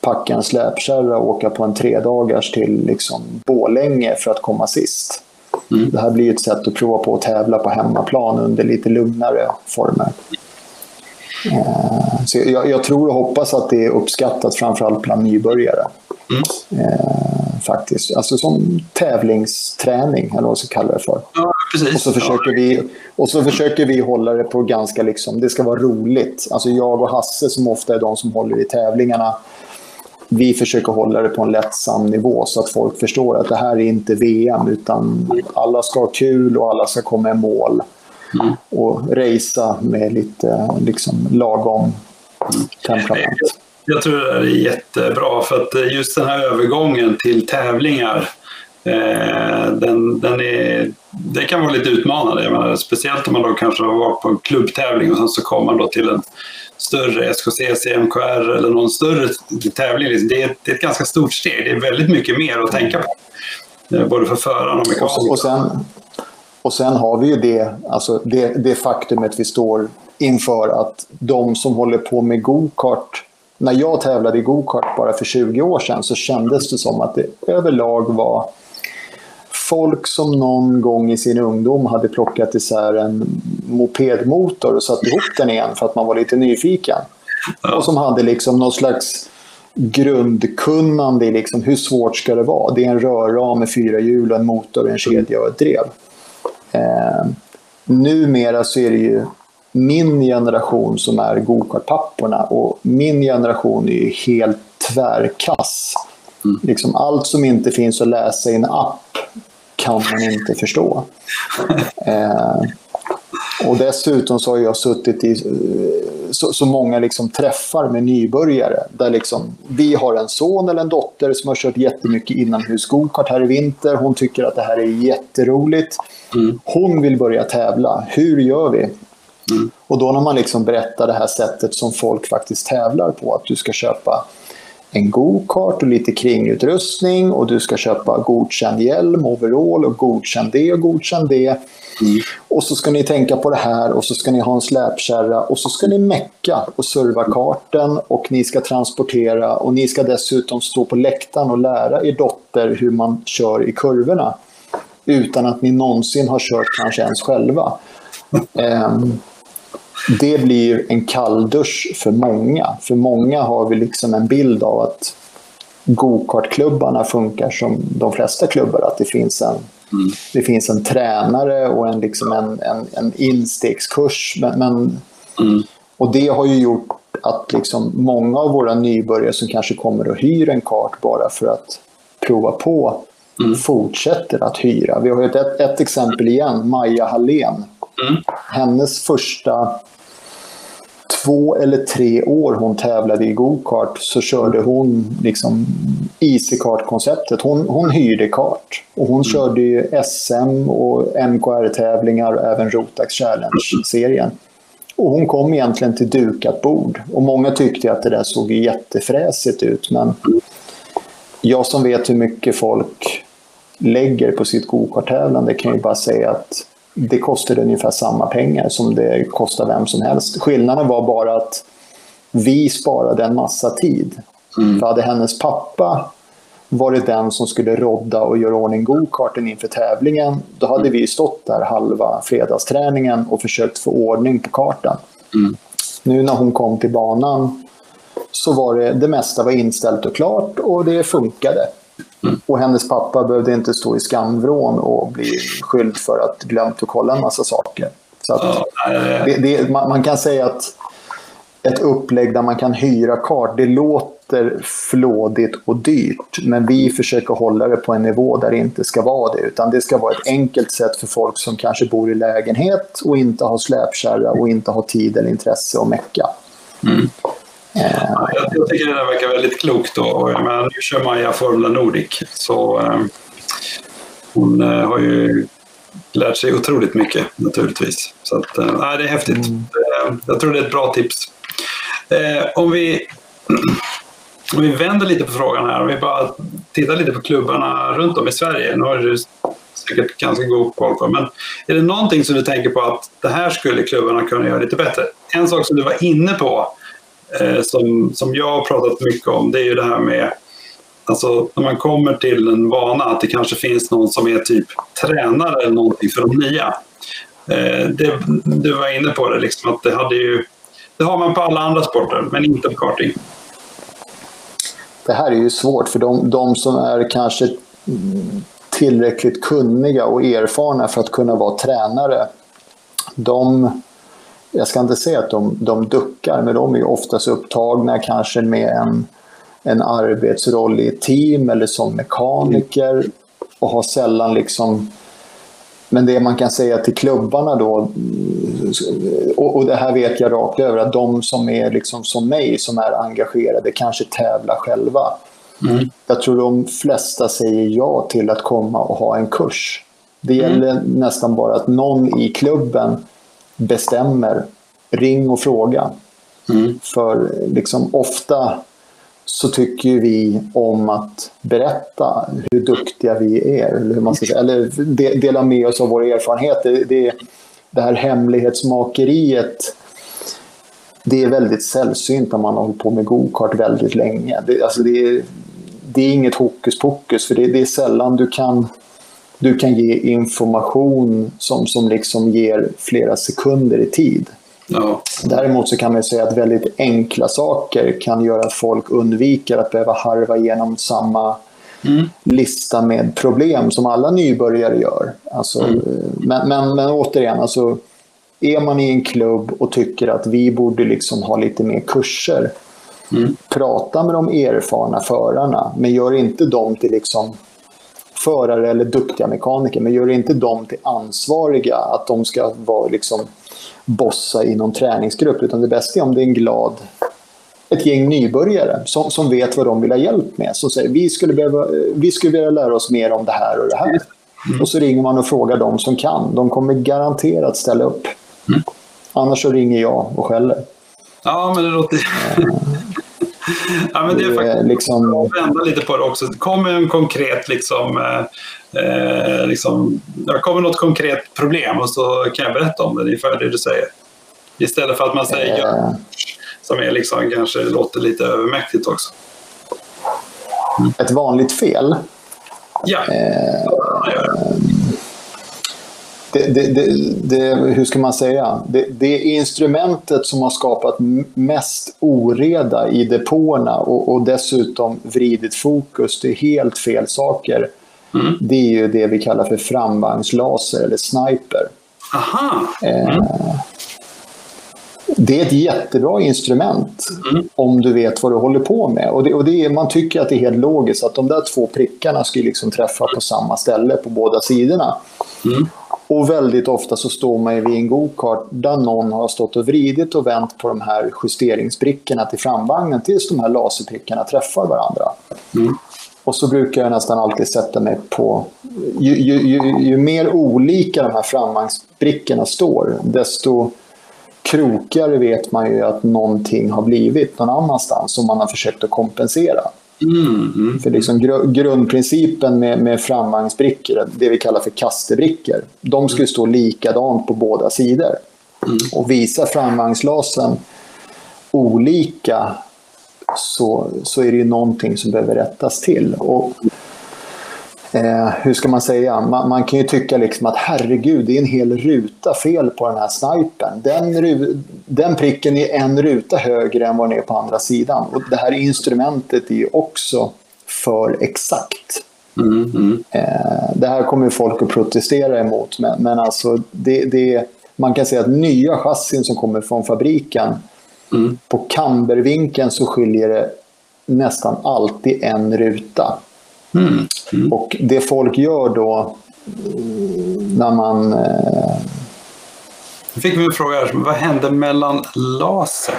packa en släpkärra och åka på en tredagars till liksom Bålänge för att komma sist. Mm. Det här blir ett sätt att prova på att tävla på hemmaplan under lite lugnare former. Eh, så jag, jag, tror och hoppas att det är uppskattat framförallt bland nybörjare. Mm. Eh, faktiskt. Alltså som tävlingsträning, eller vad man ska kalla det för. Ja. Och så försöker, vi, och så försöker vi hålla det på ganska, liksom, det ska vara roligt. Alltså jag och Hasse som ofta är de som håller i tävlingarna, vi försöker hålla det på en lättsam nivå så att folk förstår att det här är inte VM utan alla ska ha kul och alla ska komma i mål. Mm. Och racea med lite liksom, lagom temperament. Jag tror det är jättebra för att just den här övergången till tävlingar Eh, den, den är, det kan vara lite utmanande. Menar, speciellt om man då kanske har varit på en klubbtävling och sen så kommer man då till en större SKCC, MKR eller någon större tävling. Liksom, det är, det är ett ganska stort steg. Det är väldigt mycket mer att tänka på. Eh, både för föraren och mekaniker. Och, sen, och sen har vi ju det, alltså det, det faktumet vi står inför att de som håller på med go-kart när jag tävlade i go-kart bara för 20 år sedan så kändes det som att det överlag var folk som någon gång i sin ungdom hade plockat isär en mopedmotor och satt ihop den igen för att man var lite nyfiken. Och som hade liksom någon slags grundkunnande i liksom hur svårt ska det vara. Det är en rörram med fyra hjul, en motor, en kedja och ett drev. Eh, numera så är det ju min generation som är gokartpapporna och min generation är ju helt tvärkass. Mm. Liksom allt som inte finns att läsa i en app kan man inte förstå. Eh, och dessutom så har jag suttit i eh, så, så många liksom träffar med nybörjare. Där liksom, vi har en son eller en dotter som har kört jättemycket inomhus-gokart här i vinter. Hon tycker att det här är jätteroligt. Mm. Hon vill börja tävla. Hur gör vi? Mm. Och då när man liksom berättar det här sättet som folk faktiskt tävlar på, att du ska köpa en go-kart och lite kringutrustning och du ska köpa godkänd hjälm, overall och godkänd det och godkänd det. Mm. Och så ska ni tänka på det här och så ska ni ha en släpkärra och så ska ni mecka och serva karten och ni ska transportera och ni ska dessutom stå på läktaren och lära er dotter hur man kör i kurvorna. utan att ni någonsin har kört kanske ens själva. Ehm, det blir en kalldusch för många. För många har vi liksom en bild av att gokartklubbarna funkar som de flesta klubbar. Att det finns en, mm. det finns en tränare och en, liksom en, en, en instegskurs. Men, men mm. Och det har ju gjort att liksom många av våra nybörjare som kanske kommer och hyr en kart bara för att prova på mm. fortsätter att hyra. Vi har ett, ett, exempel igen, Maja Hallén. Mm. Hennes första två eller tre år hon tävlade i gokart så körde hon liksom Easy-kart-konceptet. Hon, hon hyrde kart och hon mm. körde ju SM och MKR-tävlingar och även Rotax Challenge-serien. Och hon kom egentligen till dukat bord. Och många tyckte att det där såg jättefräsigt ut. Men jag som vet hur mycket folk lägger på sitt gokarttävlande kan ju bara säga att det kostade ungefär samma pengar som det kostar vem som helst. Skillnaden var bara att vi sparade en massa tid. Mm. För hade hennes pappa varit den som skulle rodda och göra ordning gokarten inför tävlingen, då hade mm. vi stått där halva fredagsträningen och försökt få ordning på kartan. Mm. Nu när hon kom till banan så var det, det mesta var inställt och klart och det funkade. Mm. Och hennes pappa behövde inte stå i skamvrån och bli skyldig för att glömt att kolla en massa saker. Så att det, det, man, man, kan säga att ett upplägg där man kan hyra kart, det låter flådigt och dyrt. Men vi försöker hålla det på en nivå där det inte ska vara det. Utan det ska vara ett enkelt sätt för folk som kanske bor i lägenhet och inte har släpkärra och inte har tid eller intresse att mecka. Mm. Ja, jag, jag, tycker det där verkar väldigt klokt. Då. Men nu kör Maja Formula Nordic. Så, eh, hon eh, har ju lärt sig otroligt mycket naturligtvis. Så att, eh, det är häftigt. Mm. Jag tror det är ett bra tips. Eh, om, vi, om vi vänder lite på frågan här. Om vi bara tittar lite på klubbarna runt om i Sverige. Nu har du säkert ganska god koll på. Men är det någonting som du tänker på att det här skulle klubbarna kunna göra lite bättre? En sak som du var inne på eh, som, som jag har pratat mycket om, det är ju det här med Alltså när man kommer till en vana, att det kanske finns någon som är typ tränare eller någonting för de nya. Eh, det, du var inne på det, liksom, att det, hade ju, det har man på alla andra sporter, men inte på karting. Det här är ju svårt, för de, de som är kanske tillräckligt kunniga och erfarna för att kunna vara tränare, de jag ska inte säga att de, de duckar, men de är oftast upptagna kanske med en, en arbetsroll i ett team eller som mekaniker och har sällan liksom men det man kan säga till klubbarna då, och, det här vet jag rakt över, att de som är liksom som mig, som är engagerade, kanske tävlar själva. Mm. Jag tror de flesta säger ja till att komma och ha en kurs. Det gäller mm. nästan bara att någon i klubben bestämmer, ring och fråga. Mm. För liksom ofta så tycker vi om att berätta hur duktiga vi är. Eller, hur man ska säga, eller dela med oss av våra erfarenheter. Det, det här hemlighetsmakeriet det är väldigt sällsynt om man har hållit på med gokart väldigt länge. Det, alltså det, är, det är inget hokus pokus, för det, det är sällan du kan du kan ge information som, som liksom ger flera sekunder i tid. Ja. Däremot så kan man säga att väldigt enkla saker kan göra att folk undviker att behöva harva igenom samma mm. lista med problem som alla nybörjare gör. Alltså, mm. men, men, men återigen, alltså, är man i en klubb och tycker att vi borde liksom ha lite mer kurser, mm. prata med de erfarna förarna, men gör inte dem till liksom förare eller duktiga mekaniker, men gör inte dem till ansvariga, att de ska vara liksom bossa i någon träningsgrupp, utan det bästa är om det är en glad ett gäng nybörjare som, som vet vad de vill ha hjälp med. Som säger vi skulle, behöva, vi skulle vilja lära oss mer om det här och det här. Mm. Och så ringer man och frågar de som kan. De kommer garanterat ställa upp. Mm. Annars så ringer jag och skäller. Ja, men det låter... ja, men det är faktiskt liksom... att vända lite på det också. Det kommer en konkret liksom, eh, eh, liksom, det kommer något konkret problem och så kan jag berätta om det. Det är ungefär det du säger. Istället för att man säger ja, eh. som är liksom, kanske låter lite övermäktigt också. Mm. Ett vanligt fel? Ja. Eh, det, det, det, det, hur ska man säga? Det, instrumentet som har skapat mest oreda i depåerna och, och dessutom vridit fokus till helt fel saker. Mm. Det är ju det vi kallar för framvagnslaser eller sniper. Aha. Mm. Eh, det är ett jättebra instrument mm. om du vet vad du håller på med. Och, det, och det är, man tycker att det är helt logiskt att de där två prickarna ska liksom träffa på samma ställe på båda sidorna. Mm. Och väldigt ofta så står man vid en go-kart där någon har stått och vridit och vänt på de här justeringsbrickorna till framvagnen tills de här laserprickarna träffar varandra. Mm. Och så brukar jag nästan alltid sätta mig på... Ju, ju, ju, ju mer olika de här framvagnsbrickorna står, desto krokigare vet man ju att någonting har blivit någon annanstans som man har försökt att kompensera. Mm, mm. För liksom gr grundprincipen med, med framvagnsbrickor, det vi kallar för kastebrickor, de ska ju stå likadant på båda sidor. Mm. Och visar framvagnslasen olika så, så är det ju någonting som behöver rättas till. Och eh, hur ska man säga, man, man, kan ju tycka liksom att herregud, det är en hel ruta fel på den här snipern. Den, den pricken är en ruta högre än vad den är på andra sidan. Och det här instrumentet är ju också för exakt. Mm, mm. Eh, det här kommer folk att protestera emot, men, men alltså det, det, man kan säga att nya chassin som kommer från fabriken, mm. på kambervinkeln så skiljer det nästan alltid en ruta. Mm. Mm. Och det folk gör då när man... Eh... Nu fick vi en fråga här. Vad händer mellan laser?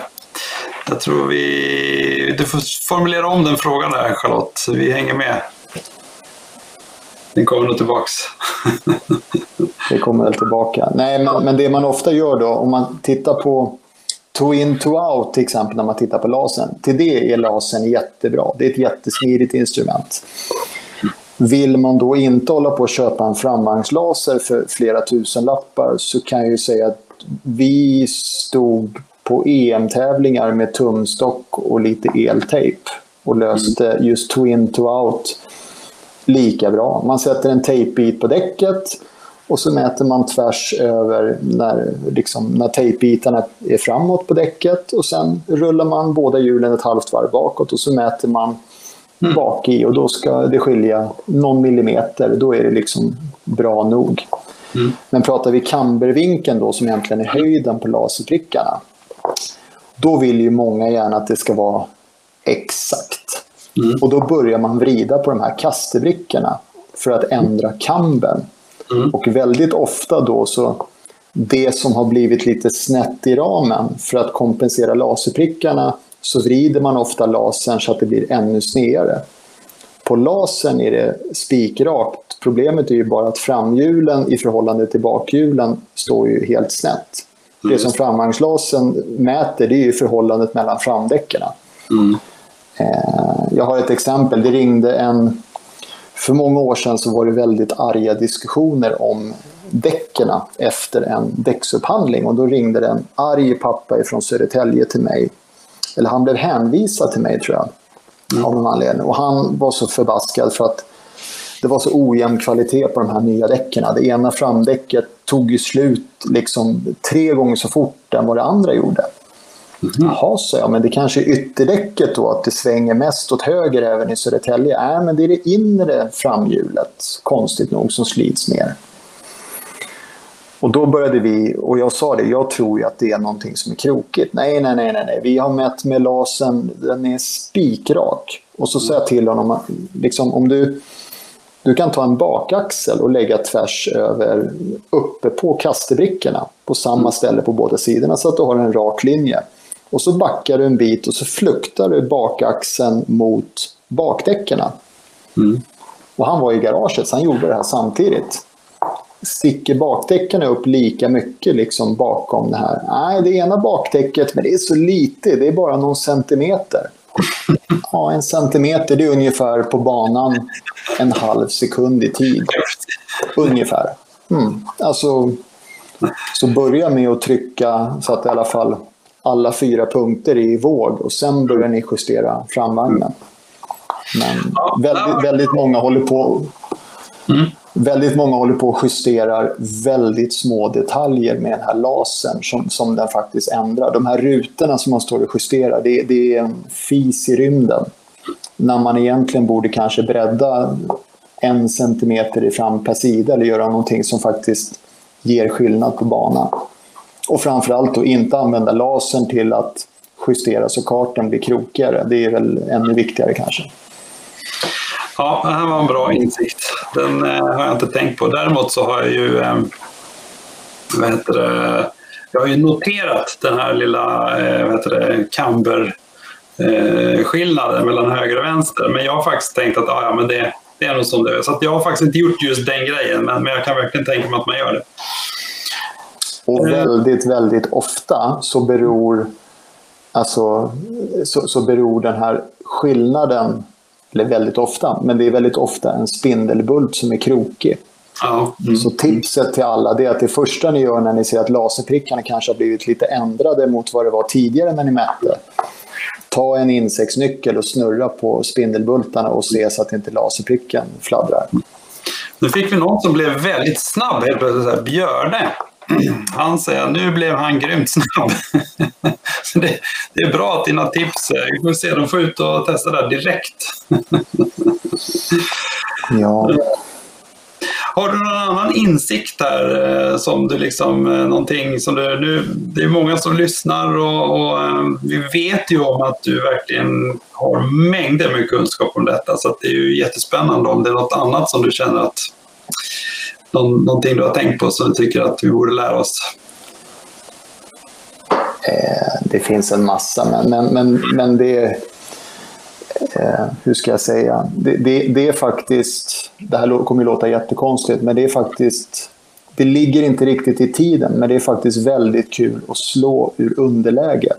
Jag tror vi... Du får formulera om den frågan där Charlotte, så vi hänger med. Den kommer nog tillbaks. det kommer väl tillbaka. Nej, men, men det man ofta gör då, om man tittar på Two in, to out till exempel när man tittar på lasern. Till det är lasern jättebra. Det är ett jättesmidigt instrument. Vill man då inte hålla på att köpa en framvagnslaser för flera tusen lappar så kan jag ju säga att vi stod på EM-tävlingar med tumstock och lite eltejp och löste just twin to out lika bra. Man sätter en tejpbit på däcket och så mäter man tvärs över när, liksom, när tejpbitarna är framåt på däcket och sen rullar man båda hjulen ett halvt varv bakåt och så mäter man mm. bak i och då ska det skilja någon millimeter. Då är det liksom bra nog. Mm. Men pratar vi kambervinkeln då som egentligen är höjden på laserprickarna. Då vill ju många gärna att det ska vara exakt. Mm. Och då börjar man vrida på de här kastebrickorna för att ändra kamben. Mm. Och väldigt ofta då så det som har blivit lite snett i ramen för att kompensera laserprickarna så vrider man ofta lasern så att det blir ännu snedare. På lasern är det spikrakt. Problemet är ju bara att framhjulen i förhållande till bakhjulen står ju helt snett. Mm. Det som framvagnslasern mäter det är ju förhållandet mellan framdäcken. Mm. Eh, jag har ett exempel. Det ringde en för många år sedan så var det väldigt arga diskussioner om däcken efter en däcksupphandling. Och då ringde det en arg pappa från Södertälje till mig. Eller han blev hänvisad till mig tror jag. Mm. Av någon anledning. Och han var så förbaskad för att det var så ojämn kvalitet på de här nya däcken. Det ena framdäcket tog ju slut liksom tre gånger så fort än vad det andra gjorde. Mm. Jaha, sa jag, men det kanske är ytterdäcket då, att det svänger mest åt höger även i Södertälje. Nej, men det är det inre framhjulet, konstigt nog, som slits mer. Och då började vi, och jag sa det, jag tror ju att det är någonting som är krokigt. Nej, nej, nej, nej, nej. vi har mätt med lasern, den är spikrak. Och så sa jag till honom, liksom, om du, du kan ta en bakaxel och lägga tvärs över uppe på kastebrickorna på samma mm. ställe på båda sidorna så att du har en rak linje. Och så backar du en bit och så fluktar du bakaxeln mot bakdäckerna. Mm. Och han var i garaget så han gjorde det här samtidigt. Sticker bakdäcken upp lika mycket liksom bakom det här? Nej, det ena bakdäcket, men det är så lite. Det är bara någon centimeter. Ja, en centimeter, det är ungefär på banan en halv sekund i tid. Ungefär. Mm. Alltså, så börja med att trycka så att i alla fall alla fyra punkter i våg och sen börjar ni justera framvagnen. Men väldigt, väldigt många håller på Mm. Väldigt många håller på och justerar väldigt små detaljer med den här lasern som, som den faktiskt ändrar. De här rutorna som man står och justerar, det, det är en fis i rymden. När man egentligen borde kanske bredda en centimeter i fram per sida eller göra någonting som faktiskt ger skillnad på banan. Och framförallt att inte använda lasern till att justera så kartan blir krokigare. Det är väl ännu viktigare kanske. Ja, det här var en bra insikt. Den eh, har jag inte tänkt på. Däremot så har jag ju eh, vad heter det, jag har ju noterat den här lilla eh, vad heter det, camber eh, skillnaden mellan höger och vänster. Men jag har faktiskt tänkt att ah, ja, men det, det är nog som det är. Så jag har faktiskt inte gjort just den grejen, men, men jag kan verkligen tänka mig att man gör det. Och eh. väldigt, väldigt ofta så beror, alltså, så, så beror den här skillnaden, eller väldigt ofta, men det är väldigt ofta en spindelbult som är krokig. Mm. Så tipset till alla är att det första ni gör när ni ser att laserprickarna kanske har blivit lite ändrade mot vad det var tidigare när ni mätte. Ta en insektsnyckel och snurra på spindelbultarna och se så att inte laserpricken fladdrar. Nu fick vi någon som blev väldigt snabb helt plötsligt. Björne. Han säger nu blev han grymt snabb. det, det, är bra att dina tips, vi får se, de får ut och testa det direkt. ja. Har du någon annan insikt här eh, som du liksom, eh, någonting som du, nu, det är många som lyssnar och, och eh, vi vet ju om att du verkligen har mängder med kunskap om detta så det är ju jättespännande om det är något annat som du känner att någon, någonting du har tänkt på som du tycker att vi borde lära oss? Det finns en massa, men, men, men, men det eh, hur ska jag säga, det, det, det, är faktiskt, det här kommer ju låta jättekonstigt, men det är faktiskt, det ligger inte riktigt i tiden, men det är faktiskt väldigt kul att slå ur underläge.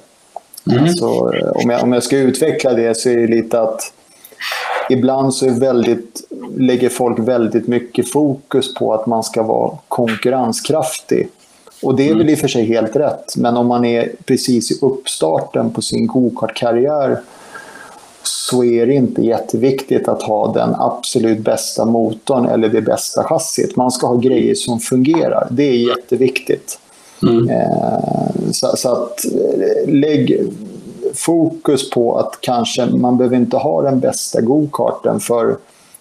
Mm. Alltså, om, jag, om jag ska utveckla det så är det lite att ibland så är väldigt, lägger folk väldigt mycket fokus på att man ska vara konkurrenskraftig. Och det är väl i och för sig helt rätt, men om man är precis i uppstarten på sin gokartkarriär så är det inte jätteviktigt att ha den absolut bästa motorn eller det bästa chassit. Man ska ha grejer som fungerar. Det är jätteviktigt. Mm. Eh, så, så, att eh, lägg fokus på att kanske man behöver inte ha den bästa go-karten för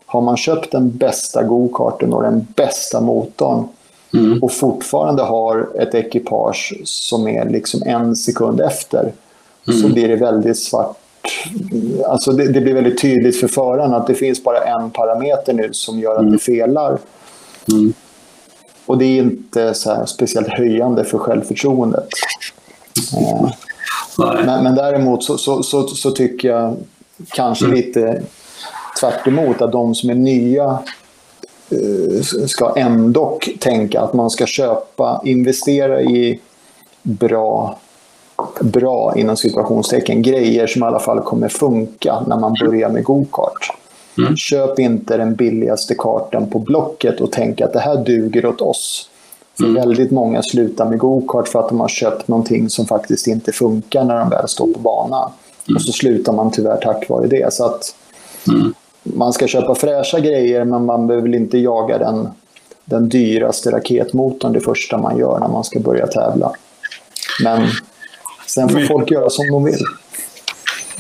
har man köpt den bästa go-karten och den bästa motorn mm. och fortfarande har ett ekipage som är liksom en sekund efter mm. så blir det väldigt svart Alltså det, det, blir väldigt tydligt för föraren att det finns bara en parameter nu som gör att mm. det felar. Mm. Och det är inte så speciellt höjande för självförtroendet. Men, men, däremot så, så, så, så, tycker jag kanske mm. lite tvärt emot att de som är nya eh, ska ändå tänka att man ska köpa, investera i bra bra inom situationstecken grejer som i alla fall kommer funka när man börjar med gokart. Mm. Köp inte den billigaste kartan på Blocket och tänk att det här duger åt oss. Mm. väldigt många slutar med gokart för att de har köpt någonting som faktiskt inte funkar när de väl står på banan. Mm. Och så slutar man tyvärr tack vare det. Så att mm. Man ska köpa fräscha grejer men man behöver inte jaga den, den dyraste raketmotorn det första man gör när man ska börja tävla. Men Sen får folk göra som de vill.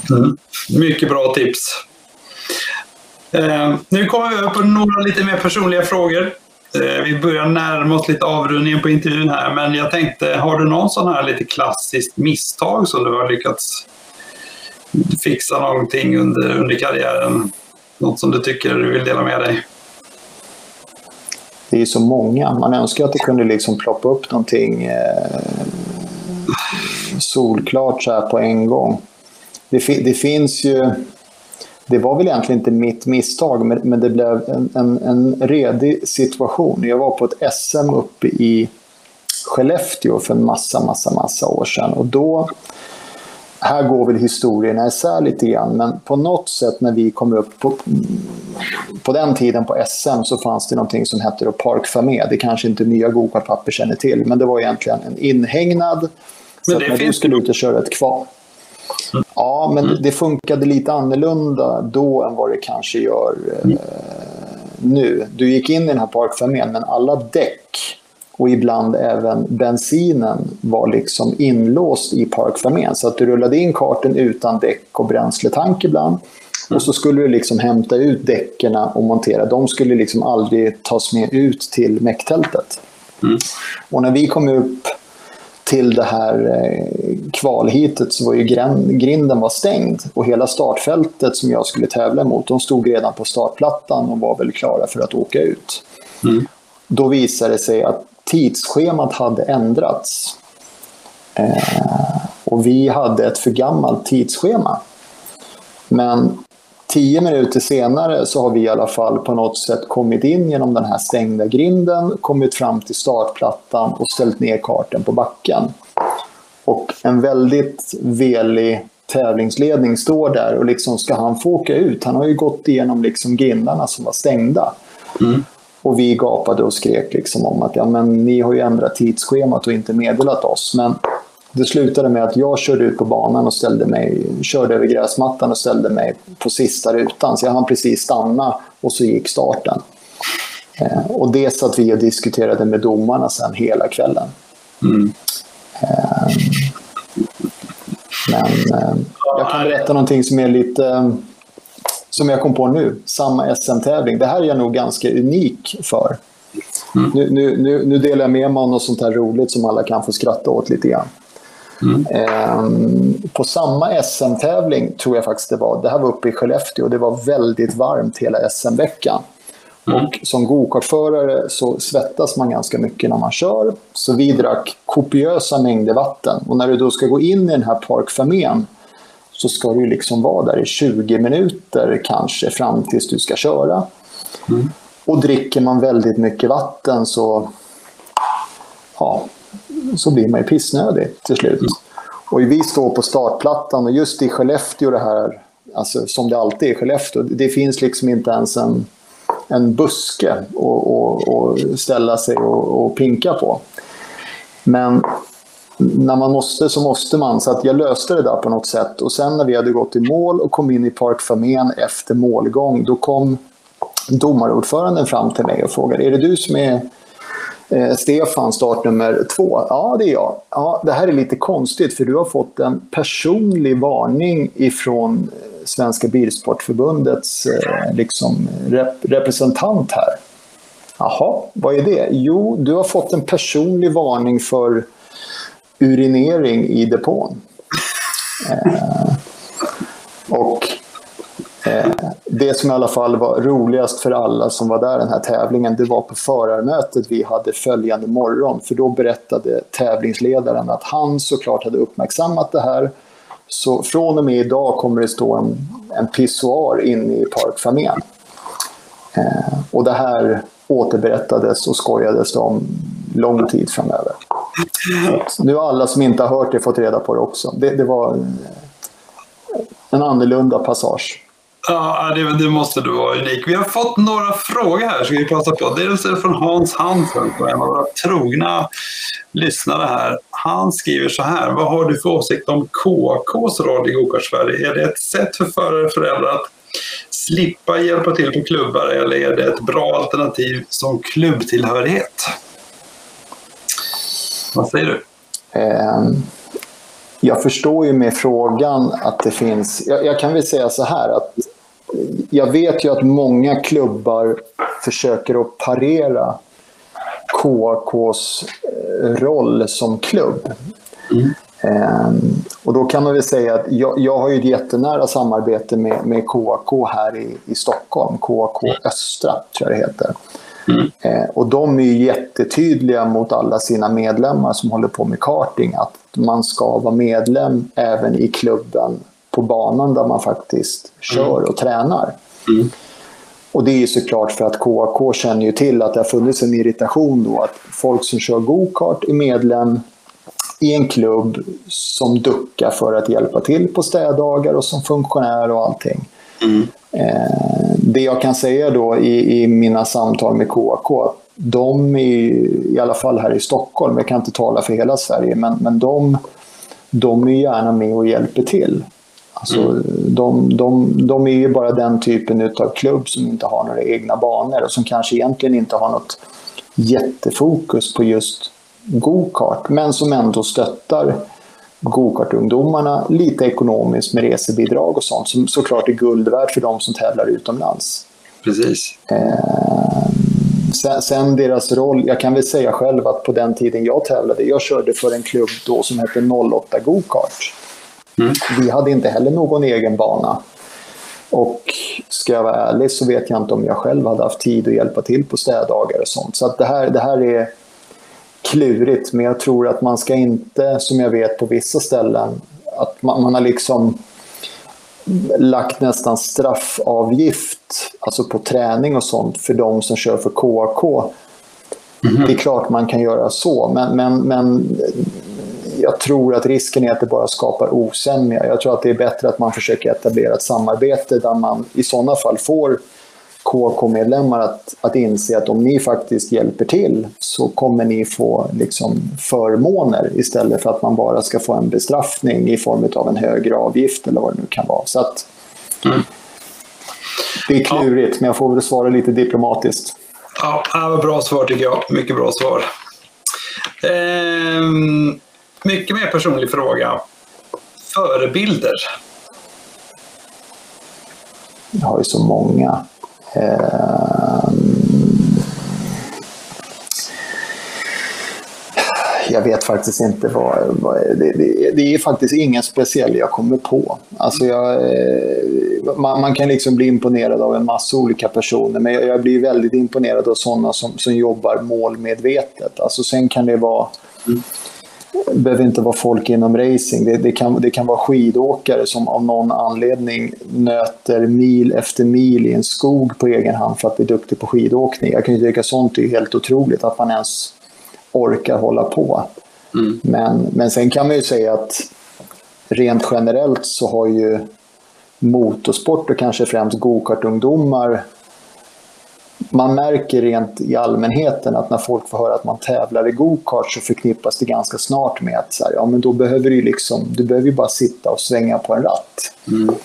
Mm. Mycket bra tips. Eh, nu kommer vi över på några lite mer personliga frågor. Eh, vi börjar närma oss lite avrundningen på intervjun här, men jag tänkte, har du någon sån här lite klassiskt misstag som du har lyckats fixa någonting under, under karriären? Något som du tycker du vill dela med dig? Det är så många. Man önskar att det kunde liksom ploppa upp någonting eh, solklart så här på en gång. Det, det, finns ju... Det var väl egentligen inte mitt misstag, men, men det blev en, en, en redig situation. Jag var på ett SM uppe i Skellefteå för en massa, massa, massa år sedan. Och då, här går väl historien isär lite grann, men på något sätt när vi kom upp på, på den tiden på SM så fanns det någonting som hette Park Famé. Det kanske inte nya gokartpapper känner till, men det var egentligen en inhägnad så när du skulle ut och köra ett kval. Mm. Ja, men mm. det funkade lite annorlunda då än vad det kanske gör mm. eh, nu. Du gick in i den här parkfamiljen, men alla däck och ibland även bensinen var liksom inlåst i parkfamiljen. Så att du rullade in karten utan däck och bränsletank ibland. Och så skulle du liksom hämta ut däcken och montera. De skulle liksom aldrig tas med ut till mäcktältet. Mm. Och när vi kom upp till det här eh, kvalhitet så var ju grinden var stängd och hela startfältet som jag skulle tävla mot, de stod redan på startplattan och var väl klara för att åka ut. Mm. Då visade det sig att tidsschemat hade ändrats. Eh, och vi hade ett för gammalt tidsschema. Men tio minuter senare så har vi i alla fall på något sätt kommit in genom den här stängda grinden, kommit fram till startplattan och ställt ner karten på backen. Och en väldigt velig tävlingsledning står där och liksom ska han få åka ut? Han har ju gått igenom liksom grindarna som var stängda. Mm. Och vi gapade och skrek liksom om att ja, men ni har ju ändrat tidsschemat och inte meddelat oss. Men det slutade med att jag körde ut på banan och ställde mig, körde över gräsmattan och ställde mig på sista rutan. Så jag hann precis stanna och så gick starten. Eh, och det satt vi och diskuterade med domarna sen hela kvällen. Mm. Eh, men eh, jag kan berätta någonting som är lite som jag kom på nu, samma SM-tävling. Det här är jag nog ganska unik för. Mm. Nu, nu, nu, delar jag med mig av något sånt här roligt som alla kan få skratta åt lite grann. Mm. Ehm, på samma SM-tävling tror jag faktiskt det var, det här var uppe i Skellefteå och det var väldigt varmt hela SM-veckan. Mm. Och som gokartförare så svettas man ganska mycket när man kör. Så vi drack kopiösa mängder vatten. Och när du då ska gå in i den här parkfamén så ska du liksom vara där i 20 minuter kanske fram tills du ska köra. Mm. Och dricker man väldigt mycket vatten så, ja, så blir man ju pissnödig till slut. Mm. Och vi står på startplattan och just i Skellefteå det här, alltså som det alltid är i Skellefteå, det finns liksom inte ens en, en buske att ställa sig och, och pinka på. Men när man måste så måste man. Så att jag löste det där på något sätt. Och sen när vi hade gått i mål och kom in i Park Famén efter målgång, då kom domarordföranden fram till mig och frågade, är det du som är eh, Stefan, startnummer två? Ja, det är jag. Ja, det här är lite konstigt för du har fått en personlig varning ifrån eh, Svenska Bilsportförbundets eh, liksom, rep representant här. Jaha, vad är det? Jo, du har fått en personlig varning för urinering i depån. Eh, och Eh, det som i alla fall var roligast för alla som var där den här tävlingen, det var på förarmötet vi hade följande morgon. För då berättade tävlingsledaren att han såklart hade uppmärksammat det här. Så från och med idag kommer det stå en, en pissoar inne i parkfamiljen. Eh, och det här återberättades och skojades om lång tid framöver. Så nu har alla som inte har hört det fått reda på det också. Det, det var en annorlunda passage. Ja, det, det, måste du vara unik. Vi har fått några frågor här, ska vi passa på. Dels är det från Hans Hansen, en av våra trogna lyssnare här. Han skriver så här. Vad har du för åsikt om KKs roll i Gokart-Sverige? Är det ett sätt för förare och föräldrar att slippa hjälpa till på klubbar eller är det ett bra alternativ som klubbtillhörighet? Vad säger du? Um jag förstår ju med frågan att det finns... Jag, jag kan väl säga så här att jag vet ju att många klubbar försöker att parera KAKs eh, roll som klubb. Mm. Um, och då kan man väl säga att jag, jag har ju ett jättenära samarbete med, med KAK här i, i Stockholm, KAK Östra tror jag det heter. Mm. Eh, och de är ju jättetydliga mot alla sina medlemmar som håller på med karting att man ska vara medlem även i klubben på banan där man faktiskt kör mm. och tränar. Mm. Och det är ju såklart för att KAK känner ju till att det har funnits en irritation då att folk som kör go-kart är medlem i en klubb som duckar för att hjälpa till på städdagar och som funktionär och allting. Mm. Eh, det jag kan säga då i, i mina samtal med KK, de är i alla fall här i Stockholm, jag kan inte tala för hela Sverige, men, men de, de är gärna med och hjälper till. Alltså, mm. de, de, de är ju bara den typen av klubb som inte har några egna banor och som kanske egentligen inte har något jättefokus på just go-kart, men som ändå stöttar gokartungdomarna lite ekonomiskt med resebidrag och sånt som såklart är guld värt för de som tävlar utomlands. Precis. Eh, sen, sen, deras roll, jag kan väl säga själv att på den tiden jag tävlade, jag körde för en klubb då som hette 08 Gokart. Mm. Vi hade inte heller någon egen bana. Och ska jag vara ärlig så vet jag inte om jag själv hade haft tid att hjälpa till på städdagar och sånt. Så att det, här, det här är klurigt, men jag tror att man ska inte, som jag vet på vissa ställen, att man, man har liksom lagt nästan straffavgift, alltså på träning och sånt, för de som kör för KK. Mm. Det är klart man kan göra så, men, men, men jag tror att risken är att det bara skapar osämja. Jag tror att det är bättre att man försöker etablera ett samarbete där man i sådana fall får KK-medlemmar att, att inse att om ni faktiskt hjälper till så kommer ni få liksom förmåner istället för att man bara ska få en bestraffning i form av en högre avgift eller vad det nu kan vara. Så att, mm. Det är klurigt, ja. men jag får väl svara lite diplomatiskt. Ja, bra svar tycker jag. Mycket bra svar. Ehm, mycket mer personlig fråga. Förebilder? Jag har ju så många. Ehm, jag vet faktiskt inte vad... vad det, det, det, är faktiskt ingen speciell jag kommer på. Alltså jag, eh, man, man, kan liksom bli imponerad av en massa olika personer, men jag, jag blir väldigt imponerad av sådana som, som jobbar målmedvetet. Alltså sen kan det vara... Mm. Behöver inte vara folk inom racing. Det, det, kan, det kan vara skidåkare som av någon anledning nöter mil efter mil i en skog på egen hand för att bli duktig på skidåkning. Jag kan ju tycka sånt är helt otroligt, att man ens orkar hålla på. Mm. Men, men sen kan man ju säga att rent generellt så har ju motorsport och kanske främst gokartungdomar man märker rent i allmänheten att när folk får höra att man tävlar i gokart så förknippas det ganska snart med att så här, ja, men då behöver du, liksom, du behöver bara sitta och svänga på en ratt. Mm.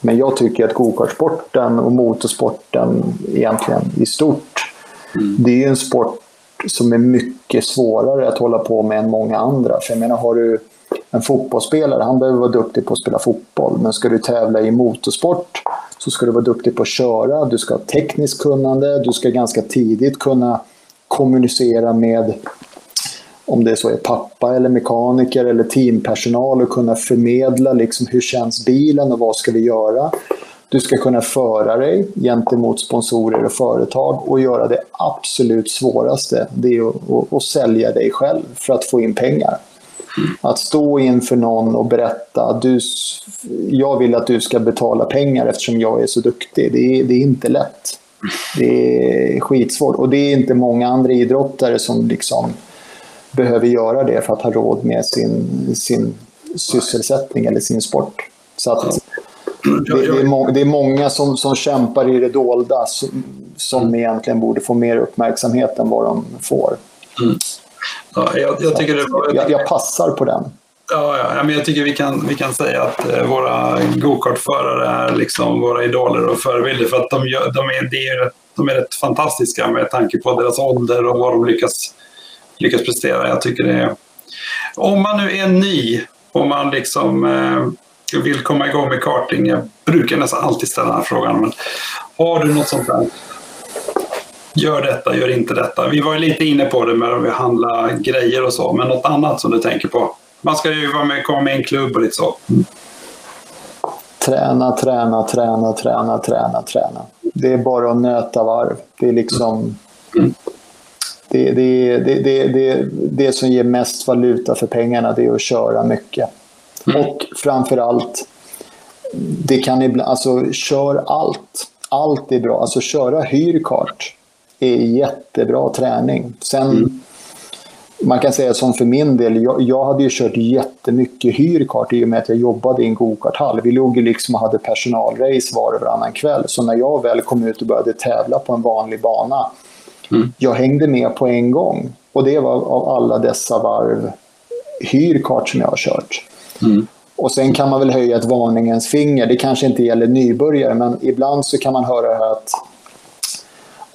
Men jag tycker att gokartsporten och motorsporten egentligen i stort, mm. det är en sport som är mycket svårare att hålla på med än många andra. För jag menar, har du en fotbollsspelare, han behöver vara duktig på att spela fotboll. Men ska du tävla i motorsport så ska du vara duktig på att köra, du ska ha tekniskt kunnande, du ska ganska tidigt kunna kommunicera med om det så är pappa eller mekaniker eller teampersonal och kunna förmedla liksom hur känns bilen och vad ska vi göra. Du ska kunna föra dig gentemot sponsorer och företag och göra det absolut svåraste, det är att, att, att sälja dig själv för att få in pengar. Att stå inför någon och berätta du, jag vill att du ska betala pengar eftersom jag är så duktig. Det är, det är inte lätt. Det är skitsvårt. Och det är inte många andra idrottare som liksom behöver göra det för att ha råd med sin, sin sysselsättning eller sin sport. Så att det, det, är, må, det är många som, som kämpar i det dolda som, som egentligen borde få mer uppmärksamhet än vad de får. Mm. Ja, jag, jag tycker det var, jag, jag, passar på den. Ja, ja, men jag tycker vi kan, vi kan säga att eh, våra gokartförare är liksom våra idoler och förebilder för att de, gör, de, är, de, är, de är rätt fantastiska med tanke på deras ålder och vad de lyckas, lyckas prestera. Jag tycker det är... Om man nu är ny och man liksom eh, vill komma igång med karting, jag brukar nästan alltid ställa den här frågan, men har du något sånt där gör detta, gör inte detta. Vi var lite inne på det med att handla grejer och så, men något annat som du tänker på? Man ska ju vara med, komma med i en klubb och lite så. Träna, träna, träna, träna, träna, träna. Det är bara att nöta varv. Det är liksom... Mm. Det, det, det, det, det, det som ger mest valuta för pengarna det är att köra mycket. Mm. Och framför allt, det kan ibland, alltså kör allt. Allt är bra. Alltså köra hyrkart är jättebra träning. Sen, mm. man kan säga som för min del, jag, jag hade ju kört jättemycket hyrkart i och med att jag jobbade i en gokarthall. Vi låg ju liksom och hade personalrace var och varannan kväll. Så när jag väl kom ut och började tävla på en vanlig bana, mm. jag hängde med på en gång. Och det var av alla dessa varv hyrkart som jag har kört. Mm. Och sen kan man väl höja ett varningens finger. Det kanske inte gäller nybörjare, men ibland så kan man höra här att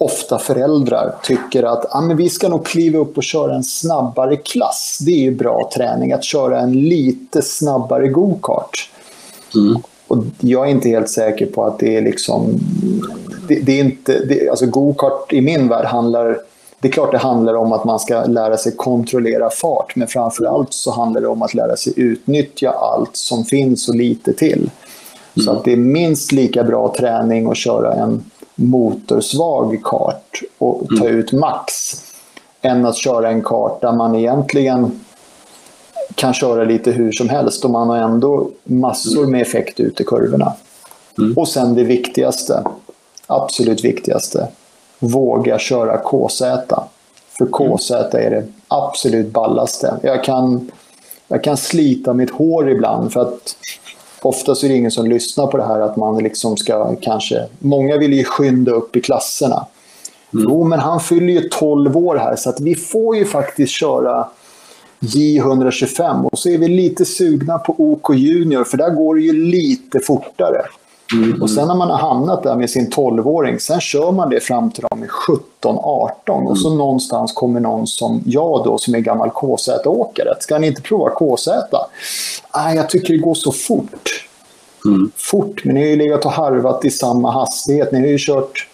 ofta föräldrar tycker att ah, men vi ska nog kliva upp och köra en snabbare klass. Det är ju bra träning, att köra en lite snabbare go-kart. Mm. Och jag är inte helt säker på att det är liksom... Det, det är inte, det, alltså go-kart i min värld handlar... Det är klart det handlar om att man ska lära sig kontrollera fart, men framför allt så handlar det om att lära sig utnyttja allt som finns och lite till. Mm. Så att det är minst lika bra träning att köra en motorsvag kart och ta mm. ut max än att köra en kart där man egentligen kan köra lite hur som helst och man har ändå massor med effekt ut i kurvorna. Mm. Och sen det viktigaste, absolut viktigaste, våga köra KZ. För KZ är det absolut ballaste. Jag kan, jag kan slita mitt hår ibland för att ofta så är det ingen som lyssnar på det här att man liksom ska kanske... Många vill ju skynda upp i klasserna. Mm. Jo, men han fyller ju 12 år här så att vi får ju faktiskt köra J125 och så är vi lite sugna på OK Junior för där går det ju lite fortare. Mm. Och sen när man har hamnat där med sin 12-åring, sen kör man det fram till de är 17-18 och så mm. någonstans kommer någon som jag då som är gammal KZ-åkare. Ska ni inte prova KZ? Nej, jag tycker det går så fort. Mm. Fort, men ni har ju legat och harvat i samma hastighet. Ni har ju kört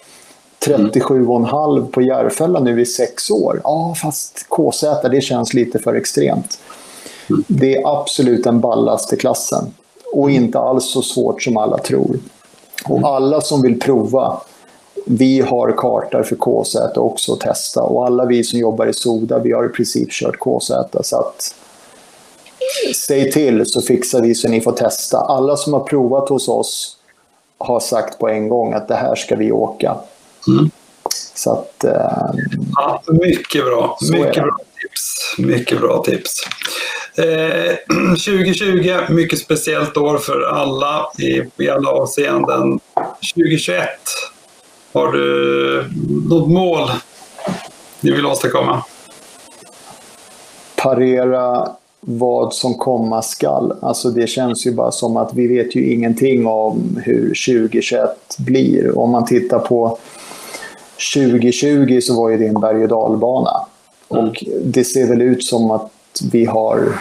37,5 på Järfälla nu i sex år. Ja, fast KZ, det känns lite för extremt. Mm. Det är absolut den ballaste klassen och inte alls så svårt som alla tror. Och alla som vill prova, vi har kartor för KZ också att testa och alla vi som jobbar i Soda, vi har i princip kört KZ. Så att säg till så fixar vi så ni får testa. Alla som har provat hos oss har sagt på en gång att det här ska vi åka. Mm. Så att... Eh, ja, mycket bra. Mycket bra tips. Mycket bra tips. Eh, 2020, mycket speciellt år för alla i, i alla avseenden. 2021, har du något mål ni vill åstadkomma? Parera vad som komma skall. Alltså det känns ju bara som att vi vet ju ingenting om hur 2021 blir. Om man tittar på 2020 så var ju det en berg och dalbana. Mm. Och det ser väl ut som att vi har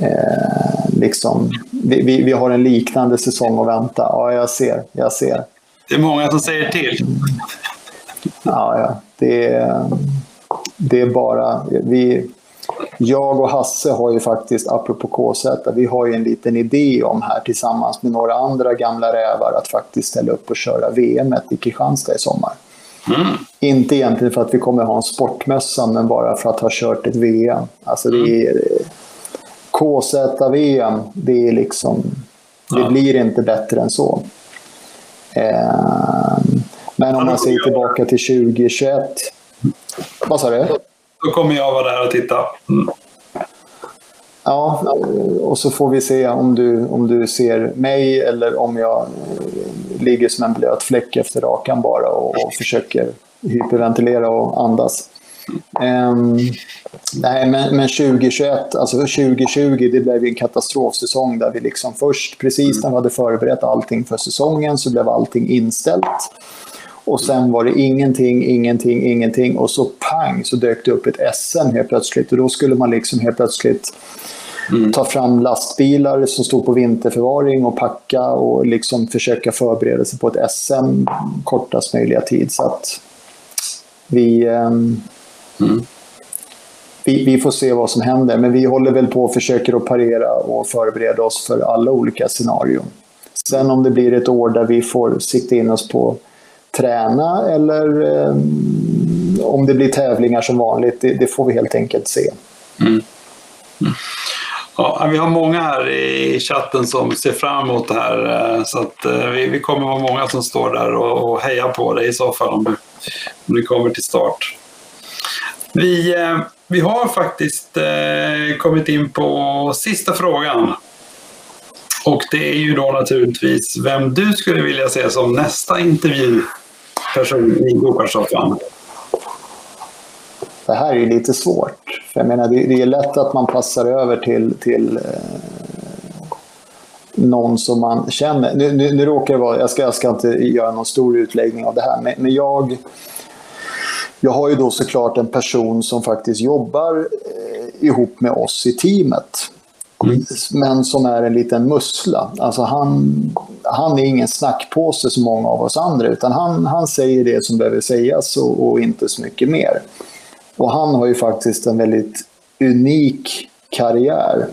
eh, liksom, vi, vi, vi, har en liknande säsong att vänta. Ja, jag ser. Jag ser. Det är många som säger till. Ja, ja. Det, är, det är bara... Vi, jag och Hasse har ju faktiskt, apropå KZ, vi har ju en liten idé om här tillsammans med några andra gamla rävar att faktiskt ställa upp och köra VM i Kristianstad i sommar. Mm. Inte egentligen för att vi kommer ha en sportmössa, men bara för att ha kört ett VM. Alltså det är KZ-VM, det är liksom... Det ja. blir inte bättre än så. Eh, men om man ser tillbaka till 2021. Vad sa du? Då kommer jag vara där och titta. Mm. Ja, och så får vi se om du, om du ser mig eller om jag ligger som en blöt fläck efter rakan bara och, och försöker hyperventilera och andas. Um, nej, men, men 2021, alltså 2020, det blev en katastrofsäsong där vi liksom först, precis när vi hade förberett allting för säsongen, så blev allting inställt. Och sen var det ingenting, ingenting, ingenting och så pang så dök det upp ett SM helt plötsligt och då skulle man liksom helt plötsligt Mm. Ta fram lastbilar som stod på vinterförvaring och packa och liksom försöka förbereda sig på ett SM kortast möjliga tid. Så att vi, um, mm. vi, vi, får se vad som händer. Men vi håller väl på och försöker att parera och förbereda oss för alla olika scenarion. Sen om det blir ett år där vi får sikta in oss på träna eller um, om det blir tävlingar som vanligt, det, det får vi helt enkelt se. Mm. Mm. Ja, vi har många här i chatten som ser fram emot det här. Eh, så att eh, vi, vi kommer vara många som står där och, och hejar på dig i så fall om du, om du kommer till start. Vi, eh, vi har faktiskt eh, kommit in på sista frågan. Och det är ju då naturligtvis vem du skulle vilja se som nästa intervjuperson i Gokartsoffan. Det här är lite svårt. För jag menar, det, är lätt att man passar över till, till, eh, någon som man känner. Nu, nu, nu råkar det vara, jag ska, jag ska inte göra någon stor utläggning av det här, men, men jag, jag har ju då såklart en person som faktiskt jobbar eh, ihop med oss i teamet. Mm. Men som är en liten mussla. Alltså han, han är ingen snackpåse som många av oss andra, utan han, han säger det som behöver sägas och, och inte så mycket mer. Och han har ju faktiskt en väldigt unik karriär.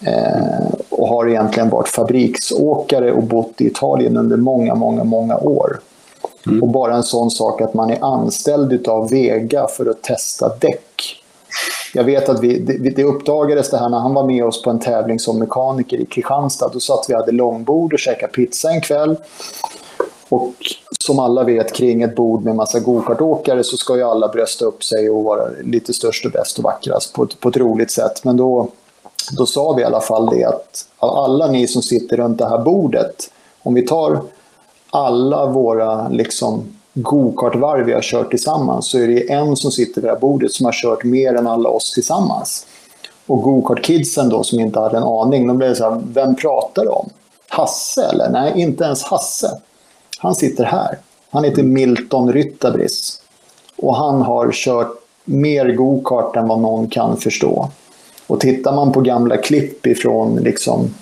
Eh, och har egentligen varit fabriksåkare och bott i Italien under många, många, många år. Mm. Och bara en sån sak att man är anställd av Vega för att testa däck. Jag vet att vi, det, det uppdagades det här när han var med oss på en tävling som mekaniker i Kristianstad. Då satt vi hade långbord och käkade pizza en kväll. Och som alla vet kring ett bord med massa gokartåkare så ska ju alla brösta upp sig och vara lite störst och bäst och vackrast på, på ett roligt sätt. Men då, då sa vi i alla fall det att av alla ni som sitter runt det här bordet, om vi tar alla våra liksom, gokartvarv vi har kört tillsammans så är det en som sitter vid det här bordet som har kört mer än alla oss tillsammans. Och gokartkidsen då som inte hade en aning, de blev så här, vem pratar du om? Hasse eller? Nej, inte ens Hasse. Han sitter här. Han heter Milton Ryttabris. Och han har kört mer gokart än vad någon kan förstå. Och tittar man på gamla klipp ifrån liksom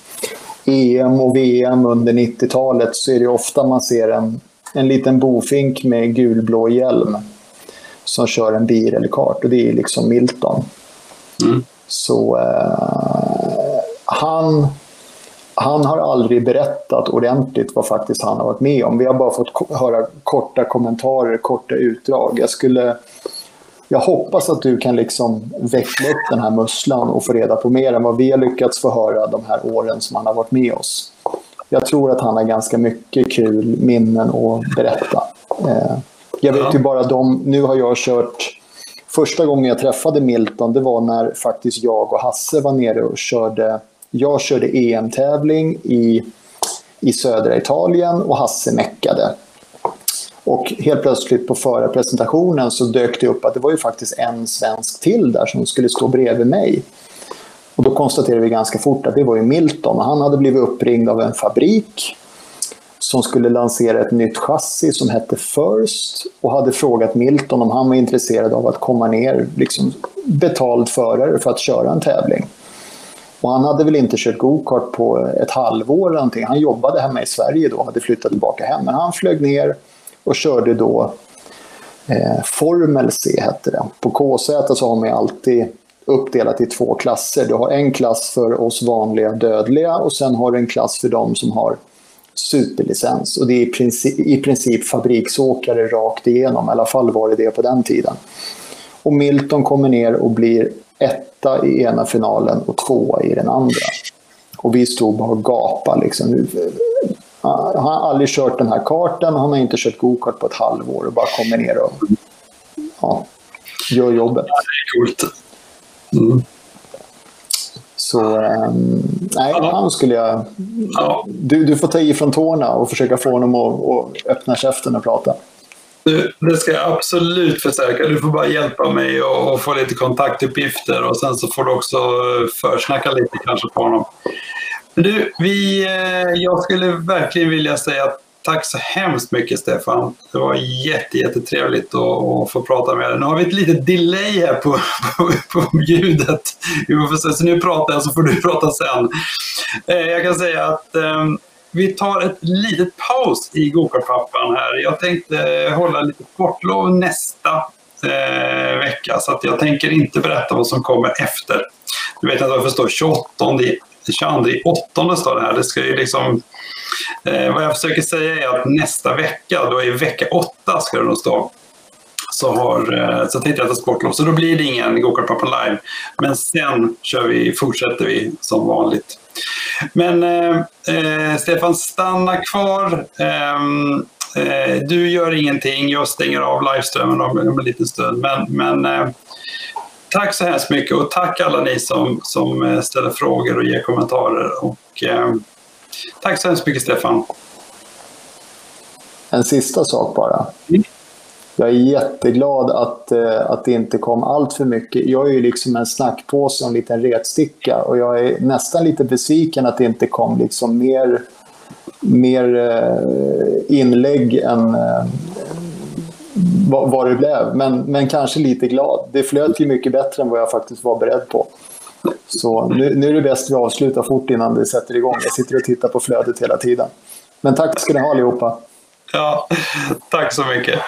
EM och VM under 90-talet så är det ofta man ser en, en liten bofink med gulblå hjälm som kör en bil eller kart och det är liksom Milton. Mm. Så eh, han han har aldrig berättat ordentligt vad faktiskt han har varit med om. Vi har bara fått höra korta kommentarer, korta utdrag. Jag, skulle, jag hoppas att du kan liksom veckla upp den här musslan och få reda på mer än vad vi har lyckats få höra de här åren som han har varit med oss. Jag tror att han har ganska mycket kul minnen att berätta. Eh, jag vet ju bara de, nu har jag kört Första gången jag träffade Milton det var när faktiskt jag och Hasse var nere och körde jag körde EM-tävling i, i södra Italien och Hasse meckade. Och helt plötsligt på förarpresentationen så dök det upp att det var ju faktiskt en svensk till där som skulle stå bredvid mig. Och då konstaterade vi ganska fort att det var ju Milton. och Han hade blivit uppringd av en fabrik som skulle lansera ett nytt chassi som hette First och hade frågat Milton om han var intresserad av att komma ner, liksom betald förare för att köra en tävling. Och han hade väl inte kört gokart på ett halvår eller någonting. Han jobbade hemma i Sverige då, hade flyttat tillbaka hem. Men han flög ner och körde då eh, Formel C hette det. På KZ så har man alltid uppdelat i två klasser. Du har en klass för oss vanliga dödliga och sen har du en klass för de som har superlicens. Och det är i princip, i princip fabriksåkare rakt igenom. I alla fall var det det på den tiden. Och Milton kommer ner och blir etta i ena finalen och tvåa i den andra. Och vi stod bara och gapade. Liksom. Han har aldrig kört den här kartan, han har inte kört gokart på ett halvår och bara kommer ner och ja, gör jobbet. Ja, det är coolt. Mm. Så um, nej, ja. han skulle jag... Ja. Du, du får ta i från tårna och försöka få honom att, öppna käften och prata. Du, det ska jag absolut förstärka. Du får bara hjälpa mig och, få lite kontaktuppgifter och sen så får du också försnacka lite kanske på honom. Du, vi, eh, jag skulle verkligen vilja säga tack så hemskt mycket Stefan. Det var jätte, jättetrevligt att, att få prata med dig. Nu har vi ett litet delay här på, på, på ljudet. Så nu pratar jag så får du prata sen. Eh, jag kan säga att ehm, vi tar ett litet paus i Gokartpappan här. Jag tänkte hålla lite sportlov nästa eh, vecka så att jag tänker inte berätta vad som kommer efter. Du vet att jag förstår 28 22 8 står det här. Det ska ju liksom, eh, vad jag försöker säga är att nästa vecka, då i vecka 8 ska det nog stå, så, har, eh, så tänkte jag ta sportlov. Så då blir det ingen Gokartpappan live. Men sen kör vi, fortsätter vi som vanligt. Men eh, eh Stefan, stanna kvar. Ehm, eh, du gör ingenting. Jag stänger av liveströmmen om, om en liten stund. Men, men eh, tack så hemskt mycket och tack alla ni som, som eh, ställer frågor och ger kommentarer. Och, eh, tack så hemskt mycket Stefan. En sista sak bara. Mm. jag är jätteglad att, eh, att det inte kom allt för mycket. Jag är ju liksom en snackpåse och en liten retsticka och jag är nästan lite besviken att det inte kom liksom mer, mer eh, inlägg än vad, vad det blev. Men, men kanske lite glad. Det flöt ju mycket bättre än vad jag faktiskt var beredd på. Så nu, nu är det bäst vi avslutar fort innan det sätter igång. Jag sitter och tittar på flödet hela tiden. Men tack ska ni ha allihopa. Ja, tack så mycket.